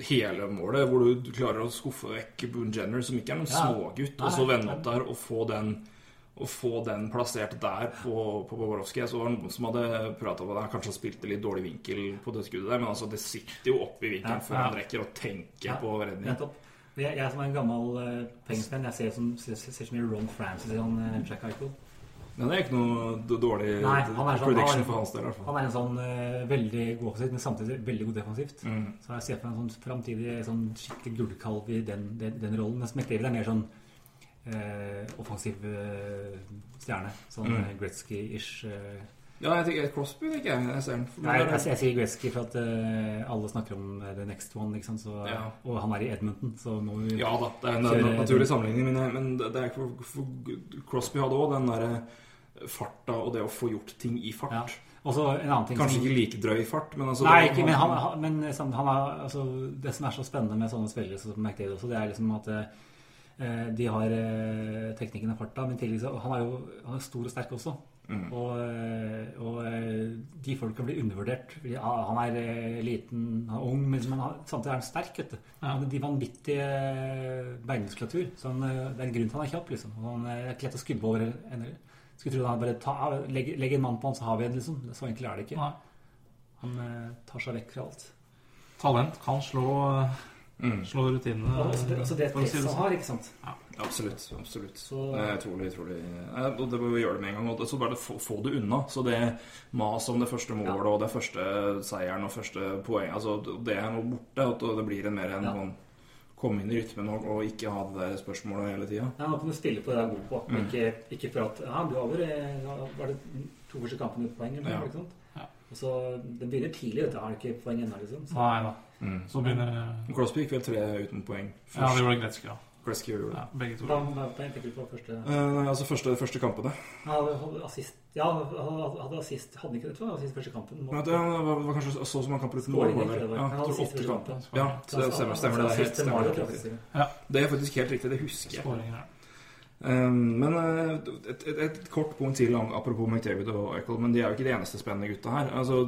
hele målet, hvor du klarer å skuffe vekk Boone Jenner, som ikke er noen Ja. smågutt, og så vende opp der og få den å få den plassert der på, på Bobrovskij. Så det noen som hadde prata om det, kanskje spilte litt dårlig vinkel på det skuddet der, men altså, det sitter jo oppe i vinkelen Ja, før ja. han rekker å tenke Ja, på redning. Jeg, jeg som er en gammel uh, pengesvenn, jeg ser, som, ser, mye Ron Francis i han uh, Jack Eichel. Men det er ikke noe dårlig Nei, han er sånn- prediction han- for hans del, i hvert fall. Han er en sånn uh, veldig god offensivt, men samtidig veldig god defensivt. Mm. Så jeg ser for meg en sånn framtidig sånn skikkelig gullkalv i den, den, den rollen. Mens McDavid er mer sånn uh, offensiv uh, stjerne. Sånn Mm. Gretzky-ish. Ja, jeg tenker Crosby, er ikke jeg. Jeg ser den. Nei, jeg, jeg sier Gretzky for at alle snakker om the next one, sant? Så, Ja. og han er i Edmonton, så må vi Ja da, det er en, Kjøre- naturlig sammenligning, men, men det det er ikke for, for Crosby hadde òg den derre farta og det å få gjort ting i fart. Ja. Kanskje som- ikke like drøy fart, men altså Nei, ikke, men, han, han, men liksom, han har, altså, det som er så spennende med sånne spillere som McDade også, det er liksom at eh, de har eh, teknikken og farta, men tidligere Han er jo han er stor og sterk også. Mm. Og, eh, og eh, de folka blir undervurdert. Han er eh, liten, han er ung, men men samtidig er han sterk. vet du. Er De vanvittige beinmuskulatur. Så han, eh, det er en grunn til han er kjapp. liksom. Han er ikke lett å skubbe over. en- Skulle tro han bare ta, legge, legge en mann på han, så har vi en, liksom. Så enkelt er det ikke. Nei. Han eh, tar seg vekk fra alt. Talent kan slå, Mm. slå rutinene. Altså det, altså det han sånn. har, ikke sant? Absolutt. absolutt. Så- Det er utrolig, utrolig og Det må vi gjøre det med en gang. Og så bare få, få det unna. Så det mas om det første målet og det første seieren og første poeng altså Det er nå borte. og det blir en mer en Ja. Komme inn i rytmen og, og ikke ha det der spørsmålet hele tida. Ja, nå kunne spille på det du er god på. Mm. Ikke, ikke for at Ja, du har eh, Var det to første kampene uten poeng? Eller, Ja. ikke sant? Ja. Og så, Det begynner tidlig, vet du. Har du ikke poeng ennå, liksom? Så, Nei da. Mm. Så begynner Crosby gikk vel tre uten poeng Ja, først. det gjorde Gretzky, da. Gretzky gjorde det. Ja, begge to. du på første Eh, altså første, første kampene. Han hadde- assist Ja, han hadde, hadde assist Hadde ikke det, tror jeg? Assist første kampen. Men det var, var kanskje så som han kan uten mål. Ja, jeg tror åtte kampen. Ja, så det stemmer, stemmer det. Helt, stemmer det, helt riktig. det er faktisk helt riktig. Det husker jeg. Um, men uh, et, et, et kort punkt til om- apropos McDavid og Eichel, men de er jo ikke de eneste spennende gutta her. Altså,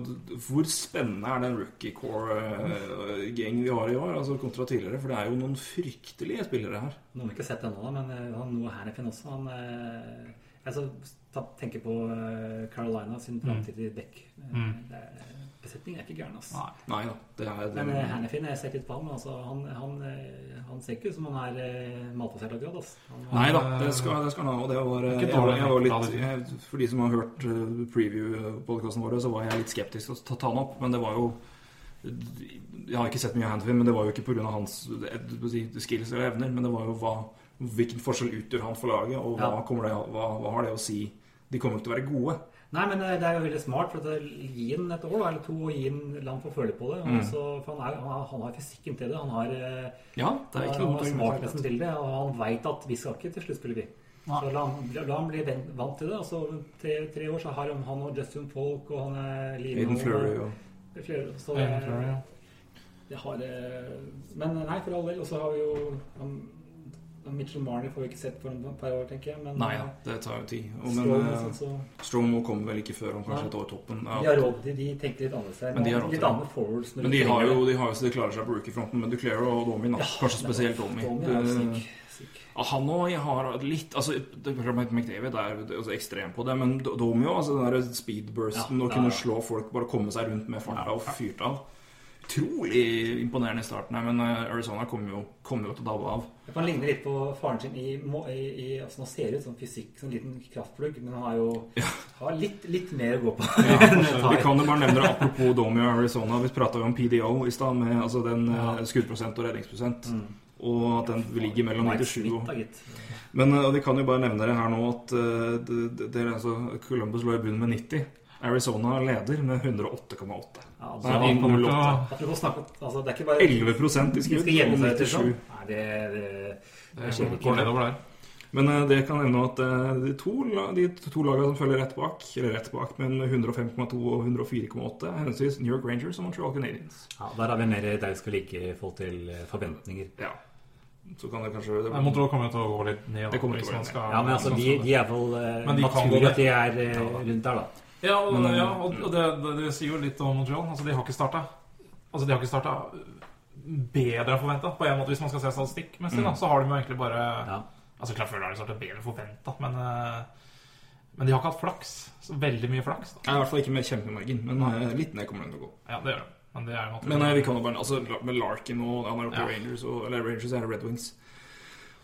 Hvor spennende er den rookie core-gjengen vi har i år, altså kontra tidligere? For det er jo noen fryktelige spillere her. Noen har ikke sett det ennå, men eh, han Noah Hannifin også. Han eh, Jeg tenker på eh, Carolina sin framtidige dekk. Eh, Mm. det er- Besetningen er ikke gæren, altså. Nei. Nei da. Det er, Men eh, Hannifin, sikkert på ham. altså, han, han, eh, han ser ikke ut som han er eh, matbasert akkurat. Altså. Han, Nei da, det skal, det skal han ha. Og det var, det dårlig, jeg var litt, jeg, For de som har hørt preview-podkasten våre, så var jeg litt skeptisk til å ta ta han opp. Men det var jo Jeg har ikke sett mye av Handfin, men det var jo ikke pga. hans skills eller evner, men det var jo hva, Hvilken forskjell utgjør han for laget, og hva, Ja. det, hva, hva har det å si? De kommer ikke til å være gode. Nei, men eh, det er jo veldig smart. for at Gi den et år eller to og gi den la for få føle på det. Mm. så- for han, er, han, har, han har fysikken til det. Han har, eh, Ja, det er ikke han har smartnessen til det, og han veit at vi skal ikke til sluttspillet, vi. Nei. Så la han, la han bli vant til det. Og så tre, tre år så har han, han og Justin Folk og han er Lino Aiden Fleury og flere, så Aiden Fleury, ja. det har eh, Men nei, for all del. Og så har vi jo han Mitchell Marnie får vi ikke sett for et par år, tenker jeg. Men Nei ja, det tar jo tid. Og, men Strong, eh, sånn, så, kommer vel ikke før om kanskje et år toppen. de Ja. har råd, til de tenker litt annerledes her. Men de har råd til det. Men du de har jo de har jo så de klarer seg på rookie-fronten, men Duclair og Domi, da. kanskje spesielt Domi. Domi er jo syk. syk. Han òg har litt altså, det- McDavid er altså, ekstrem på det, men Domi òg. Altså, den der speedbursten, Ja, å kunne slå folk, bare komme seg rundt med farta og fyrt av. Utrolig imponerende i starten her, men eh, Arizona kommer jo, kom jo til å dabbe av. Han ligner litt på faren sin i, i, i altså, Han ser ut som fysikk, som en liten kraftplugg, men han har jo har litt, litt mer å gå på. ja, Vi kan jo bare nevne det apropos Domi og Arizona. Vi prata jo om PDO i stad, med altså den ja. skuddprosent og redningsprosent. Og at den ligger mellom 97 Smith, og. Men eh, vi kan jo bare nevne det her nå at eh, det, det, det, er altså, Columbus lå i bunnen med 90. Arizona leder med 108,8. Ja, Nei, altså, de kommer til å 08. Apropos snakke altså, Det er ikke bare 11 i De skal 97. sånn. Nei, det, det, det Det går nedover der. Men uh, det kan nevne at uh, de to, de to lagene som følger rett bak, eller rett bak, men 105,2 og 104,8, er henholdsvis New York Rangers og Montreal Canadiens. Ja, der er vi mer der vi skal like i forhold til eh, forventninger. Ja. Så kan det kanskje Nei, Montreal kommer jo til å gå litt ned. da, Det kommer til å gå ned. skal- Ja, men altså, de, de er vel gå naturlig at de er rundt der, da. Ja, og, Men, eh, ja, og og det, det, det sier jo litt om Montreal. Altså, de har ikke starta Altså, de har ikke starta bedre enn forventa. På en måte, hvis man skal se statistikkmessig, da, så har de jo egentlig bare Ja. Altså, klart før har de starta bedre enn forventa, men eh, Men de har ikke hatt flaks. Så veldig mye flaks. da er i hvert fall ikke med kjempemargin, men eh, litt ned kommer den til å gå. Ja, det gjør de. Men det er naturlig. Men eh, vi kan jo bare Altså, med Larkin og Han er oppe Ja. Rangers, og, eller Rangers er Red Wings.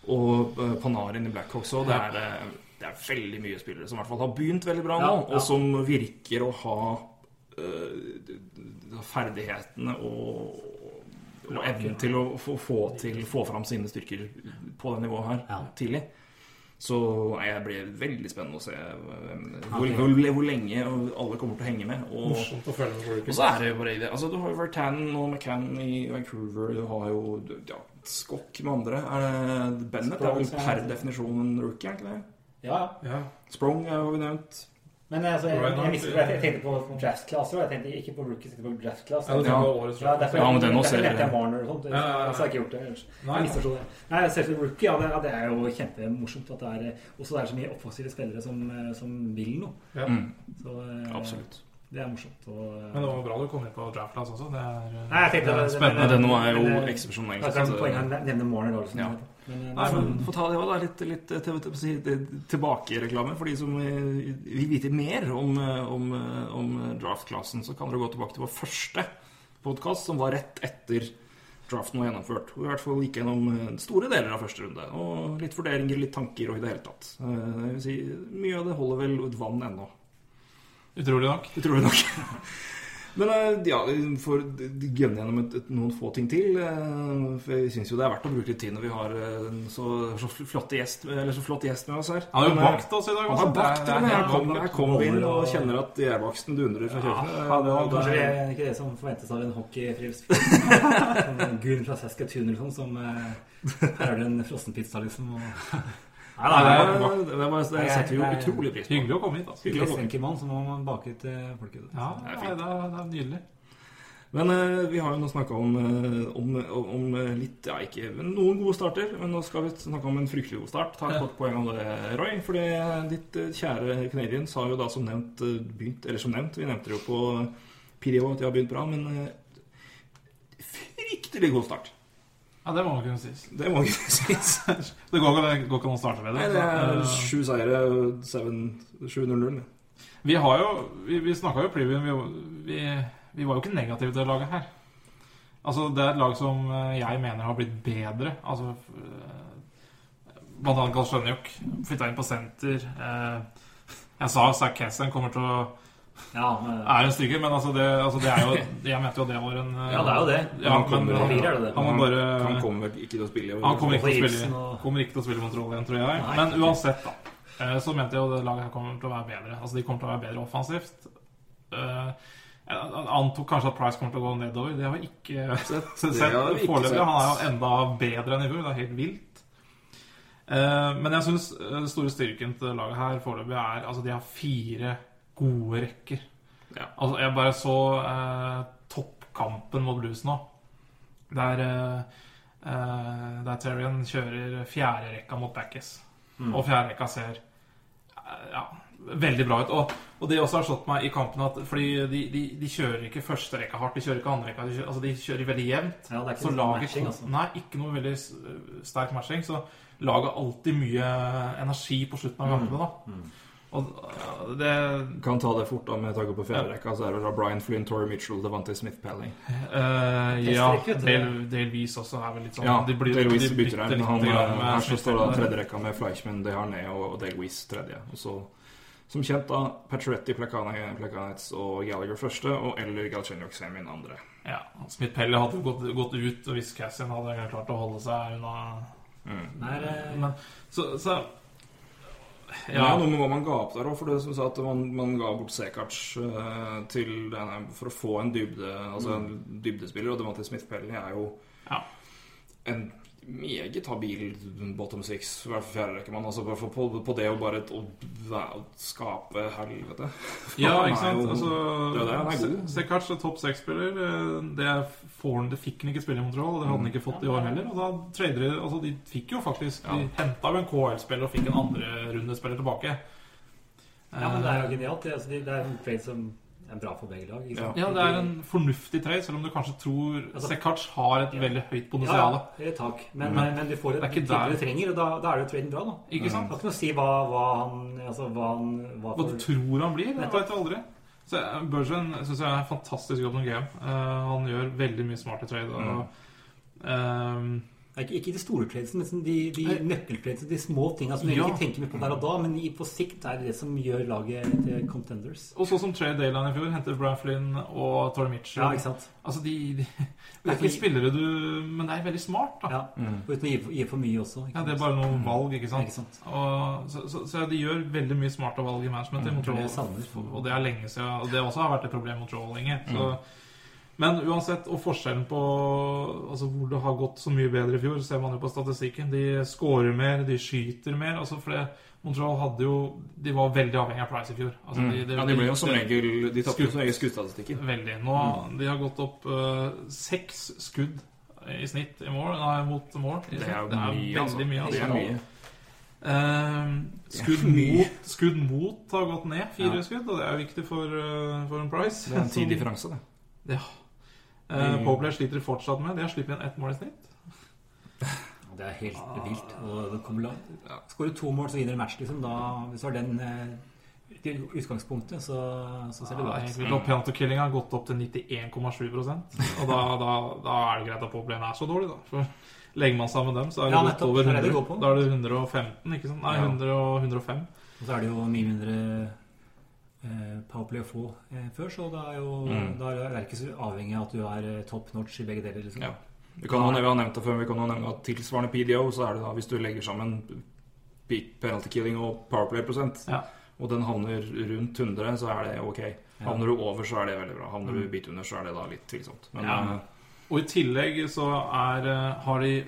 Og uh, Panarin i Blackhawks òg. Det, er, eh, det er veldig mye spillere som i hvert fall har begynt veldig bra nå, Ja, ja. og som virker å ha eh, d- ferdighetene og, og evnen til å få, få, til, få fram sine styrker på det nivået her Ja. tidlig. Så nei, jeg blir veldig spennende å se hvem, hvor, hvor, hvor lenge alle kommer til å henge med. Og, og så er det jo bare. Altså, du har jo Vertan og McCann i Vancouver. Du har jo ja, Skokk med andre. Er det Bennett er vel per definisjon en rookie, er ikke det? Ja, Ja. Sprong har vi nevnt. Men altså, jeg, jeg, jeg, jeg tenkte på class også. Jeg tenkte ikke på rookies, jeg tenkte på draft. Ja, Ja. Ja, derfor, Ja, men den også er- jeg Marner og sånt. Ja, ja, ja. jeg har ikke gjort det ellers. Nei. Jeg misforsto det. Nei, selvfølgelig rookie, ja, det, ja, det er jo kjempemorsomt at det er også det er så mye offensive spillere som, eh, som vil noe. Ja. Mm, Så eh, absolutt. Det er morsomt. Og, eh, Men det var bra du kom inn på draft class også. Det er, Nei, jeg tenkte det er spennende. Men det nå er jo Men, eh, det er poenget å nevne Marner. Da, liksom. Ja. Men, eh, Nei, men få ta det òg, da. Litt, litt til, tilbakereklame for de som eh, vil vite mer om, eh, om, eh, om draft-klassen. Så kan dere gå tilbake til vår første podkast, som var rett etter draften var gjennomført. Og i hvert fall gikk gjennom eh, store deler av første runde. Og litt vurderinger, litt tanker og i det hele tatt. Det vil si, mye av det holder vel ut vann ennå. Utrolig nok. Utrolig nok. Men eh, ja, vi får gønne gjennom et, et, noen få ting til. eh, For jeg syns jo det er verdt å bruke litt tid når vi har eh, en så, så, flotte gjest, eller så flott gjest med oss her. Han har jo eh, bakt oss i dag Han har bakt Det jeg kom, helt- kom inn og kjenner at gjærbaksten dundrer fra kjøkkenet. Ja, det var kanskje det- er ikke det som forventes av en hockeyfriluftsspiller. Gunn fra Saskatoon eller sånn, som eh, Her er det en frossenpizza, liksom. Og... Nei, det, var- det, var- det setter vi jo utrolig pris på. Hyggelig å komme hit. Altså. Hyggelig å komme. hit. så må man bake til folket. Ja, Det er det er, det er, nydelig. Men eh, vi har jo nå snakka om, eh, om, om eh, litt Ja, ikke noen gode starter, men nå skal vi snakke om en fryktelig god start. Ta et kort poeng om det, Roy. Fordi ditt eh, kjære Canadian har jo da som nevnt eh, begynt Eller som nevnt, vi nevnte det jo på Pirio at de har begynt bra, men eh, fryktelig god start. Ja, det må man kunne sies. Det må kunne sies. Det går ikke, det går ikke an å starte med det. Nei, det er Eh, sju seire, 7-0-0. Vi har jo Vi, vi snakka jo i vi, vi, vi var jo ikke negative til det laget her. Altså, det er et lag som eh, jeg mener har blitt bedre. Altså eh, Blant annet Galsjønjuk flytta inn på senter. Jeg sa Zack Kessen kommer til å Ja, men, er en stryker, men altså det, altså det er jo Jeg mente jo det var en ja, det er jo det. Ja, Han kommer- han, er det. han må bare Han kommer ikke til å spille. Han kommer ikke, til å spille, og- kommer ikke til å spille mot Roll igjen, tror jeg. Nei. Men uansett, da. eh, Så mente jeg jo det laget her kommer til å være bedre. Altså De kommer til å være bedre offensivt. Eh, Jeg antok kanskje at Price kommer til å gå nedover. Det har vi ikke sett. sett Foreløpig. Han er jo enda bedre enn i fjor. Det er helt vilt. Eh, Men jeg syns den store styrken til laget her foreløpig er Altså, de har fire gode rekker. Ja. Altså, jeg bare så eh, toppkampen mot Blues nå. Der, eh, eh, der Terrian kjører fjerderekka mot Backes. Og fjerderekka ser eh, ja, veldig bra ut. Og, og det også har slått meg i kampen at Fordi de, de, de kjører ikke første rekka hardt, de kjører ikke andre rekka. De kjører, altså, de kjører veldig jevnt. Ja, det er ikke så laget matching, altså. Nei, ikke noe veldig sterk matching. Så laget alltid mye energi på slutten av kampene, da. Og det Kan ta det fort da med tanke på fjerderekka. Så er det da Brian Flynn, Torrey Mitchell, Devante Smith Pelling. Uh, Ja, delvis også er vel litt sånn Ja, de blir- delvis de bytter de han, med her så står da tredjerekka med Fleischmann, Deharnay og Delwies tredje. Og så, som kjent, da Pacioretty, Plekane- og Gallagher første, og eller Galchenyuk Semin andre. Ja, Smith-Pelly hadde gått, gått ut hvis Cassian hadde klart å holde seg unna Nei, det- Men, så, så Ja. er noe med hva man ga opp der òg, for det som sa at man, man ga bort Sekac uh, for å få en dybde Altså en dybdespiller, og Demantis Smith-Pellen er jo ja. en meget habil bottom six, i hvert fall fjerderekkemann. Altså på, på, på det å bare å, å skape helvete. ja ikke sant? Altså, det er det, er god. Sekac er topp seks-spiller. eh, Det, får han- det fikk han ikke spille i Montreal, og det hadde han ikke fått i år heller. Og da trader de Altså, de fikk jo faktisk De henta jo en KL-spiller og fikk en andrerundespiller tilbake. Ja, men det er jo genialt. Det, altså, det er en trade som er bra for begge lag. Ja. Ja, det er en fornuftig trade, selv om du kanskje tror Altså- Sekac har et veldig høyt potensial. ja, ja. tak. Men, Men men, du får et det er der. du trenger, og da, da er jo traden bra, da. Ikke sant? Det har ikke noe å si hva, hva han Altså hva han hva Hva du tror han blir, det vet du aldri. Så eh, syns jeg er en fantastisk jobb som GM. Uh, han gjør veldig mye smarte trade. Og, mm. Nei, ikke, ikke de store tradesene, men de, de nøkkeltradesene. De små tinga som du Ja. ikke tenker mer på der og da, men i, på sikt er det det som gjør laget til contenders. og så som Trey Dayland i fjor, henter Braflin og Tor Mitchell. Ja, ikke sant? Altså, de, de Det er ikke spillere du Men det er veldig smart, da. Ja. Og uten å gi, gi for mye også. Ikke Ja, det er bare noen valg, ikke sant? Ikke sant? Og, så, så, så de gjør veldig mye smarte valg i management. Mm. Mot og det er lenge siden. Og det også har vært et problem mot Troll lenge. Så, Mm. Men uansett, og forskjellen på altså hvor det har gått så mye bedre i fjor, ser man jo på statistikken. De scorer mer, de skyter mer. Altså for det, Montreal hadde jo De var veldig avhengig av Price i fjor. Altså Mm. de, de, ja, de ble jo som regel De tapte som regel skuddstatistikken. Veldig. Nå, De har gått opp uh, seks skudd i snitt i mål, nei, mot mål. Det er jo det er mye, veldig altså. mye. Det er Altså. mye. Uh, skudd, mot, skudd mot har gått ned. Fire Ja. skudd, og det er viktig for, uh, for en Price. Det er en tid differanse, det. Ja. Uh, Powerplay sliter fortsatt med. De har sluppet inn ett mål i snitt. Det er helt vilt. Og det kommer langt. Skårer to mål, så vinner du match, liksom. Da, hvis du har den eh, til utgangspunktet, så, så ser det Ja, bra ut. Penalty-killinga har gått opp til 91,7% Og da, da, da er det greit at Powerplay er så dårlig, da. For legger man sammen dem, så er det Ja, godt nettopp. over Det er det det 100. går på. Da er det 115, ikke sant? Nei, Ja. 100 og 105. Og så er det jo mye mindre eh, powerplay å få eh, før, så da er, jo, Mm. da er det ikke så avhengig av at du er eh, top notch i begge deler. Liksom. Ja. Vi kan jo, vi har nevnt det før, men vi kan jo nevne at tilsvarende PDO, så er det da hvis du legger sammen peak penalty killing og powerplay-prosent, Ja. og den havner rundt 100, så er det ok. Havner du over, så er det veldig bra. Havner du bit under, så er det da litt tvilsomt. Men Ja. eh, Og i tillegg så er, eh, har de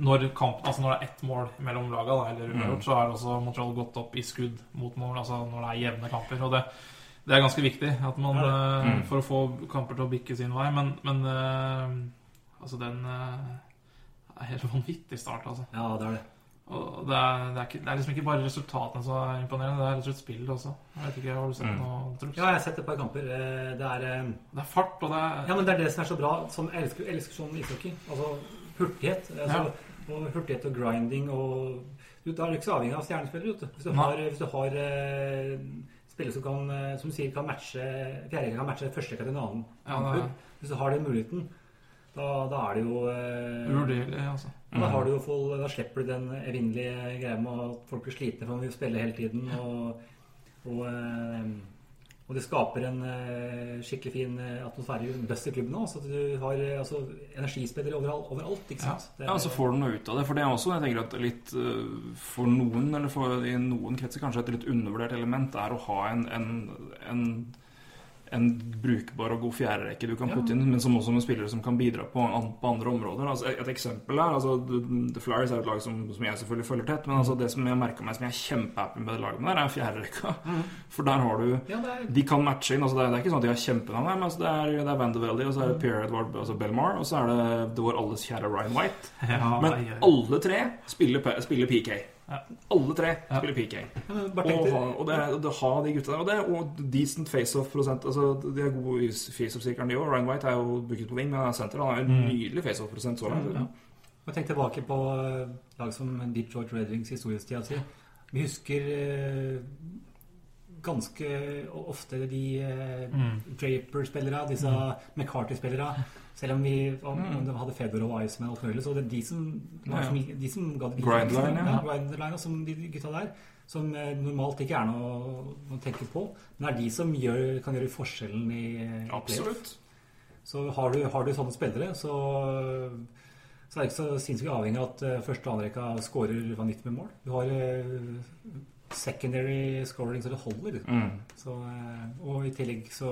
når, kamp, altså når det er ett mål mellom laga, da, eller uavgjort, så har også Montreal gått opp i skudd mot mål. Altså når det er jevne kamper. Og det, det er ganske viktig at man, eh, for å få kamper til å bikke sin vei. Men, men eh, altså den eh, er helt vanvittig start, altså. Ja, det er det. Og det er, det, er ikke, det er liksom ikke bare resultatene som er imponerende, det er rett og slett spillet også. Jeg vet ikke, Har du sett Mm. noe, Truls? Ja, jeg har sett et par kamper. Det er Det er fart, og det er Ja, men det er det som er så bra. Som elsker, elsker sånn ishockey. Altså hurtighet. Altså, og hurtighet og grinding og du, Da er du ikke så avhengig av stjernespillere. Hvis du har, hvis du har eh, spillere som kan eh, som sier, kan matche fjerde kan matche første til en annen Ja, Hvis du har den muligheten, da, da er det jo eh, uvurderlig, altså. Da, har du jo full, da slipper du den evinnelige greia med at folk blir slitne for å spille hele tiden. Og, og eh, Og det skaper en eh, skikkelig fin eh, atmosfære rundt i klubben òg. Så at du har eh, altså, energispillere overalt, overalt. ikke sant? Ja. er- Ja, så får du noe ut av det. For det er også jeg tenker at litt for noen, eller for, i noen kretser kanskje et litt undervurdert element, er å ha en, en, en, en brukbar og god fjerderekke du kan putte inn, men som også med spillere som kan bidra på, an, på andre områder. Altså, et, eksempel er altså, The- Flyers er et lag som, som jeg selvfølgelig følger tett, men altså, det som jeg merker meg som jeg er kjempehappy med det laget med der, er fjerderekka. For der har du Ja, er de kan matche inn. altså Det er, det er ikke sånn at de har kjempenavn, her, men altså det, er, det er Van de Velde, og så er det Pierre Edward altså Belmar, og så er det, det vår alles kjære Ryan White. Ja, Men alle tre spiller, spiller PK. Alle tre spiller PK. Og, ha- og det, det har de gutta der. Og, det, og decent faceoff-prosent. Altså, de er gode i faceoff-sirkelen, de òg. Ryan White er jo booket på wing, men han er senter. Han har en nydelig faceoff-prosent så langt. Ja. Og Tenk tilbake på eh, lag som Deep George Red Rings historietida si. Vi husker eh, ganske ofte de mm. Draper-spillere, disse McCarthy-spillere. Selv om vi om, om de hadde Fedor og Iceman og alt mulig, så det er de som, Ja, ja. de som ga det Grindline, ja. ja. Grindline, som de gutta der. Som eh, normalt ikke er noe å tenke på. Men er de som gjør, kan gjøre forskjellen i i. Absolutt. Så har du, har du sånne spillere, så, så er det ikke så sinnssykt avhengig av at eh, første og andre rekka skårer vanvittig med mål. Du har eh, secondary scoring så det holder. Mm. Så, eh, og i tillegg så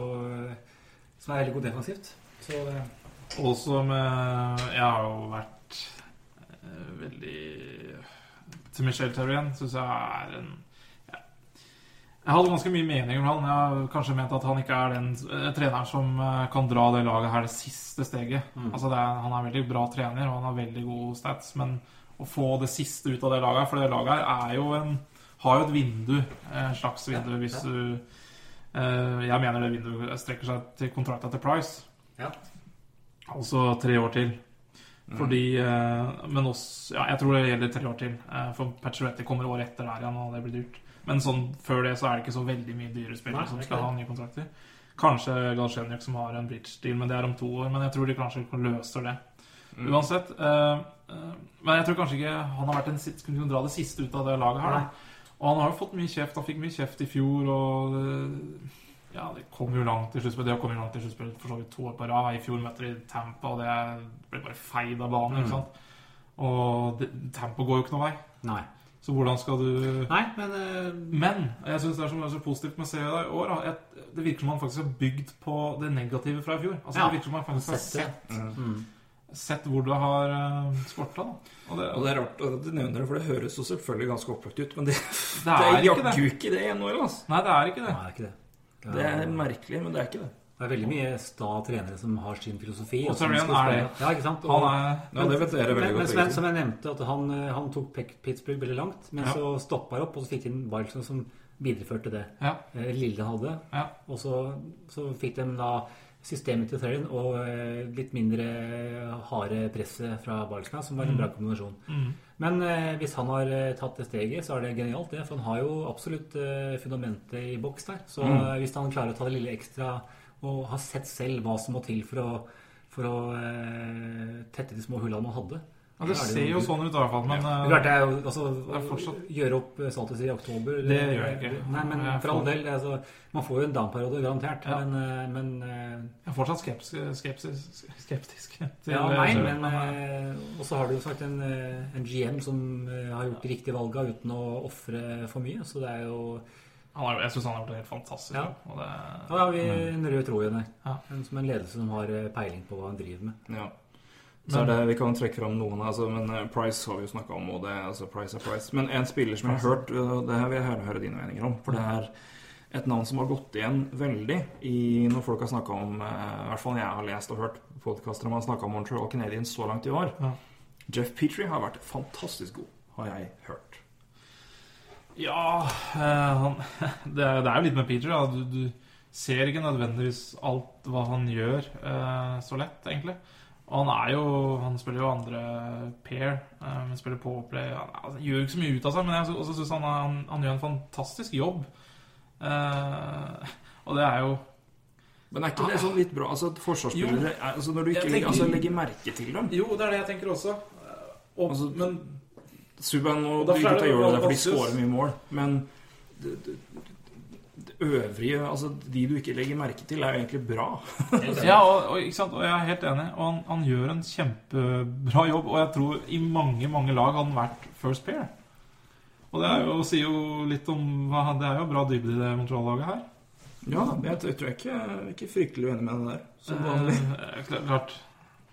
Som er veldig god defensivt. Så Også med Jeg har jo vært eh, veldig Til Michelle Terrien syns jeg er en ja. Jeg hadde ganske mye meninger om han. Jeg har kanskje ment at han ikke er den eh, treneren som eh, kan dra det laget her det siste steget. Altså det er, Han er veldig bra trener, og han har veldig gode stats, men å få det siste ut av det laget her For det laget her er jo en har jo et vindu, en slags vindu, hvis du Jeg mener det vinduet strekker seg til kontrakta til Price. ja. Altså tre år til. Fordi eh, Men også Ja, jeg tror det gjelder tre år til. Eh, for Patcheretti kommer året etter der igjen, og det blir dyrt. Men sånn før det så er det ikke så veldig mye dyre spillere som skal ha nye kontrakter. Kanskje Galsjenjuk som har en bridge-deal, men det er om to år. Men jeg tror de kanskje løser det. Uansett. eh, eh, men jeg tror kanskje ikke han har vært en sit- kunne dra det siste ut av det laget her. Og han har jo fått mye kjeft. Han fikk mye kjeft i fjor, og ja, det kom jo langt i sluttspill. Det kom jo langt i sluttspill for så vidt to år på rad. I fjor møtte de Tampa, og det ble bare feid av banen. ikke sant? Og det, Tampa går jo ikke noen vei. Nei. Så hvordan skal du Nei, men uh... Men jeg syns det er så, så positivt med serien i år. At Det virker som man faktisk har bygd på det negative fra i fjor. Altså Ja. Det virker som man faktisk har Sett sett, mm. sett hvor det har uh, skorta. Da. Og det, Og det er rart at du nevner det, for det høres jo selvfølgelig ganske opplagt ut, men det, det det er ikke det. jaggu ikke det i NHL, altså. Nei, det er ikke det. Nei, det. det er ikke det. Det er merkelig, men det er ikke det. Det er veldig mye sta trenere som har sin filosofi. Og som skal er det. Ja, ikke sant? Han Og- er Ja, det vet dere veldig men, men godt. som, jeg, som jeg nevnte, at han, eh, han tok Pittsburgh veldig langt, men Ja. så stoppa han opp, og så fikk de inn Wilson som videreførte det Ja. eh, lille han hadde. Ja. Og så, så fikk de da systemet til Therian og eh, litt mindre harde presset fra Wilson, som var en bra kombinasjon. Mm. Men eh, hvis han har eh, tatt det steget, så er det genialt, det. For han har jo absolutt eh, fundamentet i boks der. Så mm. hvis han klarer å ta det lille ekstra og har sett selv hva som må til for å, for å tette de små hullene man hadde Ja, det er ser jo sånn ut i hvert fall, men det er eh, klart det er jo altså, Det er fortsatt- Gjøre opp eh, status i oktober Det gjør jeg ikke. Nei, men Jeg for all del. Altså, man får jo en down-periode, garantert. Ja. Men, eh, men jeg er fortsatt skeptisk, skepsis, skeptisk til Ja, nei, men Og så har du jo sagt en, en GM som har gjort de riktige valga uten å ofre for mye. Så det er jo har, jeg syns han har gjort det helt fantastisk. Ja. Og det, ja, har vi en rød tråd igjen her. Ja. Som en ledelse som har peiling på hva han driver med. Ja. Så det, Vi kan trekke fram noen, altså, men eh, Price har vi jo snakka om. og det, altså Price er Price. Men en spiller som jeg har hørt, det her vil jeg høre, høre dine meninger om. For det er et navn som har gått igjen veldig i når folk har snakka om eh, I hvert fall jeg har lest og hørt podkaster om han snakka om Montreal Canadiens så langt i år. Ja. Jeff Petrie har vært fantastisk god, har jeg hørt. Ja eh, han, det, er, det er jo litt med Petrie. Du, du ser ikke nødvendigvis alt hva han gjør eh, så lett, egentlig. Og han er jo Han spiller jo andre pair, men spiller powerplay. Han, altså, gjør ikke så mye ut av seg, men jeg også syns han, han, han gjør en fantastisk jobb. Uh, og det er jo Men er ikke det sånn litt bra? Altså Forsvarsspillere er- altså, Når du ikke legger, altså, legger merke til dem Jo, det er det jeg tenker også. Eh, Og, Altså, men Subban og Og de gutta gjør det fordi de skårer mye mål. Men du øvrige Altså, de du ikke legger merke til, er jo egentlig bra. Ja, og, og, og jeg er helt enig. Og han, han gjør en kjempebra jobb. Og jeg tror i mange mange lag har han vært first pair. Og det er jo, sier jo litt om Det er jo bra dybde i det Montreal-laget her. Ja, jeg, tror jeg ikke ikke fryktelig uenig med det der. Som vanlig. Eh, klart, klart.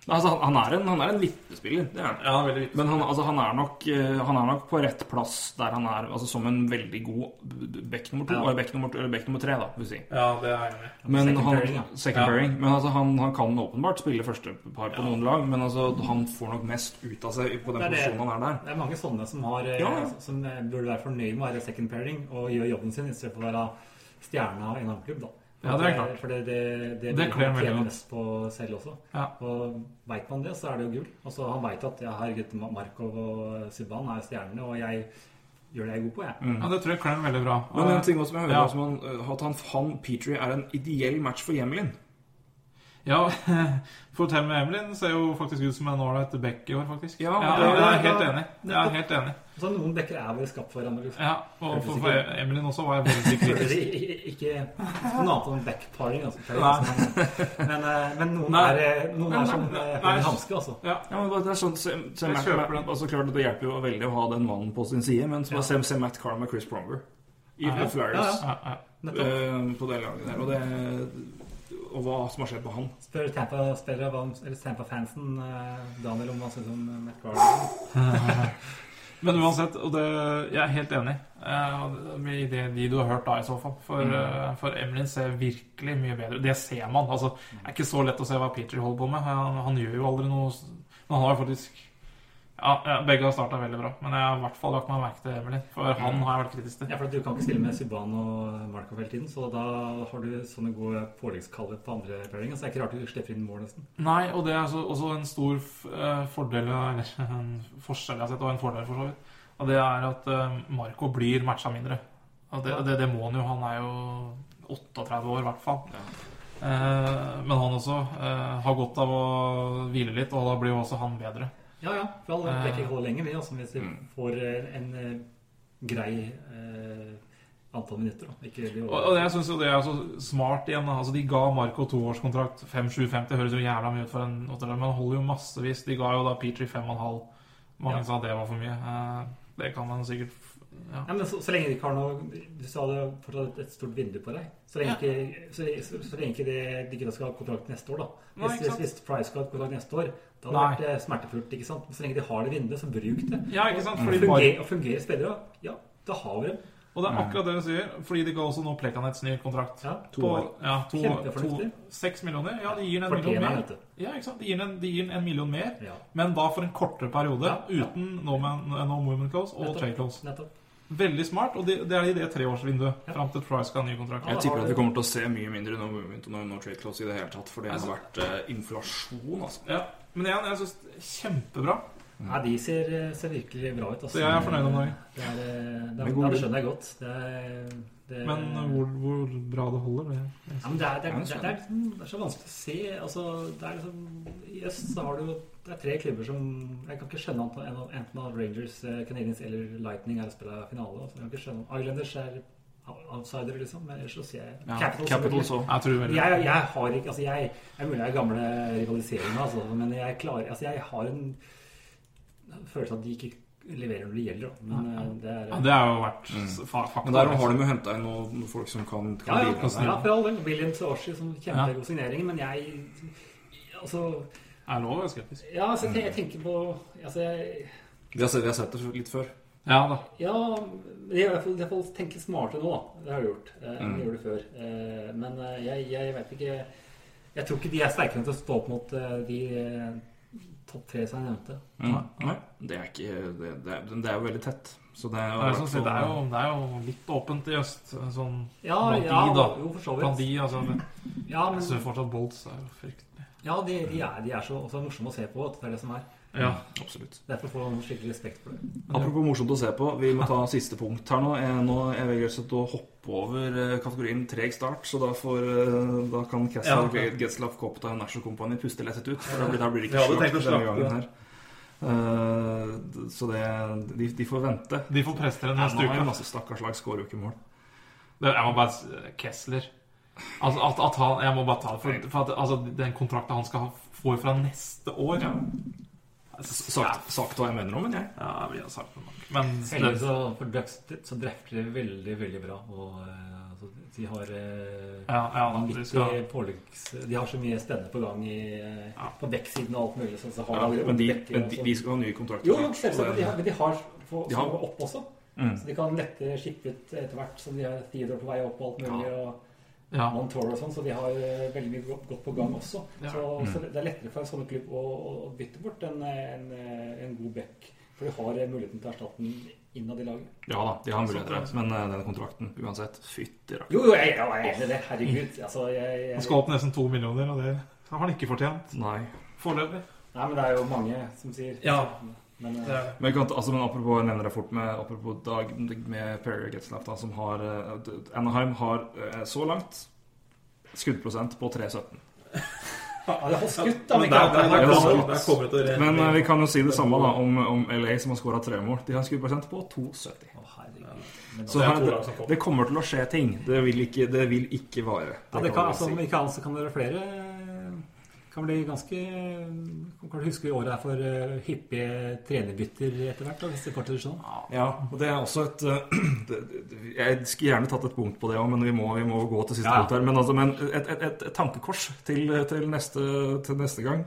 Altså, han, han er en, han er en vippespiller, det er han. Ja, veldig viktig. Men han, altså, han, er nok, eh, han er nok på rett plass der han er altså, som en veldig god back nummer to. Ja. Eller back nummer, eller back nummer tre, da, vil si. Ja, det er jeg enig. Men Second han, pairing, ja. second Ja. pairing. Men altså, han, han kan åpenbart spille første par på noen lag, men altså, han får nok mest ut av seg på den Det posisjonen han er der. Det er mange sånne som, har, eh, som eh, burde være fornøyd med å være second pairing og gjøre jobben sin istedenfor å være stjerna i en annen klubb. da. Ja, det er klart. For det, det, det, Det kler han veldig godt. mest på selv også. Ja. Og veit man det, så er det jo gull. Altså, han veit at ja, herregud, Markov og Subhaan er stjernene, og jeg gjør det jeg er god på, jeg. Ja, det tror jeg kler veldig bra. Men en ting også jeg hører, Ja. er som øh, at han, han Petrie er en ideell match for Jemelin. Ja, for Tell med Emelin ser jo faktisk ut som en ålreit back i år, faktisk. Ja, ja, det- jeg er helt enig. Jeg er helt enig. Så noen bekker er vel skapt for hverandre. Liksom. Ja, og for, for Emelin også var jeg veldig Ikke, kritisk. ikke, noe annet enn backparing, altså. Nei. Men, eh, men noen Nei. er, eh, noen er som Nei, eh, en hanske, altså. Ja, Ja, men det er sånn, så, så Jeg Matt, altså, klart, Det hjelper jo veldig å ha den mannen på sin side, men så se, se Matt Carr med Chris Pronger i Ja, ja. Flyers ja, ja. På det laget der. Og, det, og hva som har skjedd med han. Spør Tampa-fansen, eh, Daniel, om hva han syns om eh, Matt Carter. Men uansett, og det, jeg er helt enig eh, i det de du har hørt da, i så fall. For, eh, for Emlyn ser virkelig mye bedre Det ser man. altså Det er ikke så lett å se hva Peter holder på med. Han, han gjør jo aldri noe Men han har faktisk ja, ja, Begge har starta veldig bra, men jeg har i hvert fall lagt meg merke til Emilie For han har jeg vært kritisk til. Ja, for Du kan ikke stille med Subhaan og Markov hele tiden, så da har du sånne gode påleggskaller på andre pairingen. Så det er ikke rart du slipper inn mål, nesten. Nei, og det er altså også en stor eh, fordel Eller en forskjell jeg har sett, og en fordel for så vidt. Og det er at eh, Marco blir matcha mindre. Og det, det, det må han jo. Han er jo 38 år, i hvert fall. Eh, men han også eh, har godt av å hvile litt, og da blir jo også han bedre. Ja, ja. For alle plekker Det er Eh. ikke holde lenge, vi, altså, hvis vi Mm. får eh, en eh, grei eh, antall minutter. Da. Ikke de Og, og jeg synes jo det er så smart igjen. Altså, de ga Marco toårskontrakt 5-7-50. Høres jo jævla mye ut for en åttedeler, men han holder jo massevis. De ga jo da Petrie 5,5. Mange Ja. sa det var for mye. Eh, det kan man sikkert ja. Ja, men så, så lenge de ikke har noe Du sa det fortsatt et stort vindu på deg. Så lenge, Ja. ikke, så, så, så lenge ikke det, de ikke skal ha kontrakt neste år, da. Hvis, Nei, hvis, hvis Price skal ha kontrakt neste år, da hadde Nei. vært eh, smertefullt. ikke sant? Så lenge de har det vinduet, så bruk det. Ja, ikke sant? Og Fordi Mar fungerer, og fungerer spillere, ja, da har vi dem. og det er akkurat det du sier, fordi de ga også nå Plekanets ny kontrakt. Ja. To På, år. ja, to, to, seks millioner. Ja, de gir den en million mer. Ja, ikke sant? De gir den en, de gir den en million mer, Ja. men da for en kortere periode. Ja, ja. Uten no, man, no movement close og trade close. Nettopp. Veldig smart, og det, det er i det treårsvinduet Ja. fram til Price skal ha ny kontrakt. Jeg tipper at vi kommer til å se mye mindre no movement og no, no trade close i det hele tatt, for det har vært eh, inflasjon, altså. Ja, men igjen, jeg syns kjempebra. Ja, de ser, ser virkelig bra ut. Altså. Så jeg er fornøyd om dagen. Det, er, eh, det, det, det skjønner jeg godt. Det er, det, Men hvor, hvor bra det holder, det ja, det, er, det, er, er, er, liksom- er så vanskelig å se. Altså, det er liksom, I øst så har du det er tre klubber som Jeg kan ikke skjønne at enten av Rangers, Canadians Canadiens eller Lightning er å spille finale. Altså, jeg kan ikke skjønne Islanders er outsider, liksom. Men ellers så ser jeg Ja, Capitals, Capitals også. Jeg tror jeg, jeg har ikke Altså, jeg er mulig jeg er gamle rivaliseringer, altså, men jeg klarer Altså, jeg har en følelse av at de ikke leverer når det gjelder. Men eh, det er ja, Det har jo vært mm. fakta. Men der har de jo henta inn noen, folk som kan, kan Ja, ja, ja, for all del. William og som kjempegod ja. signering, men jeg Altså Jeg er nå skeptisk. Ja, altså, jeg, jeg tenker på Altså, jeg Vi har, sett, vi har sett det litt før. Ja da. Ja, men jeg i hvert fall, i hvert fall tenke smartere nå, da. Det har du gjort. Eh, Mm. Jeg gjorde det før. Eh, men eh, jeg, jeg vet ikke Jeg tror ikke de er sterke nok til å stå opp mot eh, de eh, topp tre som jeg nevnte. Mm. Nei, det er ikke det, det, er, det er jo veldig tett. Så det er jo, Det er, sånn, det, er jo, det er jo litt åpent i øst. Sånn Ja, blant ja, de, da. jo, for så Blant vidt. de, altså men, Ja, Jeg syns fortsatt Bolts er jo fryktelig. ja, de, de, er, de er så, så morsomme å se på. at Det er det som er. Ja. Absolutt. Derfor får man skikkelig respekt for det. Apropos morsomt å se på, vi må ta siste punkt her nå. Jeg, nå jeg velger å hoppe over eh, kategorien treg start, så da, får, eh, da kan Kessel, Ja. Getzlaff, Kopta og National Company puste lettet ut. For da blir, da blir det ikke ja, slakt denne gangen her. Eh, så det, de, de får vente. De får presse til Ja, neste nå har jo uke. masse stakkars lag skårer jo ikke mål. Det, jeg må bare Kessler Altså at, at han Jeg må bare ta det. For, for at altså, den kontrakten han skal få fra neste år Ja. Altså, Sagt, sagt hva jeg mener om den, jeg. Ja, vi har sagt det nok. Men Heldigvis så, for Brexit så drefter de veldig, veldig bra. Og eh, altså, de har eh, Ja, ja, de vanvittig skal- påleggs... De har så mye spennende på gang i, eh, Ja. på dekksiden og alt mulig. Så, så har Ja, men de, dekker, men de, de skal ha nye kontrakter. Jo, selvsagt. Men de har, men de har få, De har- opp også. Mm. Så de kan lette skippe etter hvert som de har Theodore på vei opp og alt mulig. og ja. Montour og sånn, så de har eh, veldig mye godt, på gang også. Ja. Så, Mm. så det er lettere for en sånn klubb å, å, bytte bort en, en, en god back. For de har eh, muligheten til å erstatte den innad i laget. Ja da, de har muligheter, men eh, den kontrakten uansett Fytti rakkeren. Jo, jo, jeg, jeg er enig i det. Herregud. Altså, jeg, jeg, Han skal opp nesten to millioner, og det har han ikke fortjent. Nei. Foreløpig. Nei, men det er jo mange som sier Ja. Men, eh, Det det. Men, kan, altså, men apropos, jeg nevner det fort med, apropos Dag med Perry Getzlaff, da, som har eh, Anaheim har eh, så langt skuddprosent på 3,17. ja, det har skutt, da. Men der, der, der, kommer, kommer det til. Men vi kan jo si det samme da om, om LA, som har skåra tre mål. De har en skuddprosent på 2,70. Å, Så Det er her, det, kommer. det kommer til å skje ting. Det vil ikke, det vil ikke vare. ja, det kan kan, altså, om ikke annet så kan det være flere kan bli ganske Kan du huske året er for hippie hyppige trenerbytter etter hvert, hvis det fortsetter sånn? Ja, og det er også et eh, det, det, Jeg skulle gjerne tatt et punkt på det òg, men vi må, vi må gå til siste Ja. punkt her. Men, altså, men et, et, et, tankekors til, til, neste, til neste gang.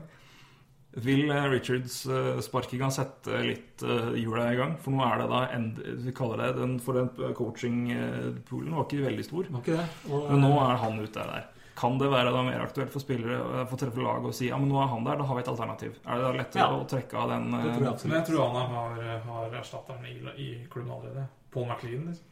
Vil Richards spark i gang sette litt eh, hjula i gang? For nå er det da end, Vi kaller det den for den coaching-poolen var ikke veldig stor. Var ikke det? Og, Men nå er han ute der. Kan det være da mer aktuelt for spillere eh, for å treffe lag og si ja, men nå er han der, da har vi et alternativ? Er det da lettere Ja. å trekke av den det tror jeg eh, Men jeg tror han har, har erstatteren i, i klubben allerede. Paul McLean, liksom.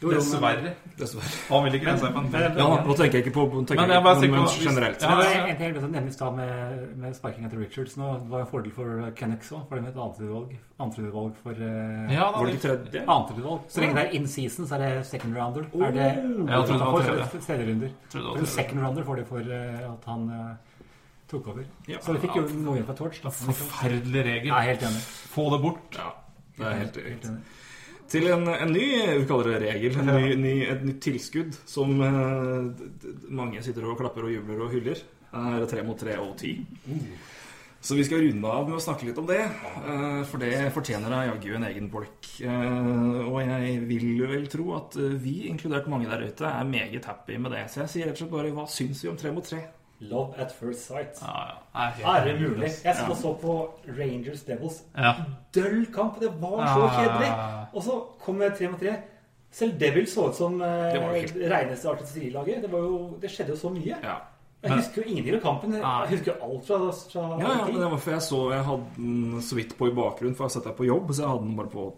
Jo, jo, men- Dessverre. Dessverre. Han vil ikke reise seg på en Ja, nå tenker jeg ikke på tenker Men jeg jeg bare ikke, på- generelt. Ja, Ja, ja, det er en ting jeg glemte å nevne i stad med, med sparkinga til Richards. Nå, det var en fordel for Canucks òg, for det med et. Annetutvalg for uh, Ja, da, det tredje? Annetutvalg. Så lenge det er in season, så er det second rounder. Er det Jeg trodde det var tredje. tredjerunder. Second rounder får de for uh, at han uh, tok over. Ja. Så vi fikk jo noe igjen på Torch. Da. Forferdelig regel. Er helt enig. Få det bort. Ja, det er helt Helt enig. Til en, en ny vi kaller det regel, en ny, ny, et nytt tilskudd som eh, mange sitter og klapper og jubler og hyller, er tre mot tre og ti. Så vi skal runde av med å snakke litt om det, eh, for det fortjener da jaggu en egen bolk. Eh, Og jeg vil vel tro at vi, inkludert mange der ute, er meget happy med det. Så jeg sier rett og slett bare hva syns vi om tre mot tre? Love at first sight. Ah, ja. Er Er det mulig? Jeg så, ja. så på Rangers Devils. Ja. Døll kamp. Det var så Ah. kjedelig. Og så kom jeg tre mot tre. Selv Devils så ut som eh, reneste artillerilaget. Det, jo- det skjedde jo så mye. Ja. Jeg husker jo ingenting av kampen. Nei. Jeg husker jo alt fra, fra Ja, ja, men det var for jeg så Jeg hadde den så vidt på i bakgrunnen, for jeg satt der på jobb, så jeg hadde den bare på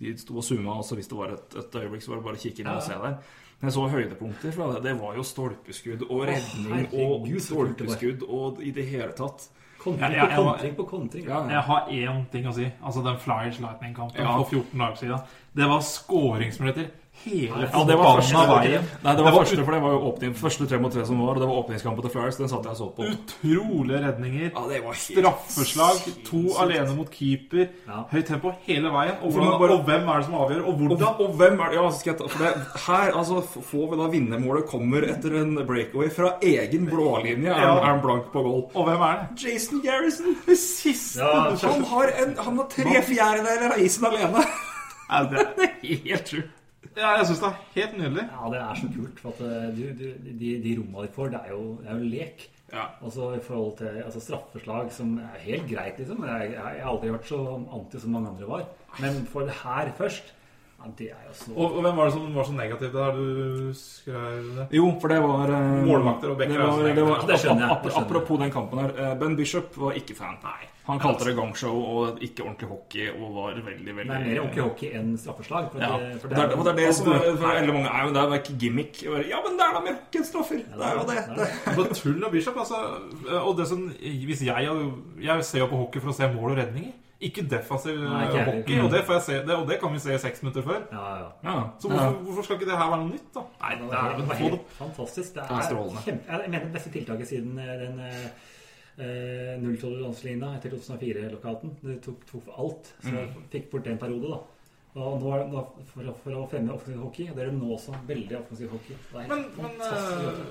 De sto og zooma, og så hvis det var et, et øyeblikk, så var det bare å kikke inn og se der. Men jeg så høydepunkter fra det. Det var jo stolpeskudd og redning og det var. stolpeskudd og i det hele tatt. Kontring Ja, ja, på kontring på kontring. Ja, Jeg har én ting å si. Altså den Flyers Lightning-kampen Ja. for 14 dager siden. Det var skåringsmuligheter hele Ja, det var første, veien. Nei, det var første, for det var jo åpning, første tre mot tre som var, og det var åpningskampen til Flyers. Den satt jeg og så på. Utrolige redninger. Ja, det var Straffeslag. To alene mot keeper. Ja. Høyt tempo hele veien. Og, hvordan, bare- og hvem er det som avgjør, og Og, hvordan? og hvem er det Ja, skal jeg ta For det her, altså, får vi da vinnermålet kommer etter en breakaway fra egen blålinje. Er, Ja. er han blank på goal? Og hvem er det? Jason Garrison, det siste Ja, Han har, en, han har tre fjerdedeler av isen alene. Ja, det, Helt sjukt. Ja, jeg syns det er helt nydelig. Ja, det er så kult. For at eh, du, du, de, de rommene de får, det er jo, det er jo lek. Ja. Altså i forhold til altså, straffeslag som er helt greit, liksom. Jeg, jeg, jeg har aldri vært så anti som mange andre var. Men for det her først ja, Det er jo så Og, og hvem var det som var så negativ der du skrev det? Jo, for det var eh, Målvakter og backer det var, det var, det skjønner jeg, ap- ap. Apropos den kampen her. eh, Ben Bishop var ikke fan. Nei. Han kalte det gangshow og ikke ordentlig hockey og var veldig, veldig Det er mer hockey hockey enn straffeslag. For Ja, det, for det, er, og det er det som er for veldig mange er jo det er ikke gimmick. Ja, men det er da enn. Det er jo det. det. det. tull av Bishop, altså. Og det som Hvis jeg Jeg ser jo på hockey for å se mål og redninger. Ikke defensiv Nei, hockey. Og det, får jeg se, det, og det kan vi se seks minutter før. Ja, ja. Ja. Så hvorfor, hvorfor skal ikke det her være noe nytt, da? Nei, Det er, det er helt fantastisk. Det er er strålende. kjempe, jeg mener det beste tiltaket siden eh, den eh, nulltoleranselinja etter 2004-lokaten. Det tok, tok for alt. Så jeg fikk bort en periode, da. Og nå er det for, for å fremme offensiv hockey, det er det nå også veldig offensiv hockey. Det er Men, men eh,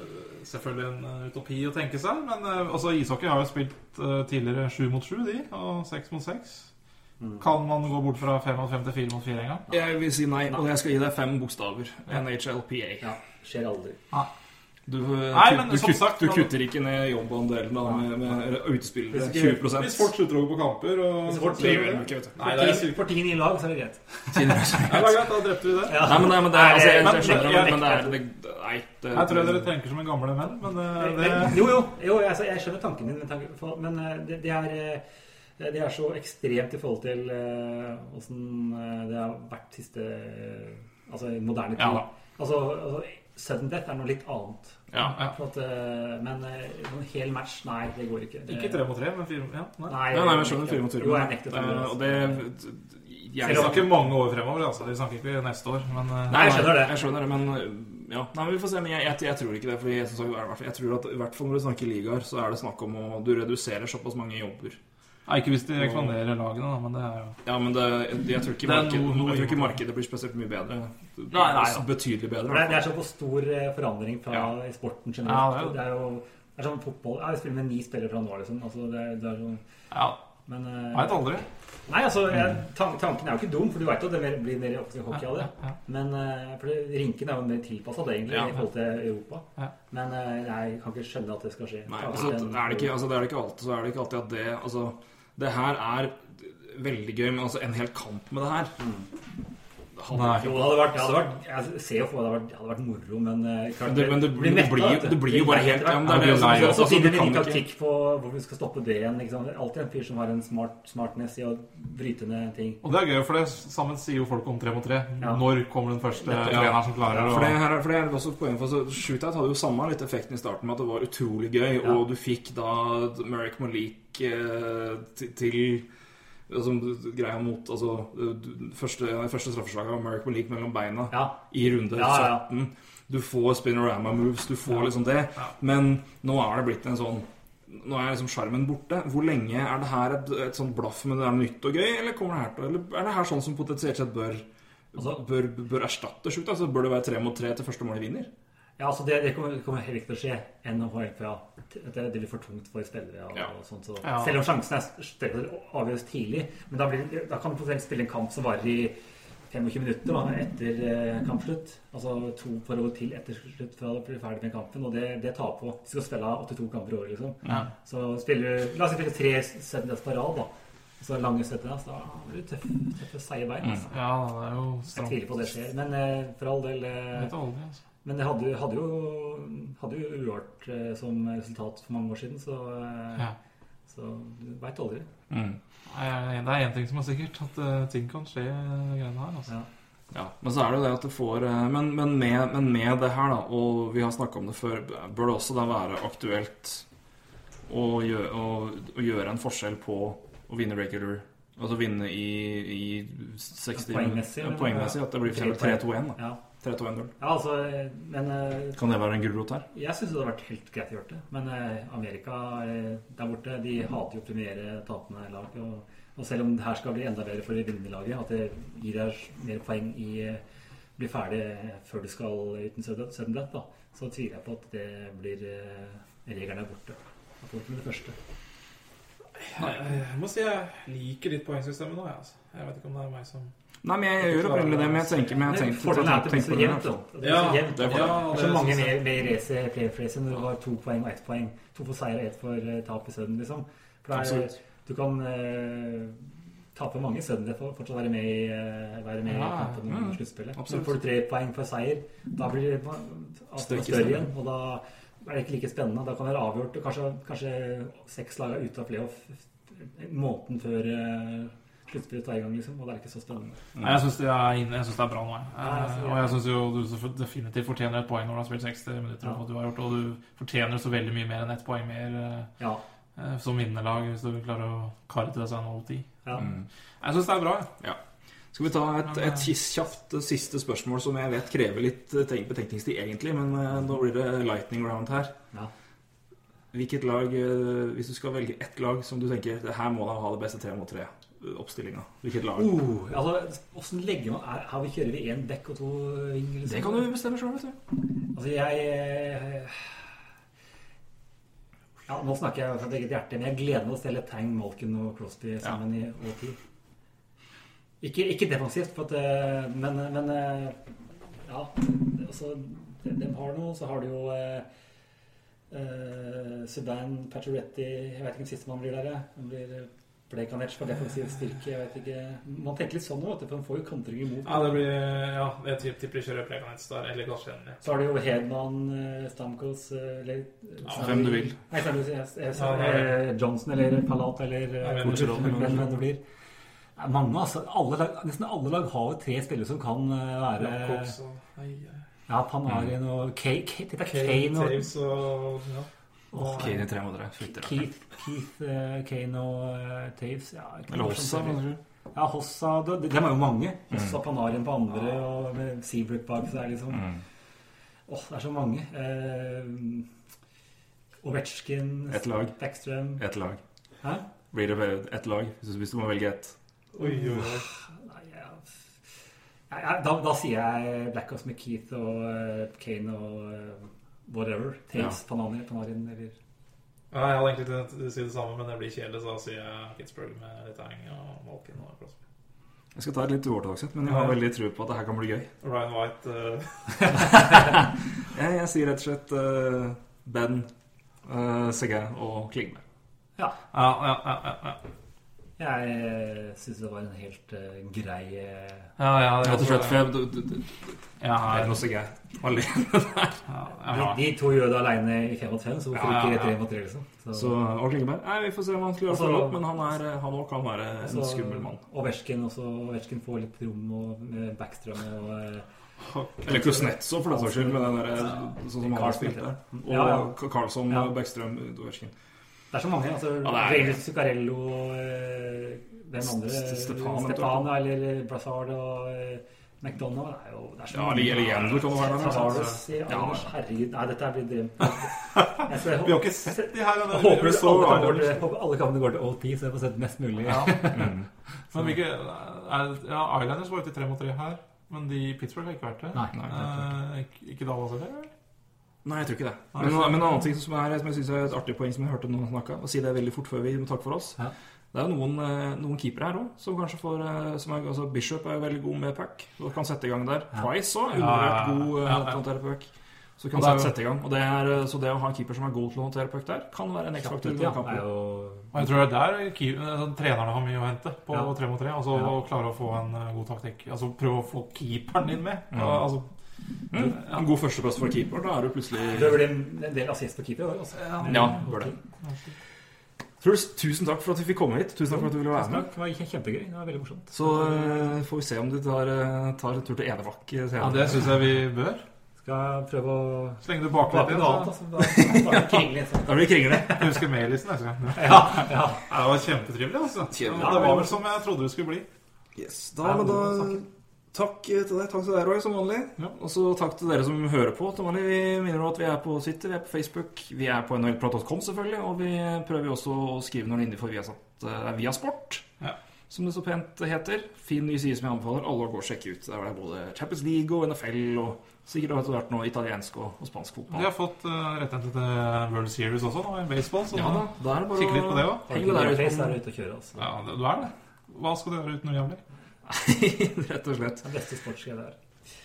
selvfølgelig en eh, utopi å tenke seg. Men altså, ishockey har jo spilt tidligere sju mot sju, de, og seks mot seks. Mm. Kan man gå bort fra fem mot fem til fire mot fire en gang? Jeg vil si nei, og jeg skal gi deg fem bokstaver. NHLPA. Ja, skjer aldri. Du, Nei, men du, som kutt, sagt, du kutter ikke ned jobbandelen da, med, med utespillere. Hvis 20 Hvis folk slutter å gå på kamper og Hvis folk driver ikke, vet du. Nei, det er For ti- sykt. For ti nye lag, så er det greit. Nei, det er greit, da drepte vi det. Ja. Nei, men, nei, men det er, altså, jeg, jeg skjønner det, men- men, men det er det, Nei. Det, Jeg tror dere tenker som en gamle menn, men eh, det jo, jo, jo altså, jeg skjønner tanken din, men, eh, det, det, er, eh, det er så ekstremt i forhold til eh, åssen eh, det har vært siste eh, Altså i moderne tid. Ja altså, altså, sudden death er noe litt annet. Ja. ja. At, eh, men eh, en hel match, nei, det går ikke. Det, Ikke tre mot tre, men fire ja, nei. Nei, Nei, nei, jeg skjønner fire mot fire. Jo, jeg nekter eh, Og det jeg, snakker mange år fremover, altså. Vi snakker ikke neste år, men eh, Nei, jeg skjønner det. Jeg skjønner det, men ja, nei, men vi får se. Men jeg, jeg, jeg tror ikke det. Fordi jeg, jeg tror at i hvert fall når du snakker ligaer, så er det snakk om å du reduserer såpass mange jobber. Nei, Ikke hvis de reklamerer lagene, da, men det er jo Ja, men det, jeg, tror ikke Det er markedet, noe- noe jeg tror ikke markedet blir spesielt mye bedre. Nei, nei, ja. Betydelig bedre. Det, er- det er så på stor eh, forandring fra Ja. i sporten Ja, generelt. det er det, er jo det er sånn fotball ja, vi spiller med ni spillere fra nå, liksom. Altså, det, er- det er sånn Ja, Men eh, veit aldri. Nei, altså, jeg, tanken er jo ikke dum, for du veit jo at det mer, blir mer offensiv hockey av det. Ja, ja. Men uh, for det, rinken er jo mer tilpassa det, egentlig, Ja. i forhold til Europa. Ja. Men uh, jeg kan ikke skjønne at det skal skje. Nei, altså, er det, ikke, altså, det er det ikke alltid, så er det ikke alltid at det Altså, det her er veldig gøy, men altså en hel kamp med det her hadde Jo, det hadde vært, det hadde vært Jeg ser jo for meg det hadde vært, hadde vært moro, men eh, klart Men det- men det blir- det blir det blir jo bare helt- ja, men det er som- så- Så finner vi ny taktikk på hvor vi skal stoppe det igjen. Liksom. Alltid en fyr som har en smart, smartness i å bryte ned ting. Og det er gøy, for det sammen sier jo folk om tre mot tre. Ja. Når kommer den første treneren som klarer å For det, her, er- for det er også et poeng for så Shootout hadde jo samme litt effekten i starten med at det var utrolig gøy, Ja. og du fikk da Merrick Malik eh, til, til altså, greia mot altså, første, første, første straffeslaget American Malik mellom beina Ja. i runde Ja, ja, ja. 17. Du får spinorama moves, du får liksom det. Ja. Men nå er det blitt en sånn Nå er liksom skjermen borte. Hvor lenge er det her et, et sånt blaff med det er nytt og gøy, eller kommer det her til Eller er det her sånn som potensielt sett bør Altså- bør, bør erstatte sjukt? Altså, bør det være tre mot tre til første målet vinner? Ja, altså det, det kommer, det kommer heller ikke til å skje. Ja, det, det blir for tungt for spillere. Og, Ja. og sånt, så. Ja. Selv om sjansen er større avgjøres tidlig. Men da, blir, da kan du potensielt spille en kamp som varer i 25 minutter da, etter eh, kampslutt. Altså to forhold til etter slutt fra du blir ferdig med kampen. Og det, det tar på. Du skal spille 82 kamper i året, liksom. Ja. Så spiller, du la oss spille tre settedels på rad, da. Så lange settedels, da blir det tøffe, tøffe seige bein. Altså. Ja, det er jo Jeg tviler på det skjer. Men eh, for all del eh, altså. Men det hadde, hadde jo hadde jo uavgjort eh, som resultat for mange år siden, så, eh, Ja. så du veit aldri. Mm. Det er én ting som er sikkert, at eh, ting kan skje, greiene her. altså. Ja. Ja, Men så er det jo det at det får Men, men, med, men med det her, da, og vi har snakka om det før, bør det også da være aktuelt å gjøre, å, å gjøre en forskjell på å vinne regular Altså vinne i, i 60 Poengmessig, ja, eller? poengmessig. At det blir 3-2-1. da. Ja. 3-2-1-0. ja, altså Men eh, Kan det være en gulrot her? jeg syns det hadde vært helt greit å gjøre det. Men eh, Amerika eh, der borte, de hater jo å premiere tapende lag. Og, og selv om det her skal bli enda bedre for det vinnende laget, at det gir deg mer poeng i bli ferdig før du skal uten da, så tviler jeg på at det blir reglene regelen borte. Forhold til det første. Jeg, jeg må si jeg liker ditt poengsystem nå. Jeg, altså. jeg vet ikke om det er meg som Nei, men jeg gjør opprinnelig det, men jeg tenker men jeg tenker, Fordelen er at det blir tenker så på det, jevnt. Ja, så jevnt. det er Det er så mange med, i race, playoff-racet når du har to poeng og ett poeng. To for seier og ett for eh, tap i sudden, liksom. For er, du kan eh, tape mange sudden for å fortsatt være med i, eh, være med i Ja, kampen ja, om sluttspillet. Så får du tre poeng for seier. Da blir det avstanden større igjen, og da er det ikke like spennende. Da kan det være avgjort. Kanskje, kanskje seks lag er ute av playoff måneden før eh, ta i gang, liksom. Og det er ikke så spennende. Nei, Jeg syns det, er inne- jeg synes det er bra nå. Jeg. Ja, jeg synes- og jeg syns jo du definitivt fortjener et poeng når du har spilt 60 minutter. Ja. Og, du har gjort, og du fortjener så veldig mye mer enn ett poeng mer eh, Ja. eh, som vinnerlag hvis du klarer å karre til deg en OT. ja. Mm. Jeg syns det er bra. jeg. Skal vi ta et, Men, eh, et kjapt siste spørsmål som jeg vet krever litt tenk- betenkningstid, egentlig, men nå blir det lightning round her. Ja. Hvilket lag, hvis du skal velge ett lag som du tenker det her må da ha det beste tre mot tre, oppstillinga. Hvilket lag. Uh, altså, Åssen legger man er, har vi Kjører vi én dekk og to ving? Liksom? Det kan du bestemme sjøl, vet du. Altså, jeg eh, Ja, nå snakker jeg fra eget hjerte, men jeg gleder meg til å stelle Tang, Malkin og Crosby sammen i år 10. Ikke, ikke defensivt, for at, eh, men, men eh, Ja. Altså, de, de har noe, så har du jo eh, eh, Sedan, Pacioretty Jeg vet ikke om sistemann blir der. Han blir eh, Plekanec for defensiv styrke. Jeg vet ikke. Man tenker litt sånn nå, vet du, for man får jo kontring imot. Ja, det blir Ja, jeg tipper- de kjører Plekanets der, eller Galsjenny. Så har du jo Hedman, eh, Stamkos eh, eller Ja, hvem du vil. Nei, Stamkos, jeg, jeg, jeg, eh, Johnson eller Palat eller eh, hvem det blir. Mange, altså. Alle lag, nesten alle lag har jo tre spillere som kan eh, være. Ja, Panarin og er Kane, Kane og Taves og ja. Åh, Kane i tre måneder. Keith, Keith uh, Kane og uh, Taves. Ja, Eller Hossa. Ja, Hossa. det- Dem er jo mange. Hossa, Panarin på andre og med Seabrook bak. Så det er liksom Mm. Åh, det er så mange. Uh, Ovetsjkin, Ett lag. Backstrøm. Ett lag. Hæ? Blir det ett lag, hvis du, må velge ett? Oi, oi, oi. Nei, ja. Ja, ja, da, da sier jeg Blackhouse med Keith og eh, Kane og whatever. ja. Panarin, Panarin eller Ja, jeg hadde egentlig tenkt å si det samme, men det blir kjedelig, så da sier jeg Pittsburgh med Letang og Malkin og Crosby. Jeg skal ta et litt uortodoks men jeg har veldig tro på at det her kan bli gøy. Ryan White uh... Jeg, jeg sier rett og slett uh, Ben, uh, Segge og Klingberg. Ja. Ja, ja, ja. ja, ja. Jeg syns det var en helt uh, grei eh, ja, ja Rett og slett, for jeg, du, du, du, Ja, det er jeg. Alene. ja, de, de to gjør det aleine i fem mot fem, så hvorfor Ja, ja, ikke tre mot tre, liksom? Så, Så, og Klingberg Nei, Vi får se om han klarer å følge opp, men han er, han også kan være en skummel mann. Og Versken også. Versken får litt rom og, med Backstrom og eh, Eller Kuznetsov, for den saks skyld, med den der, sånn som han har spilt der. Og Ja, ja. Karlsson, Ja. Beckstrøm, Dovetsjkin. Det er så mange. altså Ja, er- Zuccarello eh, Hvem andre? Stefano, Stepan, eller Brassard og eh, McDonald. Det er jo det er så Ja, mange. eller eller Jendel kan være. der, altså. Ja, ja. Herregud. Nei, dette blir dremt. Vi har ikke sett de her. Jeg det- håper så alle går håper alle kampene går til OT, så jeg får sett mest mulig. Ja. Mm. Men hvilke er, Ja, Islanders var ute i tre mot tre her. Men de i Pittsburgh har ikke vært det. Nei. Nei, Eh, ikke- ikke Dallas heller? Nei, jeg tror ikke det. Men, men en annen ting som, er, som jeg synes er et artig poeng som jeg hørte noen snakke og si det veldig fort før vi må takke for oss. Ja. Det er jo noen, eh, noen keepere her òg som kanskje får eh, som er, altså Bishop er jo veldig god med puck og kan sette i gang der. Price òg, undervurdert god eh, Ja, til å håndtere puck. Så kan sette, sette i gang. Og det er, eh, så det å ha en keeper som er god til å håndtere puck der, kan være en X-faktor. Ja, Og jeg tror det er der altså, trenerne har mye å hente på tre mot tre. Altså å klare å få en eh, god taktikk. Altså prøve å få keeperen din med. Mm. Altså, Mm. En god førsteplass for keeper, da er du plutselig Det blir en del assist på keeper i dag, altså. Ja, bør det. Truls, tusen takk for at vi fikk komme hit. Tusen takk for at du ville være med. Det var kjempegøy. Det var veldig morsomt. Så eh, får vi se om du tar, eh, tar en tur til Enebakk ja, det syns jeg vi bør. Skal prøve å Slenge det bake igjen. altså. Da. Da blir det kringle. Du Jeg husker neste gang. Ja, ja. Det var kjempetrivelig, altså. Det var vel som jeg trodde det skulle bli. Yes, da, men da Takk til deg, takk til deg, Roy, som vanlig. Ja. Og så takk til dere som hører på. Som vanlig, Vi minner om at vi er på Twitter, vi er på Facebook, vi er på nhlprat.com selvfølgelig, og vi prøver jo også å skrive noe inni for Viasat, uh, Viasport, Ja. som det så pent heter. Fin ny side som jeg anbefaler alle å gå og sjekke ut. Der er det både Champions League og NFL og sikkert etter hvert noe italiensk og, og spansk fotball. Vi har fått uh, rettigheter til World Series også nå, i baseball. Så Ja da, da er det bare Kikke litt på det òg. å altså. Ja, du er det. Hva skal du gjøre uten noe jævlig? Rett og slett. Den beste sportsgreia der.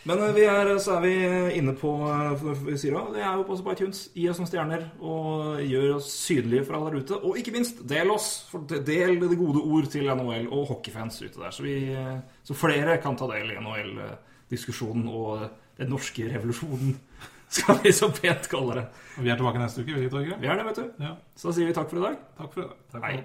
Men eh, vi er, så er vi inne på eh, for- for- vi sier Det er jo på på iTunes. Gi oss noen stjerner og gjør oss synlige for alle der ute. Og ikke minst, del oss! For del det gode ord til NHL og hockeyfans ute der. Så, vi, eh, så flere kan ta del i NHL-diskusjonen og den norske revolusjonen, skal vi så pent kalle det. Vi er tilbake neste uke, vi, Torgeir. Vi er det, vet du. Ja. Så da sier vi takk for i dag. Takk for i dag. Takk for Hei.